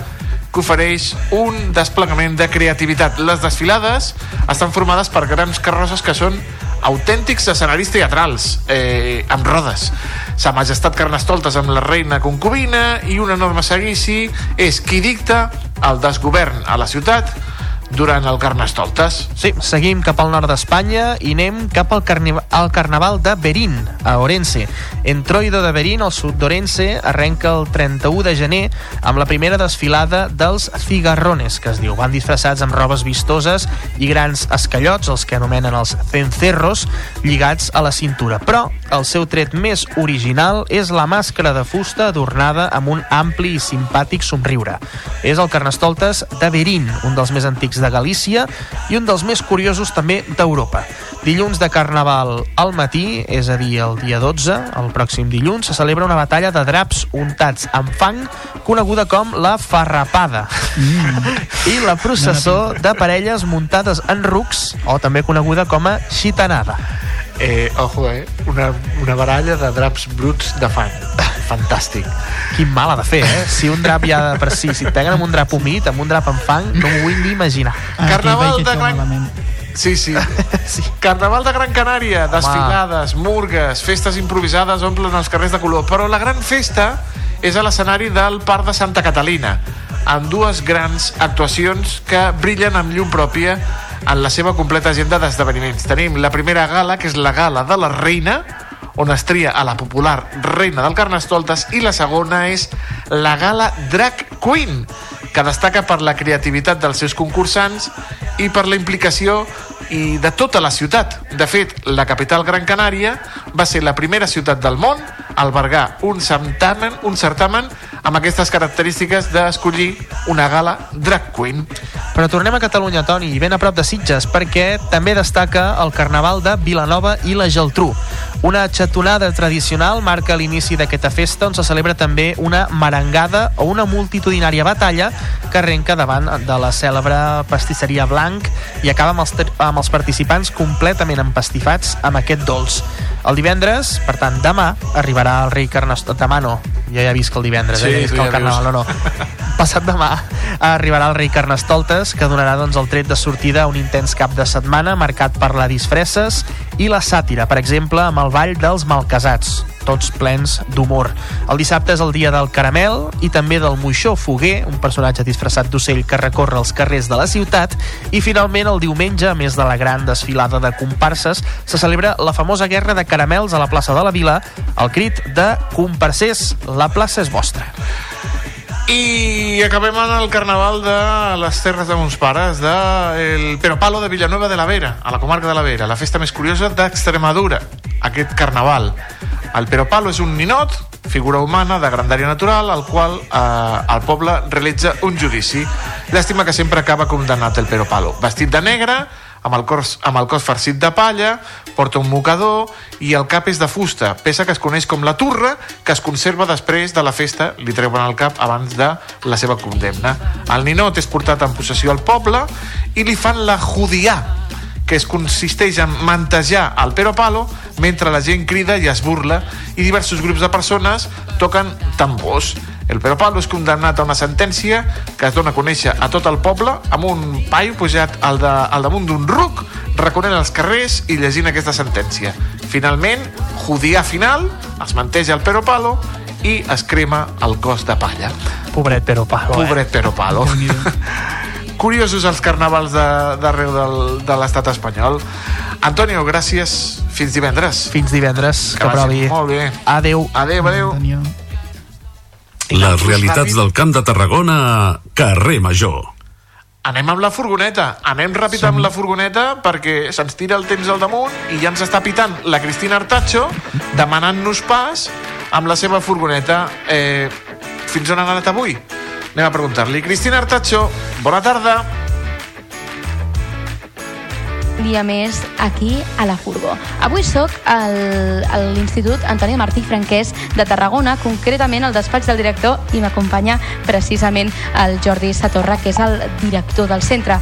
S8: que ofereix un desplegament de creativitat. Les desfilades estan formades per grans carrosses que són autèntics escenaris teatrals, eh, amb rodes. Sa Majestat Carnestoltes amb la reina concubina i un enorme seguici és qui dicta el desgovern a la ciutat durant el Carnestoltes.
S32: Sí, seguim cap al nord d'Espanya i anem cap al, carni al Carnaval de Berín, a Orense. Entroido de Berín, al sud d'Orense, arrenca el 31 de gener amb la primera desfilada dels cigarrones, que es diu. Van disfressats amb robes vistoses i grans escallots, els que anomenen els cencerros, lligats a la cintura. Però el seu tret més original és la màscara de fusta adornada amb un ampli i simpàtic somriure. És el Carnestoltes de Berín, un dels més antics de Galícia i un dels més curiosos també d'Europa. Dilluns de Carnaval al matí, és a dir, el dia 12, el pròxim dilluns, se celebra una batalla de draps untats amb fang coneguda com la Farrapada. Mm. I la processó de parelles muntades en rucs, o també coneguda com a xitanada.
S8: Eh, ojo, eh? Una, una baralla de draps bruts de fang. Fantàstic.
S32: Quin mal ha de fer, eh? Si un drap ja de per si, si et peguen amb un drap humit, amb un drap en fang, no m'ho vull ni imaginar.
S8: Carnaval de Gran... Sí, sí. [LAUGHS] sí. Carnaval de Gran Canària, desfilades, murgues, festes improvisades omplen els carrers de color, però la gran festa és a l'escenari del Parc de Santa Catalina, amb dues grans actuacions que brillen amb llum pròpia en la seva completa agenda d'esdeveniments. Tenim la primera gala, que és la gala de la reina, on es tria a la popular reina del Carnestoltes, i la segona és la gala Drag Queen, que destaca per la creativitat dels seus concursants i per la implicació i de tota la ciutat. De fet, la capital Gran Canària va ser la primera ciutat del món a albergar un certamen, un certamen amb aquestes característiques d'escollir una gala drag queen.
S32: Però tornem a Catalunya, Toni, i ben a prop de Sitges, perquè també destaca el Carnaval de Vilanova i la Geltrú. Una xatonada tradicional marca l'inici d'aquesta festa on se celebra també una marangada o una multitudinària batalla que arrenca davant de la cèlebre pastisseria Blanc i acaba amb els, amb els participants completament empastifats amb aquest dolç. El divendres, per tant, demà, arribarà el rei Carnestoltes. Demà no, ja he vist que el divendres,
S8: Sí,
S32: eh? Ja he vist que el
S8: ja
S32: carnaval, no, no. [LAUGHS] Passat demà arribarà el rei Carnestoltes, que donarà doncs, el tret de sortida a un intens cap de setmana marcat per la disfresses i la sàtira, per exemple, amb el ball dels malcasats, tots plens d'humor. El dissabte és el dia del caramel i també del moixó foguer, un personatge disfressat d'ocell que recorre els carrers de la ciutat, i finalment el diumenge, a més de la gran desfilada de comparses, se celebra la famosa guerra de caramels a la plaça de la Vila, el crit de comparsers, la plaça és vostra.
S8: I acabem amb el carnaval de les Terres de Mons Pares, de el Peropalo de Villanueva de la Vera, a la comarca de la Vera, la festa més curiosa d'Extremadura, aquest carnaval. El Peropalo és un ninot, figura humana de grandària natural, al qual eh, el poble realitza un judici. Llàstima que sempre acaba condemnat el Peropalo. Vestit de negre, amb el, cos, amb el cos farcit de palla, porta un mocador i el cap és de fusta, peça que es coneix com la turra, que es conserva després de la festa, li treuen el cap abans de la seva condemna. El ninot és portat en possessió al poble i li fan la judià, que es consisteix en mantejar el pero palo mentre la gent crida i es burla i diversos grups de persones toquen tambors. El pero palo és condemnat a una sentència que es dona a conèixer a tot el poble amb un paio pujat al, de, al damunt d'un ruc recorrent els carrers i llegint aquesta sentència. Finalment, judià final, es manteja el pero palo i es crema el cos de palla.
S32: Pobret pero palo,
S8: Pobret pero palo. [LAUGHS] Curiosos els carnavals de- d'arreu del, de l'estat espanyol. Antonio, gràcies. Fins divendres.
S32: Fins divendres, que
S8: vagi
S32: provi.
S8: Molt bé.
S32: Adeu.
S8: Adeu, adeu.
S5: Les realitats del Camp de Tarragona Carrer Major.
S8: Anem amb la furgoneta. Anem ràpid amb la furgoneta perquè se'ns tira el temps al damunt i ja ens està pitant la Cristina Artacho demanant-nos pas amb la seva furgoneta. Eh, fins on han anat avui? Anem a preguntar-li. Cristina Artacho, bona tarda.
S33: dia més aquí a la Furgo. Avui sóc al- a l'Institut Antoni Martí Franquès de Tarragona, concretament al despatx del director, i m'acompanya precisament el Jordi Satorra, que és el director del centre.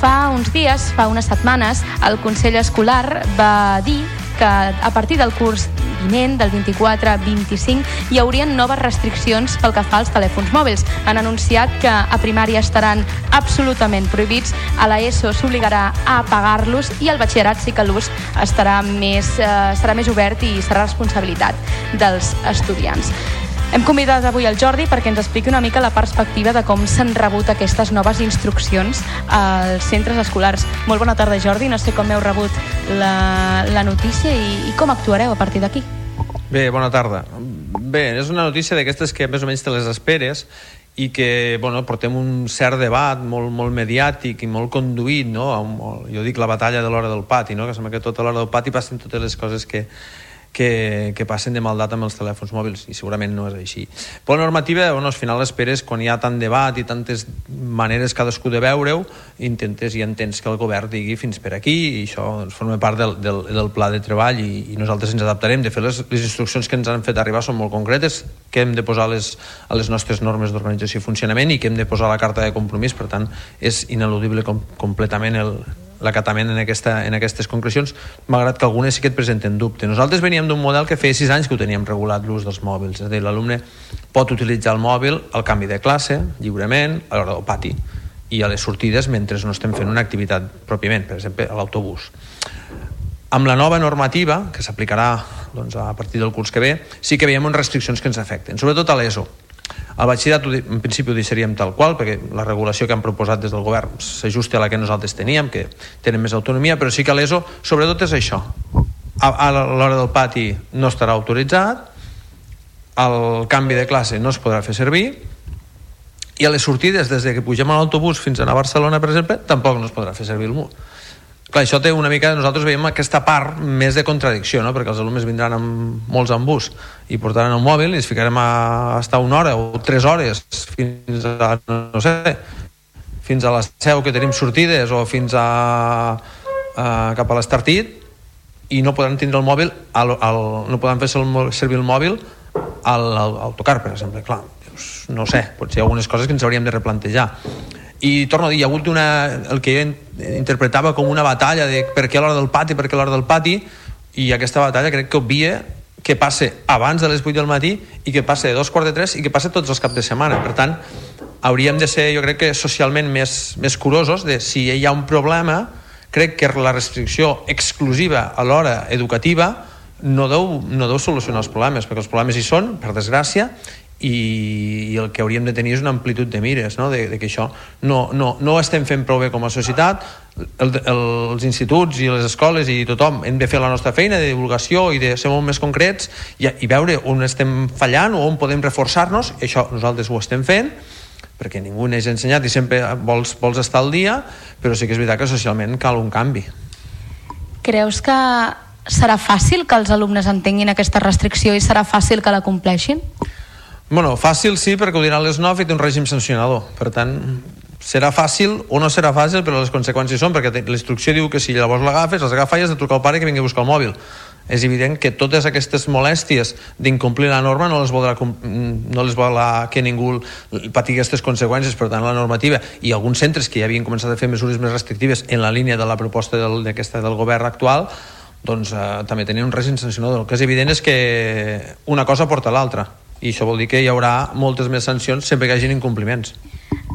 S33: Fa uns dies, fa unes setmanes, el Consell Escolar va dir que a partir del curs vinent, del 24-25, hi haurien noves restriccions pel que fa als telèfons mòbils. Han anunciat que a primària estaran absolutament prohibits, a l'ESO s'obligarà a apagar-los i al batxillerat sí que l'ús estarà més, eh, serà més obert i serà responsabilitat dels estudiants. Hem convidat avui el Jordi perquè ens expliqui una mica la perspectiva de com s'han rebut aquestes noves instruccions als centres escolars. Molt bona tarda, Jordi. No sé com heu rebut la, la notícia i, i com actuareu a partir d'aquí.
S34: Bé, bona tarda. Bé, és una notícia d'aquestes que més o menys te les esperes i que bueno, portem un cert debat molt, molt mediàtic i molt conduït, no? Jo dic la batalla de l'hora del pati, no? que sembla que tota l'hora del pati passen totes les coses que, que, que passen de maldat amb els telèfons mòbils i segurament no és així. Per la normativa, bueno, al final esperes quan hi ha tant debat i tantes maneres cadascú de veure-ho, intentes i entens que el govern digui fins per aquí i això doncs, forma part del, del, del pla de treball i, i nosaltres ens adaptarem. De fet, les, les instruccions que ens han fet arribar són molt concretes, que hem de posar les, a les nostres normes d'organització i funcionament i que hem de posar a la carta de compromís, per tant, és ineludible com, completament el, l'acatament en, aquesta, en aquestes concrecions, malgrat que algunes sí que et presenten dubte. Nosaltres veníem d'un model que feia sis anys que ho teníem regulat l'ús dels mòbils, és a dir, l'alumne pot utilitzar el mòbil al canvi de classe, lliurement, a l'hora del pati, i a les sortides mentre no estem fent una activitat pròpiament, per exemple, a l'autobús. Amb la nova normativa, que s'aplicarà doncs, a partir del curs que ve, sí que veiem unes restriccions que ens afecten, sobretot a l'ESO, el batxillerat en principi ho deixaríem tal qual perquè la regulació que han proposat des del govern s'ajusta a la que nosaltres teníem que tenen més autonomia, però sí que l'ESO sobretot és això. A, a l'hora del pati no estarà autoritzat el canvi de classe no es podrà fer servir i a les sortides des de que pugem a l'autobús fins a anar a Barcelona per exemple tampoc no es podrà fer servir el MUR Clar, això té una mica, nosaltres veiem aquesta part més de contradicció, no? perquè els alumnes vindran amb molts en bus i portaran el mòbil i ens ficarem a estar una hora o tres hores fins a, no sé, fins a la seu que tenim sortides o fins a, a cap a l'Estartit i no podran tindre el mòbil, al, al, no podran fer servir el mòbil al, al autocar, per exemple. Clar, no sé, potser hi ha algunes coses que ens hauríem de replantejar i torno a dir, hi ha hagut una, el que jo interpretava com una batalla de per què l'hora del pati, per què l'hora del pati i aquesta batalla crec que obvia que passe abans de les 8 del matí i que passe de dos quarts de tres i que passe tots els caps de setmana. Per tant, hauríem de ser jo crec que socialment més, més curosos de si hi ha un problema crec que la restricció exclusiva a l'hora educativa no deu, no deu solucionar els problemes perquè els problemes hi són, per desgràcia i, i el que hauríem de tenir és una amplitud de mires, no? de, de que això no, no, no ho estem fent prou bé com a societat, el, el, els instituts i les escoles i tothom hem de fer la nostra feina de divulgació i de ser molt més concrets i, i veure on estem fallant o on podem reforçar-nos, això nosaltres ho estem fent, perquè ningú n'és ensenyat i sempre vols, vols estar al dia, però sí que és veritat que socialment cal un canvi.
S33: Creus que serà fàcil que els alumnes entenguin aquesta restricció i serà fàcil que la compleixin?
S34: Bueno, fàcil sí, perquè ho diran les 9 i té un règim sancionador. Per tant, serà fàcil o no serà fàcil, però les conseqüències són, perquè la diu que si llavors l'agafes, les agafa i has de trucar al pare que vingui a buscar el mòbil. És evident que totes aquestes molèsties d'incomplir la norma no les voldrà, no les voldrà que ningú patigui aquestes conseqüències, per tant la normativa i alguns centres que ja havien començat a fer mesures més restrictives en la línia de la proposta d'aquesta del govern actual doncs eh, també tenien un règim sancionador. El que és evident és que una cosa porta l'altra i això vol dir que hi haurà moltes més sancions sempre que hi hagin incompliments.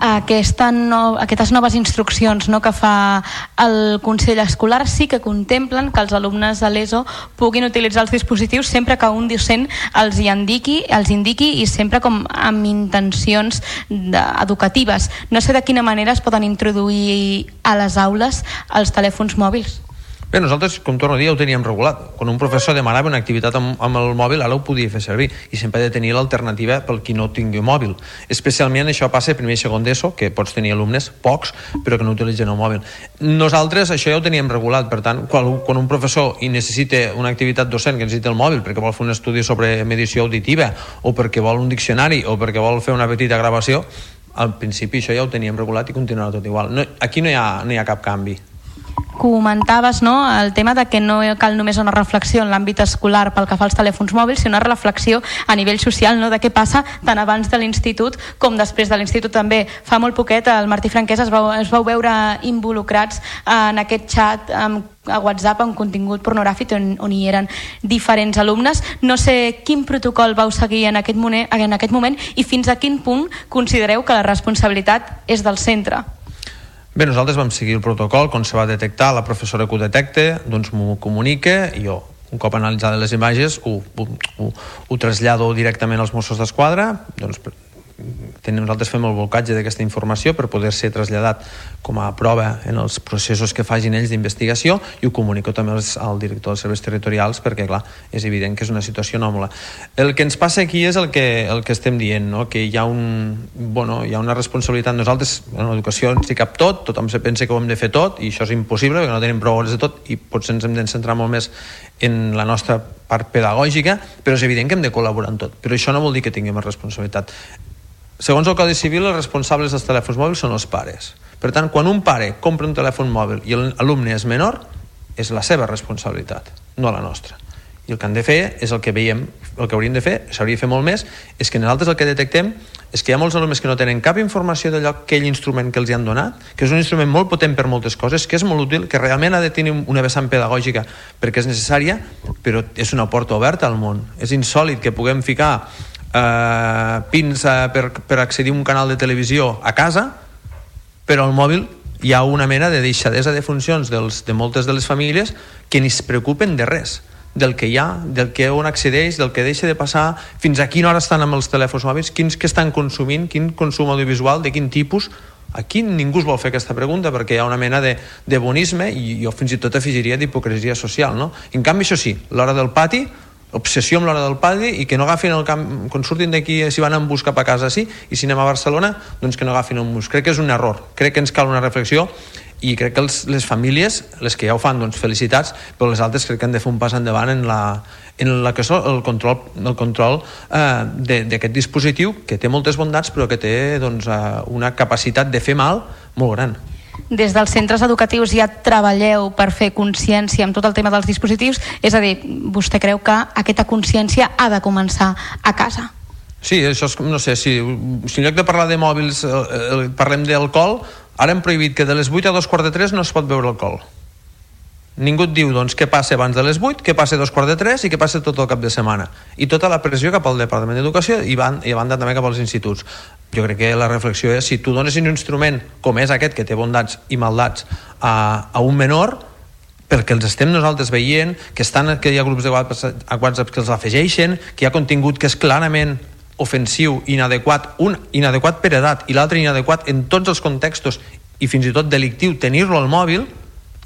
S33: Aquesta no, aquestes noves instruccions no, que fa el Consell Escolar sí que contemplen que els alumnes de l'ESO puguin utilitzar els dispositius sempre que un docent els hi indiqui, els indiqui i sempre com amb intencions educatives. No sé de quina manera es poden introduir a les aules els telèfons mòbils.
S34: Bé, nosaltres, com torno a dir, ja ho teníem regulat. Quan un professor demanava una activitat amb, amb el mòbil, ara ho podia fer servir. I sempre ha de tenir l'alternativa pel qui no tingui mòbil. Especialment això passa a primer i segon d'ESO, que pots tenir alumnes, pocs, però que no utilitzen el mòbil. Nosaltres això ja ho teníem regulat, per tant, quan, quan un professor i necessita una activitat docent que necessita el mòbil perquè vol fer un estudi sobre medició auditiva o perquè vol un diccionari o perquè vol fer una petita gravació, al principi això ja ho teníem regulat i continuarà tot igual. No, aquí no hi, ha, no hi ha cap canvi
S33: comentaves no, el tema de que no cal només una reflexió en l'àmbit escolar pel que fa als telèfons mòbils, sinó una reflexió a nivell social no, de què passa tant abans de l'institut com després de l'institut també. Fa molt poquet el Martí Franquès es vau, es vau veure involucrats en aquest xat amb a WhatsApp amb contingut pornogràfic on, on hi eren diferents alumnes. No sé quin protocol vau seguir en aquest, moment, en aquest moment i fins a quin punt considereu que la responsabilitat és del centre.
S34: Bé, nosaltres vam seguir el protocol, quan se va detectar, la professora que ho detecta, doncs m'ho comunica i jo un cop analitzades les imatges ho, ho, ho, ho trasllado directament als Mossos d'Esquadra doncs, per- ten- nosaltres fem el blocatge d'aquesta informació per poder ser traslladat com a prova en els processos que facin ells d'investigació i ho comunico també als, al director dels serveis territorials perquè, clar, és evident que és una situació anòmala. El que ens passa aquí és el que, el que estem dient, no? que hi ha, un, bueno, hi ha una responsabilitat. Nosaltres, en l'educació ens hi cap tot, tothom se pensa que ho hem de fer tot i això és impossible perquè no tenim prou hores de tot i potser ens hem de centrar molt més en la nostra part pedagògica, però és evident que hem de col·laborar en tot. Però això no vol dir que tinguem responsabilitat. Segons el Codi Civil, els responsables dels telèfons mòbils són els pares. Per tant, quan un pare compra un telèfon mòbil i l'alumne és menor, és la seva responsabilitat, no la nostra. I el que han de fer és el que veiem, el que hauríem de fer, s'hauria de fer molt més, és que nosaltres el que detectem és que hi ha molts alumnes que no tenen cap informació d'allò aquell instrument que els hi han donat, que és un instrument molt potent per moltes coses, que és molt útil, que realment ha de tenir una vessant pedagògica perquè és necessària, però és una porta oberta al món. És insòlid que puguem ficar eh, pins eh, per, per accedir a un canal de televisió a casa, però al mòbil hi ha una mena de deixadesa de funcions dels, de moltes de les famílies que ni es preocupen de res del que hi ha, del que on accedeix, del que deixa de passar, fins a quina hora estan amb els telèfons mòbils, quins que estan consumint, quin consum audiovisual, de quin tipus. Aquí ningú es vol fer aquesta pregunta perquè hi ha una mena de, de bonisme i jo fins i tot afegiria d'hipocresia social. No? En canvi, això sí, l'hora del pati, obsessió amb l'hora del pati i que no agafin el camp, quan surtin d'aquí si van en bus cap a casa sí, i si anem a Barcelona doncs que no agafin un bus, crec que és un error. Crec que ens cal una reflexió i crec que els, les famílies, les que ja ho fan doncs felicitats, però les altres crec que han de fer un pas endavant en la, en la que és el control, el control eh, d'aquest dispositiu que té moltes bondats però que té doncs, eh, una capacitat de fer mal molt gran
S33: Des dels centres educatius ja treballeu per fer consciència amb tot el tema dels dispositius, és a dir, vostè creu que aquesta consciència ha de començar a casa?
S34: Sí, això és, no sé, si, si en lloc de parlar de mòbils eh, eh, parlem d'alcohol, ara hem prohibit que de les 8 a dos quarts de 3 no es pot beure alcohol. Ningú et diu, doncs, què passa abans de les 8, què passa dos quarts de 3 i què passa tot el cap de setmana. I tota la pressió cap al Departament d'Educació i, van, i a banda també cap als instituts. Jo crec que la reflexió és, si tu dones un instrument com és aquest, que té bondats i maldats, a, a un menor, perquè els estem nosaltres veient, que estan que hi ha grups de WhatsApp que els afegeixen, que hi ha contingut que és clarament ofensiu, inadequat, un inadequat per edat i l'altre inadequat en tots els contextos i fins i tot delictiu tenir-lo al mòbil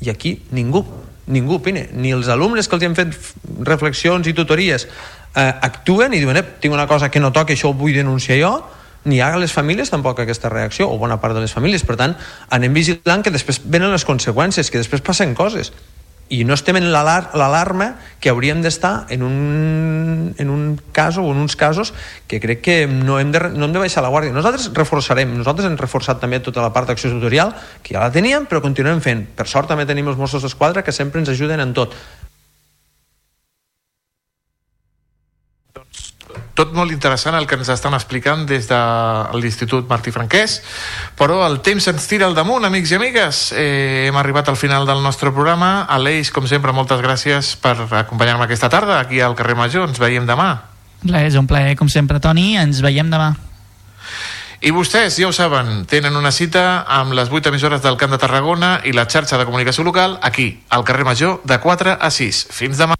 S34: i aquí ningú, ningú opina. Ni els alumnes que els han fet reflexions i tutories eh, actuen i diuen eh, tinc una cosa que no toca, això ho vull denunciar jo. Ni hi ha les famílies tampoc aquesta reacció o bona part de les famílies, per tant anem vigilant que després venen les conseqüències que després passen coses i no estem en l'alar- l'alarma que hauríem d'estar en un, en un cas o en uns casos que crec que no hem, de, no hem de baixar la guàrdia. Nosaltres reforçarem, nosaltres hem reforçat també tota la part d'acció tutorial, que ja la teníem, però continuem fent. Per sort també tenim els Mossos d'Esquadra que sempre ens ajuden en tot.
S8: Tot molt interessant el que ens estan explicant des de l'Institut Martí Franquès, però el temps ens tira al damunt, amics i amigues. Eh, hem arribat al final del nostre programa. Aleix, com sempre, moltes gràcies per acompanyar-me aquesta tarda aquí al carrer Major. Ens veiem demà.
S22: Res, un plaer, com sempre, Toni. Ens veiem demà.
S8: I vostès, ja ho saben, tenen una cita amb les 8 emissores del Camp de Tarragona i la xarxa de comunicació local aquí, al carrer Major, de 4 a 6. Fins demà.